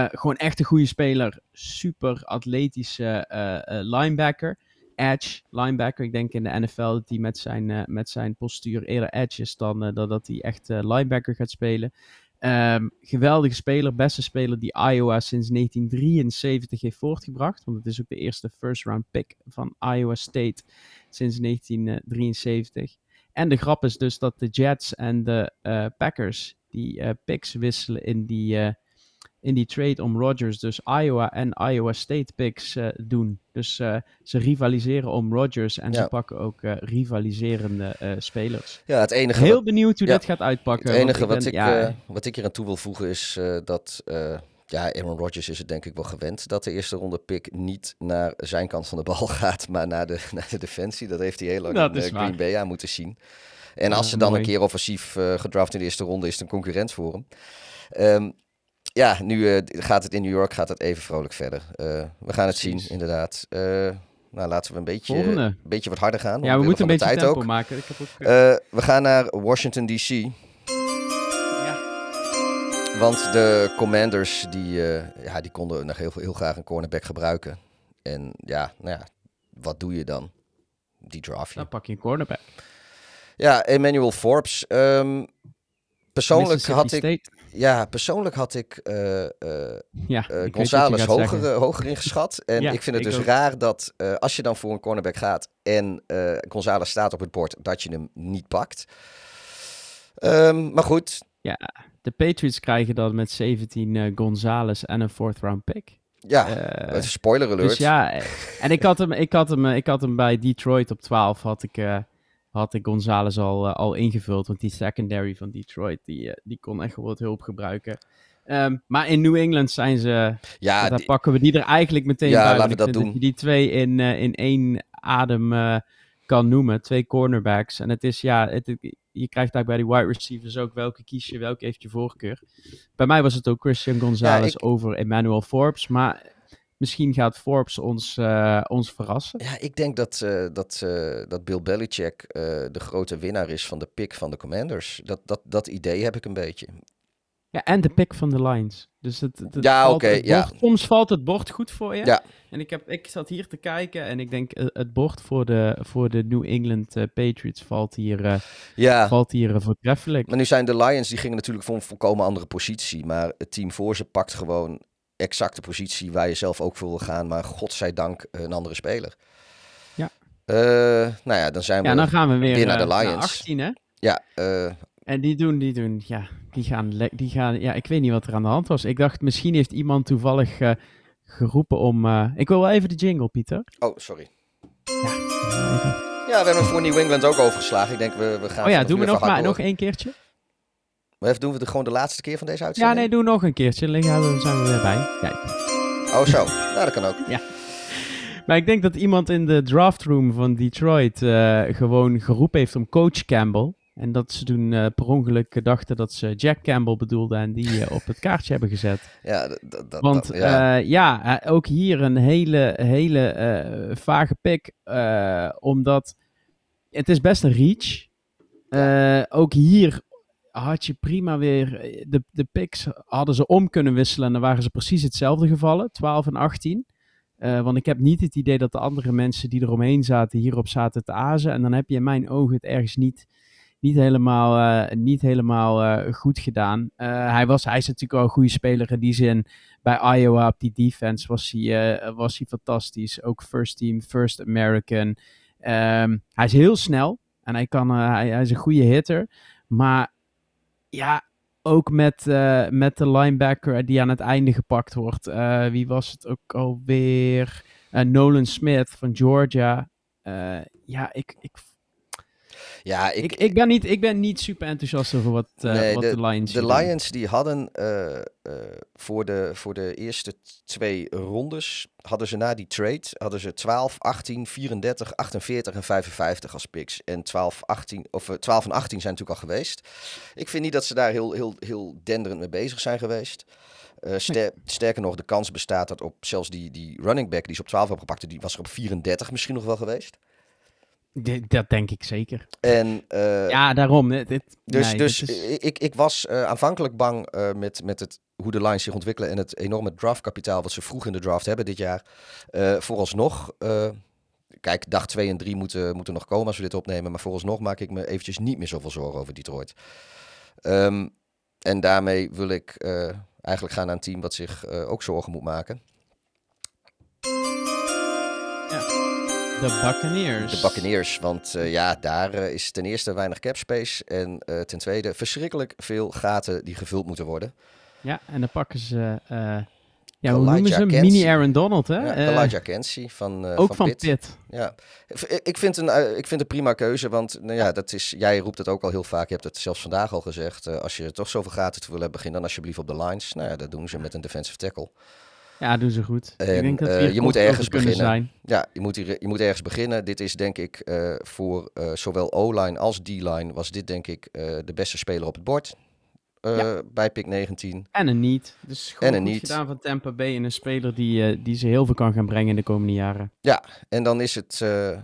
Gewoon echt een goede speler. Super atletische linebacker. Edge linebacker. Ik denk in de NFL dat hij met zijn, eh, met zijn postuur eerder edge is dan eh, dat, hij echt eh, linebacker gaat spelen. Ehm, geweldige speler, beste speler die Iowa sinds 1973 heeft voortgebracht. Want het is ook de eerste first round pick van Iowa State sinds 1973. En de grap is dus dat de Jets en de Packers die picks wisselen in die, in die trade om Rodgers. Dus Iowa en Iowa State picks eh, doen. Dus eh, ze rivaliseren om Rodgers en Ja. ze pakken ook eh, rivaliserende spelers. Ja, het enige Heel wat- benieuwd hoe Ja. dit gaat uitpakken. Het enige wat, ben- ik, ja, wat ik hier aan toe wil voegen is dat ja, Aaron Rodgers is het denk ik wel gewend dat de eerste ronde pick niet naar zijn kant van de bal gaat, maar naar de, naar de defensie. Dat heeft hij heel lang Dat in. Green Bay aan moeten zien. En als ze dan mooi. een keer offensief gedraft in de eerste ronde is, het een concurrent voor hem. Ehm, ja, nu eh, gaat het in New York gaat het even vrolijk verder. Eh, we gaan het zien, inderdaad. Eh, nou, laten we een beetje, Volgende. een beetje wat harder gaan. ja, we moeten een beetje tijd tempo ook. maken. Ik heb ook, we gaan naar Washington DC. ja. Want de Commanders die, ja, die konden nog heel, heel graag een cornerback gebruiken. En ja, nou ja, wat doe je dan? Die draft je. Dan pak je een cornerback. Ja, Emmanuel Forbes. ehm, persoonlijk, had ik, State. ja, persoonlijk had ik Ja, gaat hoger, hoger ingeschat. En Ja, ik vind het ik dus ook. raar dat als je dan voor een cornerback gaat en Gonzalez staat op het bord, dat je hem niet pakt. Ehm, maar goed, De Patriots krijgen dan met 17 eh Gonzalez en een fourth round pick. Ja, spoiler alert. Dus ja, en ik had hem, ik had hem, ik had hem bij Detroit op 12, had ik, had ik Gonzalez al, eh, al ingevuld. Want die secondary van Detroit, die, eh, die kon echt wel wat hulp gebruiken. Ehm, maar in New England zijn ze, ja, daar die- pakken we die er eigenlijk meteen Ja, bij. laten we dat doen. je die twee in, eh, in één adem kan noemen. Twee cornerbacks. En het is, ja, het, je krijgt daar bij die wide receivers ook welke kies je, welke heeft je voorkeur. Bij mij was het ook Christian Gonzalez ik- over Emmanuel Forbes. Maar misschien gaat Forbes ons, eh, ons verrassen. ja, ik denk dat, eh, dat, eh, dat Bill Belichick de grote winnaar is van de pick van de Commanders. Dat, dat, dat idee heb ik een beetje. Ja, en de pick van de Lions. Dus het, het, het Ja, het ja. Soms valt het bord goed voor je. Ja. En ik, heb, ik zat hier te kijken en ik denk het bord voor de, voor de New England Patriots valt hier, Ja, valt hier voortreffelijk. maar nu zijn de Lions, die gingen natuurlijk voor een volkomen andere positie. Maar het team voor ze pakt gewoon exact de positie waar je zelf ook voor wil gaan. Maar godzijdank een andere speler. Ja. Eh, nou ja, dan zijn we Ja, dan gaan we weer, weer naar eh, de Lions. 18, hè? Ja, eh, En die doen, die doen, ja, die gaan, die gaan, ja, ik weet niet wat er aan de hand was. Ik dacht, misschien heeft iemand toevallig eh, geroepen om, eh, ik wil wel even de jingle, Pieter. oh, sorry. Ja, even. Ja, we hebben voor New England ook overgeslagen. Ik denk, we, we gaan... Oh ja, doen we nog maar door. nog één keertje? Maar even doen we het gewoon de laatste keer van deze Ja, uitzending? nee, doe nog een keertje. We- dan zijn we weer bij. Kijk. Oh, zo. Nou, dat kan ook. Maar ik denk dat iemand in de draftroom van Detroit eh, gewoon geroepen heeft om coach Campbell. En dat ze toen eh, per ongeluk dachten dat ze Jack Campbell bedoelden en die eh, op het kaartje hebben gezet. Ja, dat, Want dat- ja. ja, ja ook hier een hele, hele vage pick. omdat het is best een reach. Ook hier had je prima weer... eh, De, de picks hadden ze om kunnen wisselen en dan waren ze precies hetzelfde gevallen. 12 en 18. Eh, want ik heb niet het idee dat de andere mensen die eromheen zaten hierop zaten te azen. En dan heb je in mijn ogen het ergens niet, niet helemaal, eh, niet helemaal goed gedaan. Hij, was, hij is natuurlijk wel een goede speler in die zin. Bij Iowa op die defense was hij, was hij fantastisch. Ook first team, first American. Ehm, hij is heel snel en hij, kan, hij is een goede hitter. Maar ja, ook met, eh, met de linebacker die aan het einde gepakt wordt. Eh, wie was het ook alweer? Eh, Nolan Smith van Georgia. Ja, ik, ik, ja, ik, ik, ik, ben niet, ik ben niet super enthousiast over wat, Nee, wat de, Lions de hier doen. Lions die hadden eh, eh, voor, de, voor de eerste twee rondes, hadden ze na die trade, hadden ze 12, 18, 34, 48 en 55 als picks. En 12, 18, of, eh, 12 en 18 zijn natuurlijk al geweest. Ik vind niet dat ze daar heel, heel, heel denderend mee bezig zijn geweest. Ster- Sterker nog, de kans bestaat dat op zelfs die, die running back die ze op 12 hebben gepakt, die was er op 34 misschien nog wel geweest. Dat denk ik zeker. En eh, ja, daarom. Dit, dit- Dus, nee, dus is- ik, ik, was eh, aanvankelijk bang eh, met, met het, hoe de Lions zich ontwikkelen en het enorme draftkapitaal wat ze vroeg in de draft hebben dit jaar. Vooralsnog, kijk, dag 2 en 3 moeten, moeten nog komen als we dit opnemen, maar vooralsnog maak ik me eventjes niet meer zoveel zorgen over Detroit. Ehm, en daarmee wil ik eigenlijk gaan naar een team wat zich ook zorgen moet maken. De Buccaneers. De Buccaneers, want eh, ja, daar eh, is ten eerste weinig cap space en eh, ten tweede verschrikkelijk veel gaten die gevuld moeten worden. Ja, en dan pakken ze... ja, hoe noemen ze hem? Mini Aaron Donald, hè? Ja, Elijah Kensey van, ook van, van Pitt. Pitt. Ja. Ik- vind, een, ik vind een prima keuze, want nou ja, dat is, jij roept het ook al heel vaak. Je hebt het zelfs vandaag al gezegd. als je toch zoveel gaten te willen hebben, begin dan alsjeblieft op de lines. Nou ja, dat doen ze met een defensive tackle. Ja, doen ze goed. ik En, denk dat eh, je moet ergens beginnen. zijn. Ja, je moet, hier, je moet ergens beginnen. Dit is denk ik eh, voor eh, zowel O-line als D-line was dit denk ik de beste speler op het bord. Ja. Bij pick 19. En een niet. Dus gewoon En een goed niet. gedaan van Tampa Bay. En een speler die, die ze heel veel kan gaan brengen in de komende jaren. En dan is het eh, Misschien moeten we-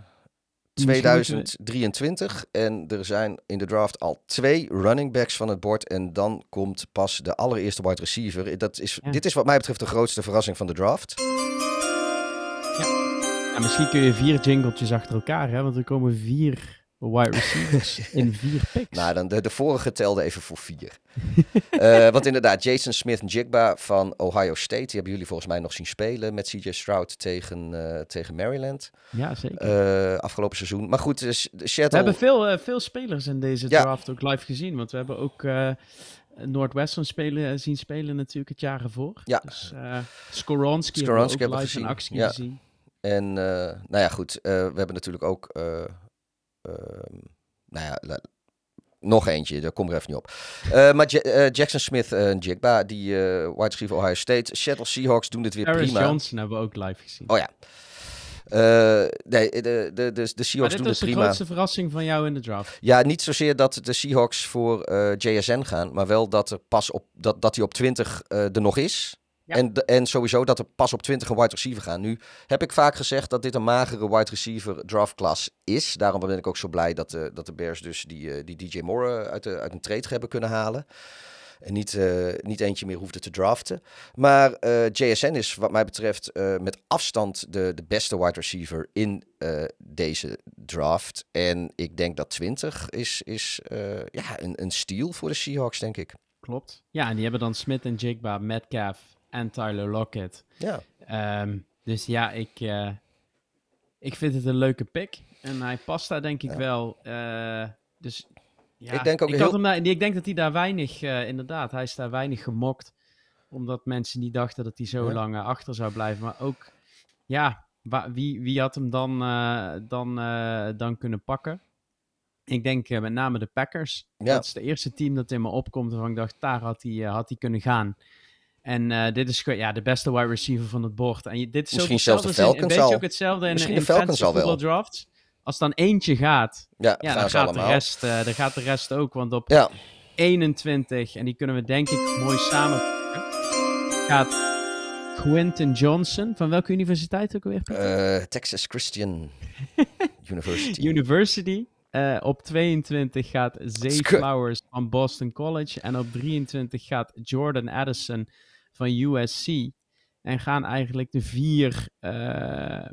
2023 en er zijn in de draft al twee running backs van het bord en dan komt pas de allereerste wide receiver. Dat is, Ja. Dit is wat mij betreft de grootste verrassing van de draft. Ja, misschien kun je vier jingletjes achter elkaar, hè? Want er komen vier wide receivers in vier picks. Nou, dan de, de vorige telde even voor vier. Eh, want inderdaad, Jason Smith-Jigba van Ohio State, die hebben jullie volgens mij nog zien spelen met CJ Stroud tegen, eh, tegen Maryland ja, zeker. eh, afgelopen seizoen. Maar goed, dus we hebben veel, veel spelers in deze Ja. draft ook live gezien. Want we hebben ook eh, Northwestern spelen, zien spelen natuurlijk het jaar ervoor. Ja. Dus uh, Skoronski, Skoronski hebben we ook hebben we live gezien. in actie Ja. gezien. En eh, nou ja, goed. eh, we hebben natuurlijk ook. Eh, ehm, nou ja, la- nog eentje, daar kom ik er even niet op. Eh, maar Ja- eh, Jackson Smith en Jigba, die eh wide receiver Ohio State. Seattle Seahawks doen dit weer Paris prima. Johnson hebben we ook live gezien. Oh ja. Nee, de, de, de, de maar Seahawks dit doen was het de prima. grootste verrassing van jou in de draft. Ja, niet zozeer dat de Seahawks voor JSN gaan, maar wel dat er pas op dat, dat hij op 20 eh, er nog is. Ja. En, en sowieso dat er pas op 20 een wide receiver gaan. Nu heb ik vaak gezegd dat dit een magere wide receiver draftklas is. Daarom ben ik ook zo blij dat de, dat de Bears dus die, eh, die DJ Moore eh, uit, de, uit een trade hebben kunnen halen. En niet, eh, niet eentje meer hoefde te draften. Maar eh, JSN is wat mij betreft eh, met afstand de, de beste wide receiver in eh, deze draft. En ik denk dat 20 is, is eh, ja, een, een steal voor de Seahawks, denk ik. Klopt. Ja, en die hebben dan Smith en Jigba, Metcalf en Tyler Lockett. Ja, Ehm, dus ja, ik, eh, ik vind het een leuke pick. En hij past daar denk ik Ja. wel. eh, dus ja, Ik denk ook ik, heel- hem daar, ik denk dat hij daar weinig, eh, inderdaad, hij is daar weinig gemokt. Omdat mensen niet dachten dat hij zo Ja. lang achter zou blijven. Maar ook, ja, wie, wie had hem dan, dan, dan kunnen pakken? Ik denk met name de Packers. Ja. Dat is de eerste team dat in me opkomt waarvan ik dacht, daar had hij, had hij kunnen gaan. En eh, dit is ja, de beste wide receiver van het bord. En je, dit is Misschien ook zelfs de Falcons al. ook hetzelfde in, Misschien in de Falcons al wel. voetbaldrafts? Als dan eentje gaat, ja, dan gaat, de rest, dan gaat de rest ook. Want op Ja, 21, en die kunnen we denk ik mooi samen gaat Quentin Johnson. Van welke universiteit ook weer? Eh, Texas Christian University. University. Op 22 gaat Zay Flowers van Boston College. En op 23 gaat Jordan Addison van USC. En gaan eigenlijk de vier, eh,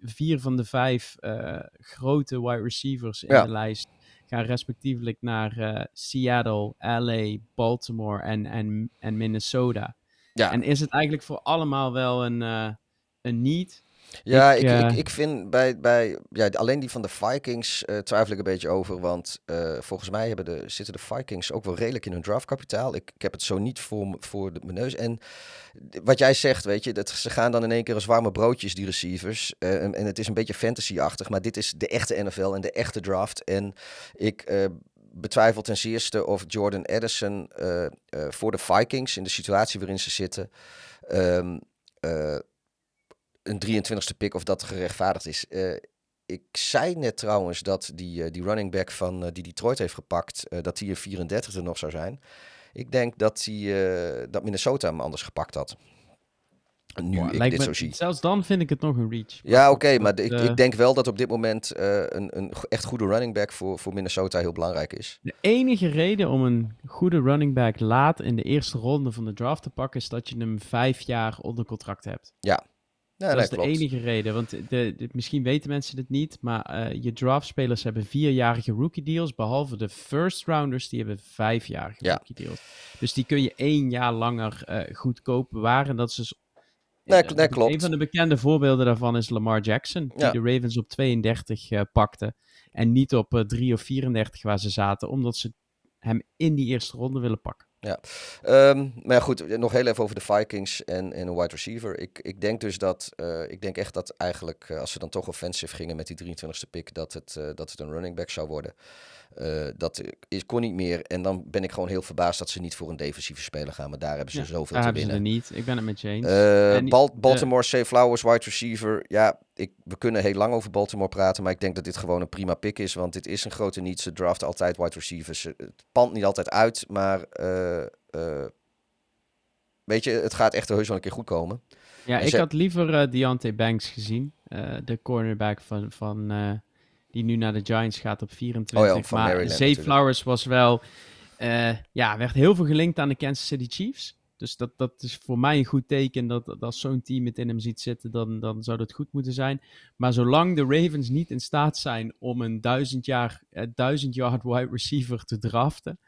vier van de vijf eh, grote wide receivers in Ja. de lijst. Gaan respectievelijk naar eh, Seattle, LA, Baltimore en, en, en Minnesota. ja, En is het eigenlijk voor allemaal wel een, een need? Ja, Ik, ik, ik, ik vind bij, bij ja, alleen die van de Vikings eh, twijfel ik een beetje over. Want eh, volgens mij hebben de, zitten de Vikings ook wel redelijk in hun draftkapitaal. Ik, ik heb het zo niet voor, voor de, mijn neus. En wat jij zegt, weet je, dat, ze gaan dan in één keer als warme broodjes, die receivers. Eh, en, en het is een beetje fantasy-achtig. Maar dit is de echte NFL en de echte draft. En ik betwijfel ten zeerste of Jordan Addison voor de Vikings, in de situatie waarin ze zitten... eh, een 23ste pick of dat gerechtvaardigd is. Eh, ik zei net trouwens dat die, eh, die running back van eh, die Detroit heeft gepakt, dat hij een 34 e nog zou zijn. Ik denk dat, die, dat Minnesota hem anders gepakt had. Nu ik lijkt dit me- zo zie. Zelfs dan vind ik het nog een reach. Ja, oké, maar ik, ik denk wel dat op dit moment een, een echt goede running back voor, voor Minnesota heel belangrijk is. De enige reden om een goede running back laat in de eerste ronde van de draft te pakken, is dat je hem vijf jaar onder contract hebt. Ja, dat nee, is de klopt. enige reden. Want de, de- misschien weten mensen dit niet, maar eh, je draftspelers hebben vierjarige rookie deals, behalve de first rounders, die hebben vijfjarige Ja. rookie deals. Dus die kun je één jaar langer eh, goedkoop bewaren. En dat is dus... Nee, eh, nee, klopt. Een van de bekende voorbeelden daarvan is Lamar Jackson, die Ja. de Ravens op 32 eh, pakte. En niet op eh, 3 of 34 waar ze zaten, omdat ze hem in die eerste ronde willen pakken. Ehm, maar ja, goed, nog heel even over de Vikings en, en een wide receiver. Ik, ik denk dus dat, eh, ik denk echt dat eigenlijk, eh, als ze dan toch offensive gingen met die 23ste pick, dat het, eh, dat het een running back zou worden. Dat is, kon niet meer. En dan ben ik gewoon heel verbaasd dat ze niet voor een defensieve speler gaan. Maar daar hebben ze Ja, zoveel Daar te hebben ze er winnen. niet. Ik ben het met je eens. De- Baltimore, Safe Flowers, wide receiver. Ja, ik, we kunnen heel lang over Baltimore praten. Maar ik denk dat dit gewoon een prima pick is. Want dit is een grote niet. Ze draften altijd wide receivers. Het pand niet altijd uit. Maar eh, eh, weet je, het gaat echt heus wel een keer goed komen. Ja, En ik ze- had liever eh Deontay Banks gezien. de cornerback van, van die nu naar de Giants gaat op 24. Oh ja, van maar Maryland Zay natuurlijk. Flowers was wel... ja, werd heel veel gelinkt aan de Kansas City Chiefs. Dus dat, dat is voor mij een goed teken dat, dat als zo'n team het in hem ziet zitten, dan, dan zou dat goed moeten zijn. Maar zolang de Ravens niet in staat zijn om een duizend, jaar, eh, duizend yard wide receiver te draften,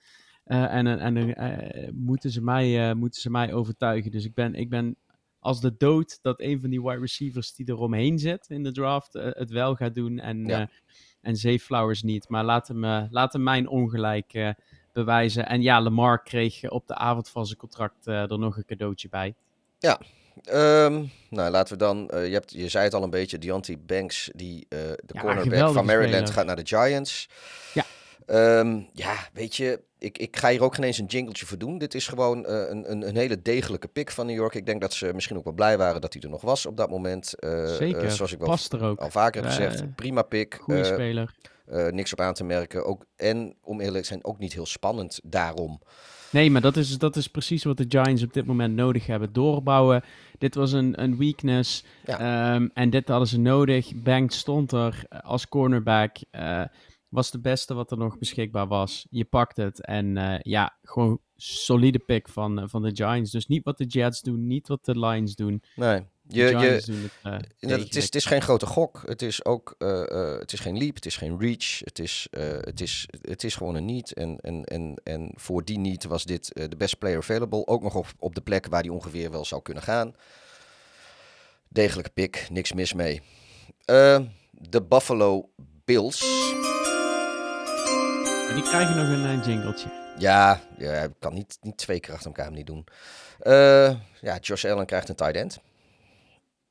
eh, en en, eh, moeten, ze mij, moeten ze mij overtuigen. Dus ik ben, ik ben als de dood dat een van die wide receivers die eromheen zit in de draft het wel gaat doen en, Ja. en Zay Flowers niet. Maar laat hem, laat hem mijn ongelijk bewijzen. En ja, Lamar kreeg op de avond van zijn contract eh, er nog een cadeautje bij. Ehm, nou, laten we dan. eh, je, hebt, je zei het al een beetje. Deontay Banks, die, eh, de Ja, cornerback van Maryland, speler. gaat naar de Giants. Ja. Ehm, ja, weet je, ik, ik ga hier ook geen eens een jingletje voor doen. Dit is gewoon een, een, een hele degelijke pick van New York. Ik denk dat ze misschien ook wel blij waren dat hij er nog was op dat moment. Zeker, zoals ik wel past er ook. al vaker heb gezegd. Prima pick. Goede speler. Eh, niks op aan te merken. Ook, en om eerlijk te zijn, ook niet heel spannend daarom. Nee, maar dat is, dat is precies wat de Giants op dit moment nodig hebben. Doorbouwen. Dit was een, een weakness. Ja. Ehm, en dit hadden ze nodig. Banks stond er eh, als cornerback. eh, was de beste wat er nog beschikbaar was. Je pakt het. En ja, gewoon solide pick van, van de Giants. Dus niet wat de Jets doen, niet wat de Lions doen. Nee. Je, Giants het eh, het, is, het is geen grote gok. Het is ook eh, eh, het is geen leap, het is geen reach. Het is, het is, het is gewoon een niet. En, en, en, en voor die niet was dit de best player available. Ook nog op, op de plek waar die ongeveer wel zou kunnen gaan. Degelijke pick, niks mis mee. Eh, de Buffalo Bills. Maar die krijgen nog een jingletje. Ja, ja, ik kan niet, niet twee keer achter elkaar niet doen. Eh, ja, Josh Allen krijgt een tight end.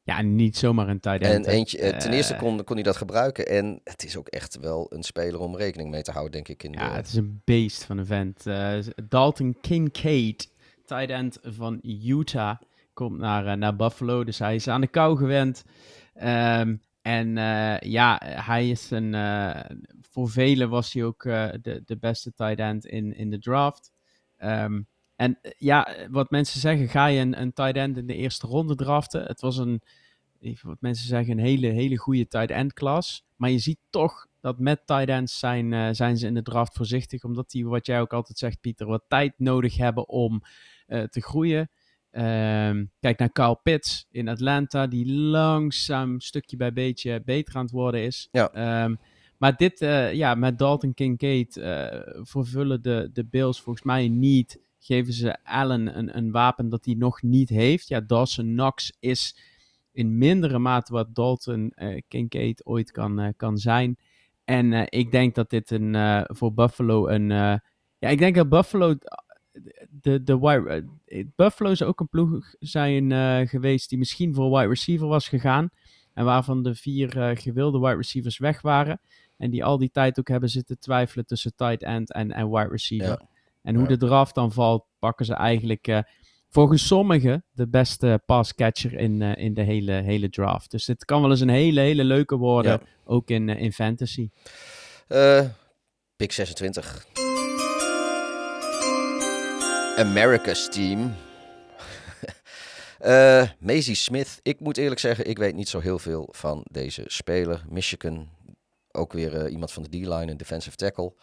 Ja, niet zomaar een tight end. En eentje, eh, ten Eh, eerste kon, kon hij dat gebruiken. En het is ook echt wel een speler om rekening mee te houden, denk ik. In Ja, de, het is een beest van een vent. Eh, Dalton Kincaid, tight end van Utah, komt naar, eh, naar Buffalo. Dus hij is aan de kou gewend. Ehm, en eh, ja, hij is een... eh, voor velen was hij ook eh, de, de beste tight end in, in de draft. Ehm, en eh, ja, wat mensen zeggen, ga je een, een tight end in de eerste ronde draften? Het was een, wat mensen zeggen, een hele, hele goede tight end klas. Maar je ziet toch dat met tight ends zijn, eh, zijn ze in de draft voorzichtig. Omdat die, wat jij ook altijd zegt, Pieter, wat tijd nodig hebben om eh, te groeien. Ehm, kijk naar Kyle Pitts in Atlanta, die langzaam stukje bij beetje beter aan het worden is. Ja. Ehm, maar dit, ja, met Dalton Kincaid vervullen de, de Bills volgens mij niet. Geven ze Allen een, een wapen dat hij nog niet heeft. Ja, Dawson Knox is in mindere mate wat Dalton eh, Kincaid ooit kan, eh, kan zijn. En eh, ik denk dat dit een, voor Buffalo een... ja, ik denk dat Buffalo... De, de wide, Buffalo is ook een ploeg zijn geweest die misschien voor wide receiver was gegaan. En waarvan de vier gewilde wide receivers weg waren. En die al die tijd ook hebben zitten twijfelen tussen tight end en, en wide receiver. Ja. En hoe Ja. de draft dan valt, pakken ze eigenlijk eh, volgens sommigen de beste passcatcher in, eh, in de hele, hele draft. Dus dit kan wel eens een hele, hele leuke worden, Ja. ook in, eh, in fantasy. Pick 26. America's team. Eh Maisie Smith. Ik moet eerlijk zeggen, ik weet niet zo heel veel van deze speler. Michigan. Ook weer iemand van de D-line, een defensive tackle.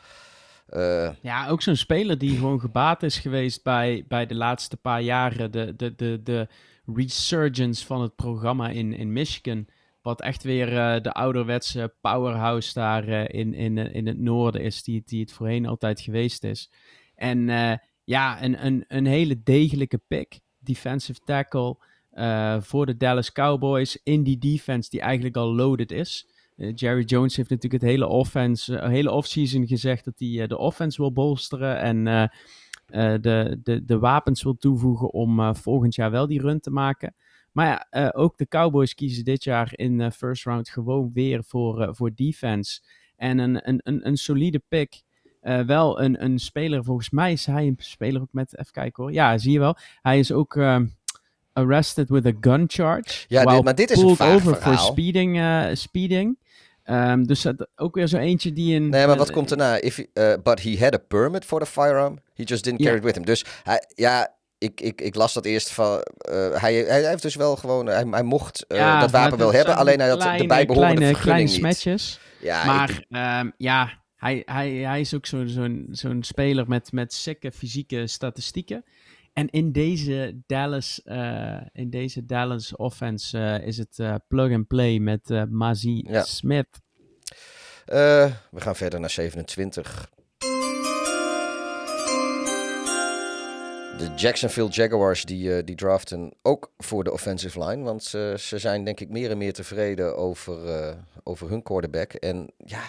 Eh, Ja, ook zo'n speler die gewoon gebaat is geweest bij, bij de laatste paar jaren. De, de, de, de resurgence van het programma in, in Michigan. Wat echt weer eh, de ouderwetse powerhouse daar eh, in, in, in het noorden is. Die, die het voorheen altijd geweest is. En ja, een, een, een hele degelijke pick. Defensive tackle voor de Dallas Cowboys. In die defense die eigenlijk al loaded is. Eh, Jerry Jones heeft natuurlijk het hele offense, eh, hele offseason gezegd dat hij eh, de offense wil bolsteren en de, de, de wapens wil toevoegen om volgend jaar wel die run te maken. Maar ja, ook de Cowboys kiezen dit jaar in de first round gewoon weer voor, voor defense. En een, een, een, een solide pick. Wel een, een speler, volgens mij is hij een speler ook met, even kijken hoor. Ja, zie je wel. Hij is ook arrested with a gun charge. Ja, dit- maar dit is een vaag over verhaal. speeding. speeding. Ehm, dus dat, ook weer zo eentje die een... nee, maar wat eh, komt erna? If eh, but he had a permit for the firearm. He just didn't carry it with him. Dus hij, ja, ik, ik, ik las dat eerst van... eh, hij, hij heeft dus wel gewoon... Hij, hij mocht eh, ja, dat wapen wel hebben. Alleen hij had de bijbehorende kleine, vergunning kleine niet. smetjes. Ja, ik- Maar ehm, ja, hij, hij, hij is ook zo'n zo'n zo'n speler met, met sikke fysieke statistieken. En in deze Dallas, eh, in deze Dallas offense eh, is het eh, plug and play met eh Mazie Ja. Smith. We gaan verder naar 27. De Jacksonville Jaguars die, die draften ook voor de offensive line. Want ze, ze zijn denk ik meer en meer tevreden over, over hun quarterback. En ja,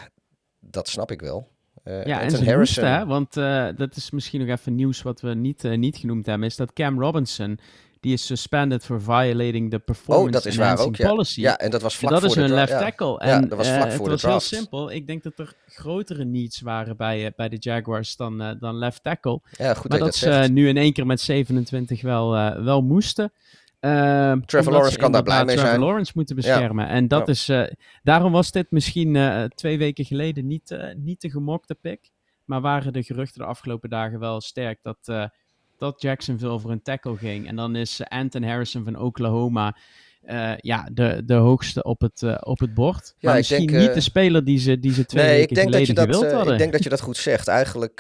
dat snap ik wel. Uh, ja, en ze moesten, hè, want uh, dat is misschien nog even nieuws wat we niet, uh, niet genoemd hebben, is dat Cam Robinson, die is suspended for violating the performance oh, dat is waar ook, ja. policy. Ja, en dat was vlak en dat voor is een left tackle. Ja, en dat was vlak voor het was heel simpel. Ik denk dat er grotere needs waren bij, bij de Jaguars dan, dan left tackle. Ja, goed maar dat, dat ze nu in één keer met 27 wel, wel moesten. Uh, Trevor Lawrence kan daar blij mee Trevor zijn. Lawrence moeten beschermen. Ja. En dat ja. is, uh, daarom was dit misschien uh, twee weken geleden niet, uh, niet de gemokte pick. Maar waren de geruchten de afgelopen dagen wel sterk dat, dat Jacksonville voor een tackle ging. En dan is Anton Harrison van Oklahoma ja, de, de hoogste op het, op het bord. Ja, maar misschien denk, niet de speler die ze, die ze twee nee, weken ik denk geleden dat je dat, hadden. Ik denk dat je dat goed zegt. Eigenlijk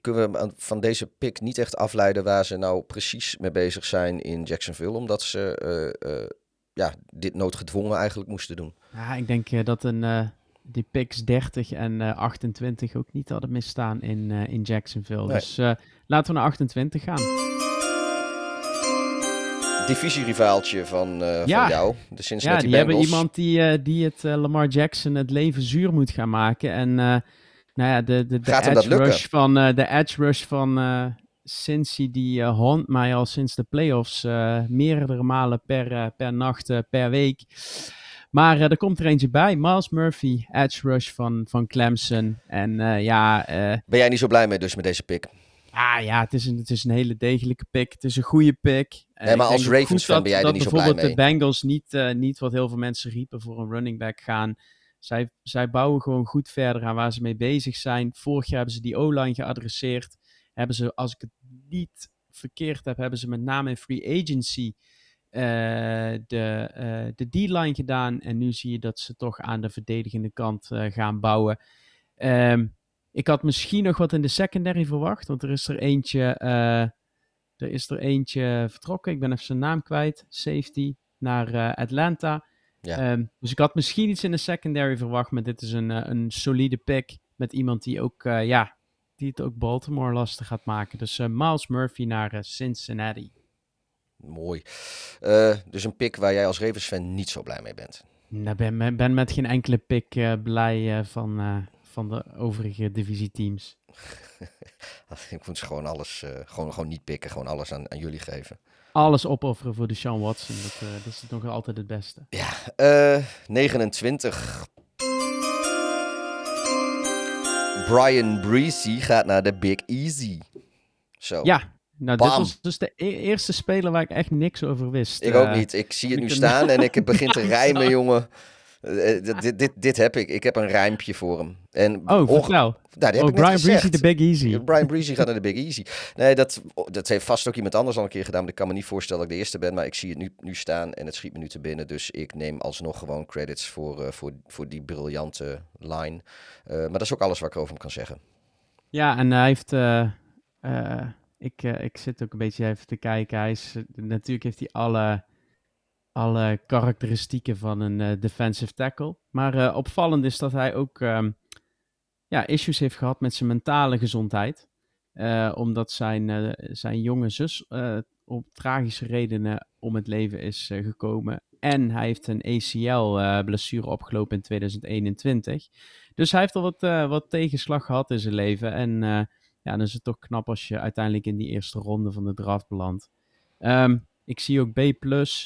kunnen we van deze pick niet echt afleiden waar ze nou precies mee bezig zijn in Jacksonville. Omdat ze ja, dit noodgedwongen eigenlijk moesten doen. Ja, ik denk dat een, die picks 30 en uh, 28 ook niet hadden misstaan in, in Jacksonville. Nee. Dus laten we naar 28 gaan. Divisierivaaltje van, ja. van jou, de Cincinnati Ja, die hebben iemand die, die het Lamar Jackson het leven zuur moet gaan maken. En nou ja, de, de, de edge rush van, de edge rush van Cincy, die hond mij al sinds de playoffs meerdere malen per, per nacht, per week. Maar er komt er eentje bij. Miles Murphy, edge rush van, van Clemson. En ja... ben jij niet zo blij mee dus met deze pick? Ah ja, het is, een, het is een hele degelijke pick. Het is een goede pick. Nee, maar als Ravens fan ben jij er niet zo blij mee. Dat bijvoorbeeld de Bengals niet, niet wat heel veel mensen riepen voor een running back gaan. Zij, zij bouwen gewoon goed verder aan waar ze mee bezig zijn. Vorig jaar hebben ze die O-line geadresseerd hebben ze, als ik het niet verkeerd heb, hebben ze met name in free agency uh, de, uh, de D-line gedaan. En nu zie je dat ze toch aan de verdedigende kant gaan bouwen. Um, ik had misschien nog wat in de secondary verwacht, want er is er eentje, er is er eentje vertrokken. Ik ben even zijn naam kwijt. Safety naar Atlanta. Ja. Um, dus ik had misschien iets in de secondary verwacht, maar dit is een, een solide pick met iemand die ook, ja, die het ook Baltimore lastig gaat maken. Dus Miles Murphy naar Cincinnati. Mooi. Dus een pick waar jij als Ravens fan niet zo blij mee bent. Nou, ben, ben met geen enkele pick blij van, van de overige divisieteams. Ik moet gewoon alles, gewoon, gewoon niet pikken, gewoon alles aan, aan jullie geven. Alles opofferen voor de Sean Watson, dat, dat is nog altijd het beste. Ja, 29. Brian Breezy gaat naar de Big Easy. Zo. Ja, nou, Bam. dit was dus de e eerste speler waar ik echt niks over wist. Ik Uh, ook niet. Ik zie het nu staan en ik begin te rijmen, jongen. Eh, dit, dit, dit, dit heb ik. Ik heb een rijmpje voor hem. En Oh, vertel. Nou, heb Oh, ik Brian Breezy, de Big Easy. Brian Breezy gaat naar de Big Easy. Nee, dat, dat heeft vast ook iemand anders al een keer gedaan. Maar ik kan me niet voorstellen dat ik de eerste ben. Maar ik zie het nu, nu staan en het schiet me nu te binnen. Dus ik neem alsnog gewoon credits voor, eh, voor, voor die briljante line. Eh, maar dat is ook alles wat ik over hem kan zeggen. Ja, en hij heeft. eh, eh, ik, eh, ik zit ook een beetje even te kijken. Hij is, eh, natuurlijk heeft hij alle, alle karakteristieken van een eh, defensive tackle. Maar eh, opvallend is dat hij ook ehm, ja, issues heeft gehad met zijn mentale gezondheid. Eh, omdat zijn, zijn jonge zus op tragische redenen om het leven is gekomen. En hij heeft een ACL-blessure opgelopen in 2021. Dus hij heeft al wat, wat tegenslag gehad in zijn leven. En ja, dan is het toch knap als je uiteindelijk in die eerste ronde van de draft belandt. Ehm, ik zie ook B+,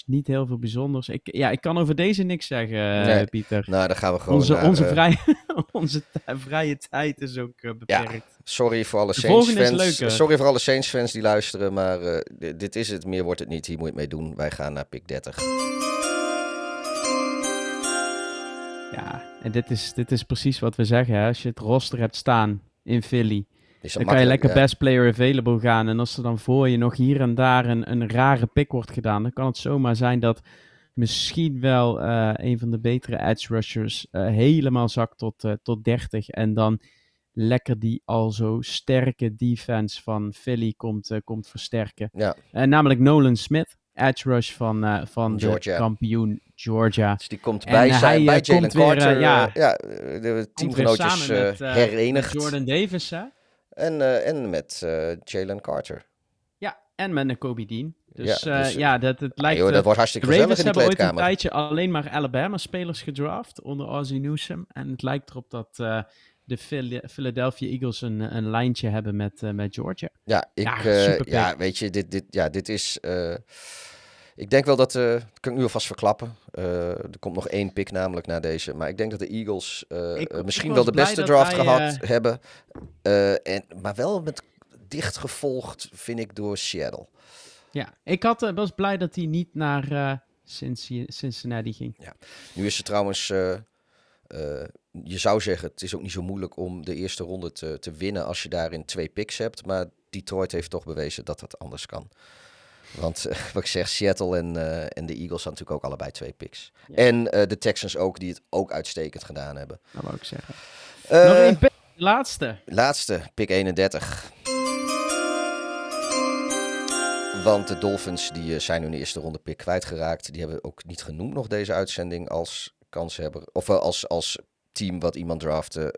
niet heel veel bijzonders. Ik, ja, ik kan over deze niks zeggen, eh, Nee. Pieter. Nou, dan gaan we gewoon Onze, naar, onze, eh, vrije, onze vrije tijd is ook eh, beperkt. Sorry voor alle De Saints volgende is fans. leuker. Sorry voor alle Saints fans die luisteren, maar eh, dit- dit is het. Meer wordt het niet. Hier moet je het mee doen. Wij gaan naar pick 30. Ja, en dit is, dit is precies wat we zeggen. Hè? Als je het roster hebt staan in Philly, Dan kan je lekker best player available gaan. En als er dan voor je nog hier en daar een, een rare pick wordt gedaan, dan kan het zomaar zijn dat misschien wel eh, een van de betere edge rushers eh, helemaal zakt tot, eh, tot 30. En dan lekker die al zo sterke defense van Philly komt, komt versterken. Ja. Namelijk Nolan Smith, edge rush van, van Georgia. de kampioen Georgia. Dus die komt bij, zijn, bij Jalen weer, Carter. ja, ja, de teamgenootjes samen met, herenigd. Jordan Davis, hè? En, eh, en met eh, Jalen Carter. Ja, en met een Kobe Dean. Dus Ja, ja, dus, ja dat, het Ah, lijkt... joh, eh, dat wordt hartstikke de gezellig Ravens in hebben ooit een tijdje alleen maar Alabama-spelers gedraft onder Ozzie Newsome. En het lijkt erop dat, eh, de Phil- Philadelphia Eagles een, een lijntje hebben met, eh, met Georgia. Ja, ik, Ja, eh, ja, weet je, dit, dit, ja, dit is. eh, ik denk wel dat. dat kan ik nu alvast verklappen. Eh, er komt nog één pick namelijk na deze. Maar ik denk dat de Eagles eh, Ik- ik misschien wel de beste draft gehad eh, hebben. En, maar wel met dicht gevolgd, vind ik, door Seattle. Ja, ik had, was blij dat hij niet naar Cinci- Cincinnati ging. Nu is het trouwens. je zou zeggen, het is ook niet zo moeilijk om de eerste ronde te, te winnen als je daarin twee picks hebt. Maar Detroit heeft toch bewezen dat dat anders kan. Want eh, wat ik zeg, Seattle en, eh, en de Eagles hadden natuurlijk ook allebei twee picks. Ja. En eh, de Texans ook, die het ook uitstekend gedaan hebben. Dat wou ik zeggen. Nog één pick, de laatste. laatste, pick 31. Want de Dolphins die zijn hun eerste ronde pick kwijtgeraakt. Die hebben ook niet genoemd nog deze uitzending als kanshebber. Of als, als team wat iemand draftte.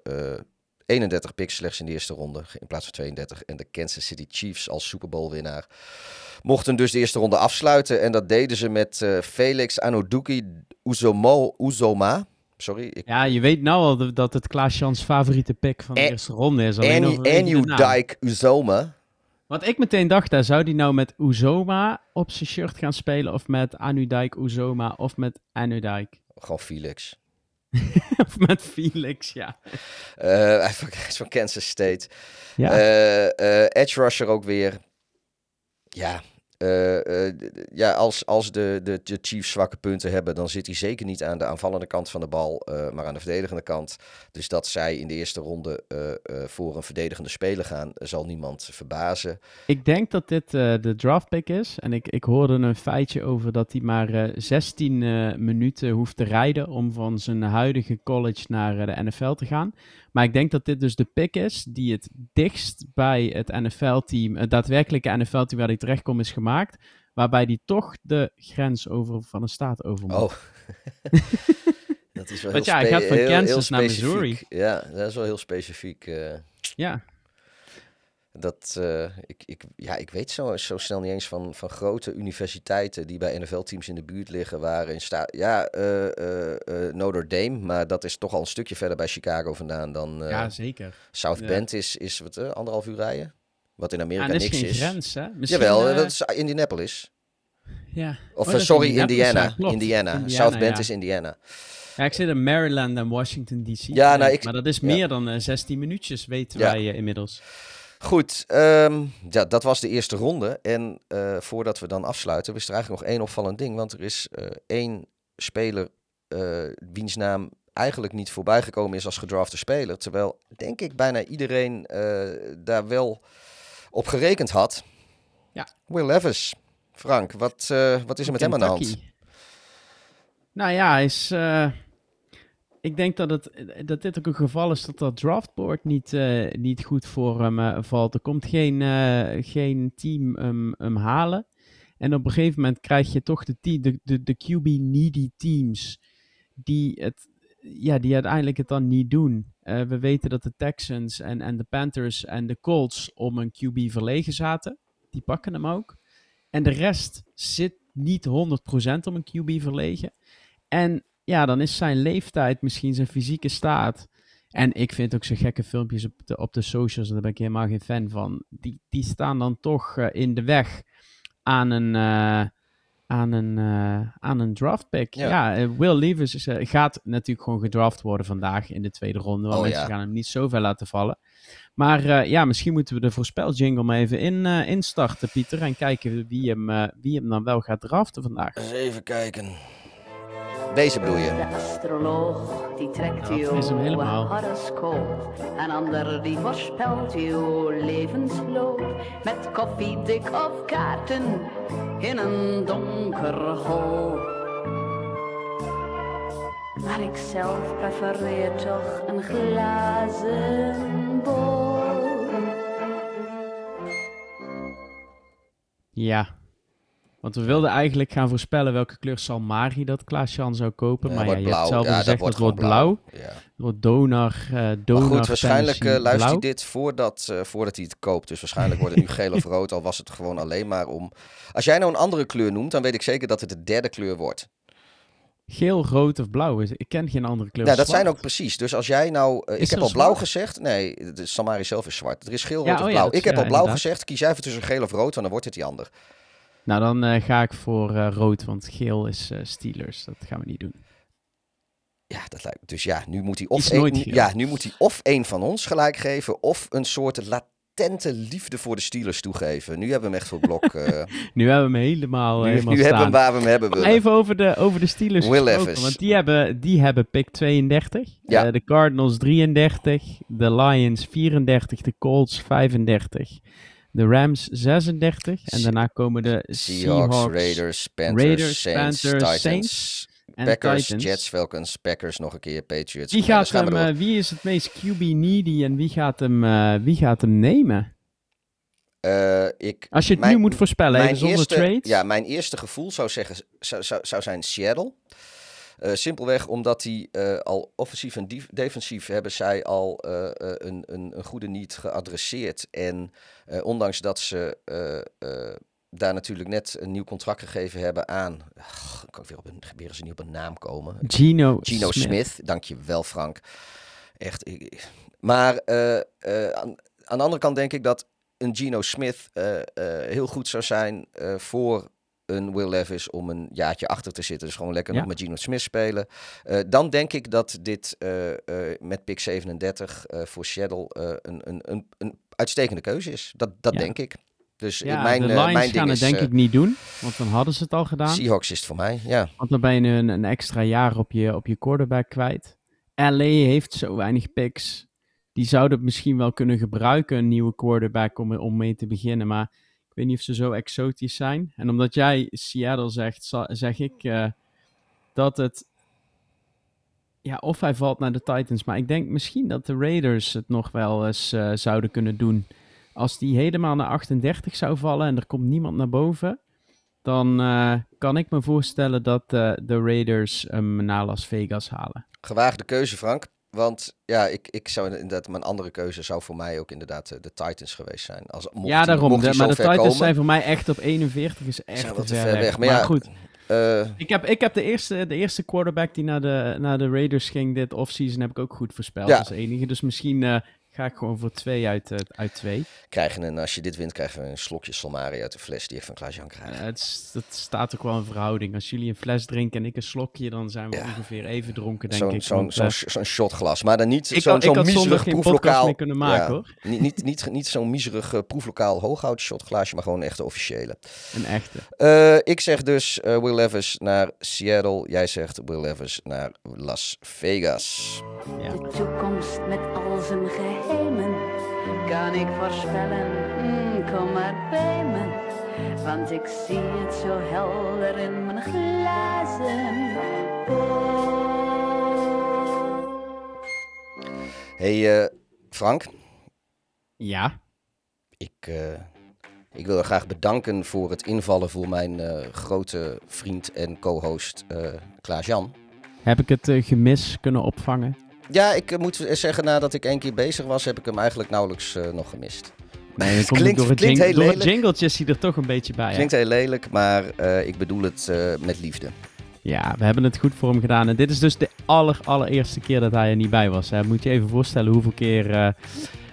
Eh 31 picks slechts in de eerste ronde in plaats van 32. En de Kansas City Chiefs als Super Bowl winnaar mochten dus de eerste ronde afsluiten. En dat deden ze met eh, Felix Anoduki Uzomo, Uzoma. Sorry, ik Ja, je weet nou al dat het Klaas-Jans favoriete pick van de En- eerste ronde is. Alleen Anu naam. Dike Uzoma. Wat ik meteen dacht, daar zou die nou met Uzoma op zijn shirt gaan spelen. Of met Anudijk Uzoma. Of met Anudijk. Gewoon Felix. of met Felix, ja. Eh, hij is van- hij is van Kansas State. Ja, Eh, eh, edge rusher ook weer. Ja, eh, eh, ja als, als de, de, de Chiefs zwakke punten hebben, dan zit hij zeker niet aan de aanvallende kant van de bal, eh, maar aan de verdedigende kant. Dus dat zij in de eerste ronde voor een verdedigende speler gaan, zal niemand verbazen. ik denk dat dit de draft pick is. En ik, ik hoorde een feitje over dat hij maar eh 16 eh, minuten hoeft te rijden om van zijn huidige college naar de NFL te gaan. Maar ik denk dat dit dus de pick is die het dichtst bij het NFL-team, het daadwerkelijke NFL-team waar hij terechtkomt, is gemaakt. Waarbij hij toch de grens over, van een staat over moet. Oh. dat is wel Want heel ja, hij gaat van heel- Kansas heel naar. Missouri. Ja, dat is wel heel specifiek. eh. Ja, Dat, eh, ik, ik, ja, ik weet zo, zo snel niet eens van, van grote universiteiten die bij NFL-teams in de buurt liggen, waar in staat. Ja, eh, eh, Notre Dame, maar dat is toch al een stukje verder bij Chicago vandaan dan ja zeker. South ja. Bend is, is wat, anderhalf uur rijden. Wat in Amerika er is niks is. grens, hè? Misschien, Jawel, dat is Indianapolis. ja. Of Oh, sorry, Indiana. Indiana. Indiana, South Bend ja. is Indiana. Ja, ik zit in Maryland en Washington D.C. Ja, nou, ik- maar dat is meer dan eh, 16 minuutjes, weten wij inmiddels. Goed, ehm, ja, dat was de eerste ronde. En eh, voordat we dan afsluiten, is er eigenlijk nog één opvallend ding. Want er is eh, één speler eh, wiens naam eigenlijk niet voorbij gekomen is als gedrafte speler. Terwijl, denk ik, bijna iedereen daar wel op gerekend had. Ja. Will Levis. Frank, wat, wat is er met hem aan de hand? Nou ja, hij is. Ik denk dat, het, dat dit ook een geval is dat dat draftboard niet, eh, niet goed voor hem eh, valt. Er komt geen, eh, geen team hem, halen. En op een gegeven moment krijg je toch de, de, de, de QB-needy teams die het, ja, die uiteindelijk het dan niet doen. We weten dat de Texans en, en de Panthers en de Colts om een QB verlegen zaten. Die pakken hem ook. En de rest zit niet 100% om een QB verlegen. En ja, dan is zijn leeftijd, misschien zijn fysieke staat. En ik vind ook zo gekke filmpjes op de, op de socials, daar ben ik helemaal geen fan van. Die, die staan dan toch eh, in de weg aan een, eh, aan een, eh, aan een draft pick. Ja. Ja, Will Levis is, gaat natuurlijk gewoon gedraft worden vandaag in de tweede ronde. Want Oh, mensen ja. gaan hem niet zo ver laten vallen. Maar ja, misschien moeten we de voorspeljingle maar even in, instarten, Pieter. En kijken wie hem, wie hem dan wel gaat draften vandaag. Eens even kijken. Deze bedoel je? De astroloog die trekt Dat uw horoscoop. Een ander die voorspelt uw levensloop. Met koffiedik of kaarten in een donker hol. Maar ik zelf prefereer toch een glazen bol. Ja. Want we wilden eigenlijk gaan voorspellen welke kleur Salmari dat Klaas-Jan zou kopen. Ja, maar ja, je hebt zelf Ja, gezegd dat wordt blauw. Ja. Het wordt donar, eh donar Maar goed, waarschijnlijk eh, Tennessee luistert hij blauw. dit voordat, eh, voordat hij het koopt. Dus waarschijnlijk wordt het nu geel of rood, al was het gewoon alleen maar om... Als jij nou een andere kleur noemt, dan weet ik zeker dat het de derde kleur wordt. geel, rood of blauw is. Ik ken geen andere kleur. Ja, dat zijn ook precies. Dus als jij nou... eh, ik heb al blauw zwart? gezegd. Nee, de Samari zelf is zwart. Er is geel, Ja, rood of oh ja, blauw. ik heb al blauw inderdaad. gezegd. Kies jij even tussen geel of rood, want dan wordt het die ander. Nou, dan eh, ga ik voor eh, rood, want geel is eh, Steelers. Dat gaan we niet doen. Ja, dat lijkt Dus ja, nu moet hij of, een, ja, nu moet hij of een van ons gelijk geven... of een soort latente liefde voor de Steelers toegeven. Nu hebben we hem echt voor blok. Nu hebben we hem helemaal, nu helemaal nu hebben we hem waar we hem hebben willen. Even over de, over de Steelers Will Levis. want die hebben, die hebben pick 32. Ja. De Cardinals 33, de Lions 34, de Colts 35, de Rams 36 en daarna komen de Seahawks, Seahawks, Raiders, Panthers, Raiders, Saints, Panthers, Titans, Saints en Packers, Titans. Jets, Falcons, Packers, nog een keer Patriots. Wie, gaat hem, eh, wie is het meest QB-needy en wie gaat hem, eh, wie gaat hem nemen? Eh, ik, Als je het mijn- nu moet voorspellen, even zonder eerste, trades. Ja, mijn eerste gevoel zou, zeggen, zou, zou, zou zijn Seattle. Eh, simpelweg omdat die eh, al offensief en defensief hebben zij al eh, een, een, een goede niet geadresseerd. En ondanks dat ze daar natuurlijk net een nieuw contract gegeven hebben aan... Ach, kan ik weer op een, weer eens niet op een naam komen. Gino, Gino Smith. Smith. Dankjewel Frank. Echt. ik- maar aan, aan de andere kant denk ik dat een Gino Smith heel goed zou zijn voor een Will Levis om een jaartje achter te zitten. Dus gewoon lekker Ja. nog met Gino Smith spelen. Eh, dan denk ik dat dit eh, eh, met pick 37 eh, voor Seattle een, een, een, een uitstekende keuze is. Dat, dat Ja. denk ik. Dus Ja, mijn, de Lions mijn ding gaan het is, denk ik niet doen, want dan hadden ze het al gedaan. Seahawks is het voor mij, ja. Want dan ben je een, een extra jaar op je, op je quarterback kwijt. LA heeft zo weinig picks. Die zouden het misschien wel kunnen gebruiken, een nieuwe quarterback, om, om mee te beginnen. Maar ik weet niet of ze zo exotisch zijn. En omdat jij Seattle zegt, zeg ik eh, dat het... Ja, of hij valt naar de Titans. Maar ik denk misschien dat de Raiders het nog wel eens eh, zouden kunnen doen. Als die helemaal naar 38 zou vallen en er komt niemand naar boven dan eh, kan ik me voorstellen dat de Raiders hem naar Las Vegas halen. Gewaagde keuze, Frank. Want ja, ik, ik zou inderdaad, mijn andere keuze zou voor mij ook inderdaad eh, de Titans geweest zijn. Als, mocht ja, daarom. De- maar de Titans komen, zijn voor mij echt op 41 is echt zijn te ver, ver weg. Maar, ja, goed, eh, ik heb, ik heb de, eerste, de eerste quarterback die naar de, naar de Raiders ging dit offseason heb ik ook goed voorspeld Ja. als enige. Dus misschien eh, ga ik gewoon voor twee uit, eh, uit twee. krijgen een, als je dit wint, krijgen we een slokje Solmari uit de fles die ik van Klaas-Jan krijg. het, is- het staat ook wel in verhouding. Als jullie een fles drinken en ik een slokje, dan zijn we Ja. ongeveer even dronken, denk Zo'n ik. zo'n eh, zo'n shotglas. Maar dan niet zo'n zonder miserig proeflokaal. meer kunnen maken, Ja. hoor. Niet, niet, niet, niet zo'n miserig proeflokaal hooghout shotglaasje, maar gewoon echt de officiële. Een echte. Eh, ik zeg dus eh, Will Levis naar Seattle. Jij zegt Will Levis naar Las Vegas. Ja. De toekomst met al zijn geheimen kan ik voorspellen. Mm, kom maar bij me, want ik zie het zo helder in mijn glazen bol. Hey eh, Frank, Ja, ik, eh, ik wil je graag bedanken voor het invallen voor mijn eh, grote vriend en co-host eh Klaas-Jan. heb ik het gemis kunnen opvangen? Ja, ik eh, moet zeggen, nadat ik één keer bezig was, heb ik hem eigenlijk nauwelijks eh, nog gemist. Nee, Klinkt- het door, het klinkt heel door het lelijk. jingletje is hij er toch een beetje bij. Klinkt heel lelijk, maar eh, ik bedoel het met liefde. Ja, we hebben het goed voor hem gedaan. En dit is dus de aller, allereerste keer dat hij er niet bij was. Hè. Moet je even voorstellen hoeveel keer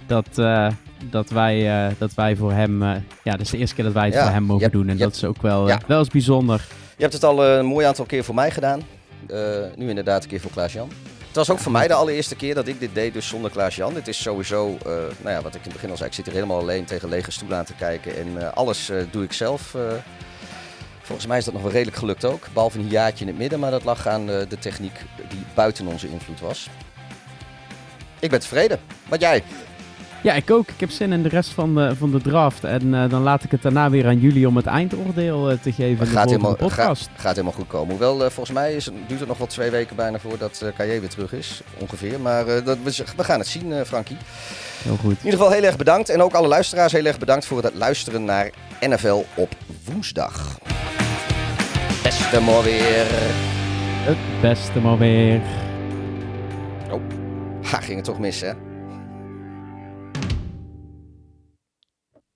dat, dat, wij, dat wij voor hem... ja, dat is de eerste keer dat wij het Ja, voor hem mogen doen. En dat is ook wel, wel eens bijzonder. Je hebt het al een mooi aantal keer voor mij gedaan. Nu inderdaad een keer voor Klaas-Jan. Was ook voor mij de allereerste keer dat ik dit deed, dus zonder Klaas-Jan. Dit is sowieso, eh, nou ja, wat ik in het begin al zei, ik zit hier helemaal alleen tegen lege stoelen aan te kijken. En eh, alles eh, doe ik zelf. volgens mij is dat nog wel redelijk gelukt ook. Behalve een jaartje in het midden, maar dat lag aan de techniek die buiten onze invloed was. Ik ben tevreden. Wat jij? Ja, ik ook. Ik heb zin in de rest van de, van de draft. En eh, dan laat ik het daarna weer aan jullie om het eindoordeel eh, te geven in de Gaat helemaal, podcast. gaat, gaat helemaal goed komen. Hoewel, eh, volgens mij is, het- duurt het nog wel twee weken bijna voordat eh KJ weer terug is. Ongeveer. Maar dat, we, we gaan het zien, Frankie. Heel goed. In ieder geval heel erg bedankt. En ook alle luisteraars heel erg bedankt voor het luisteren naar NFL op woensdag. Beste mooi weer. Het beste maar weer. Ha, ging het toch mis, hè?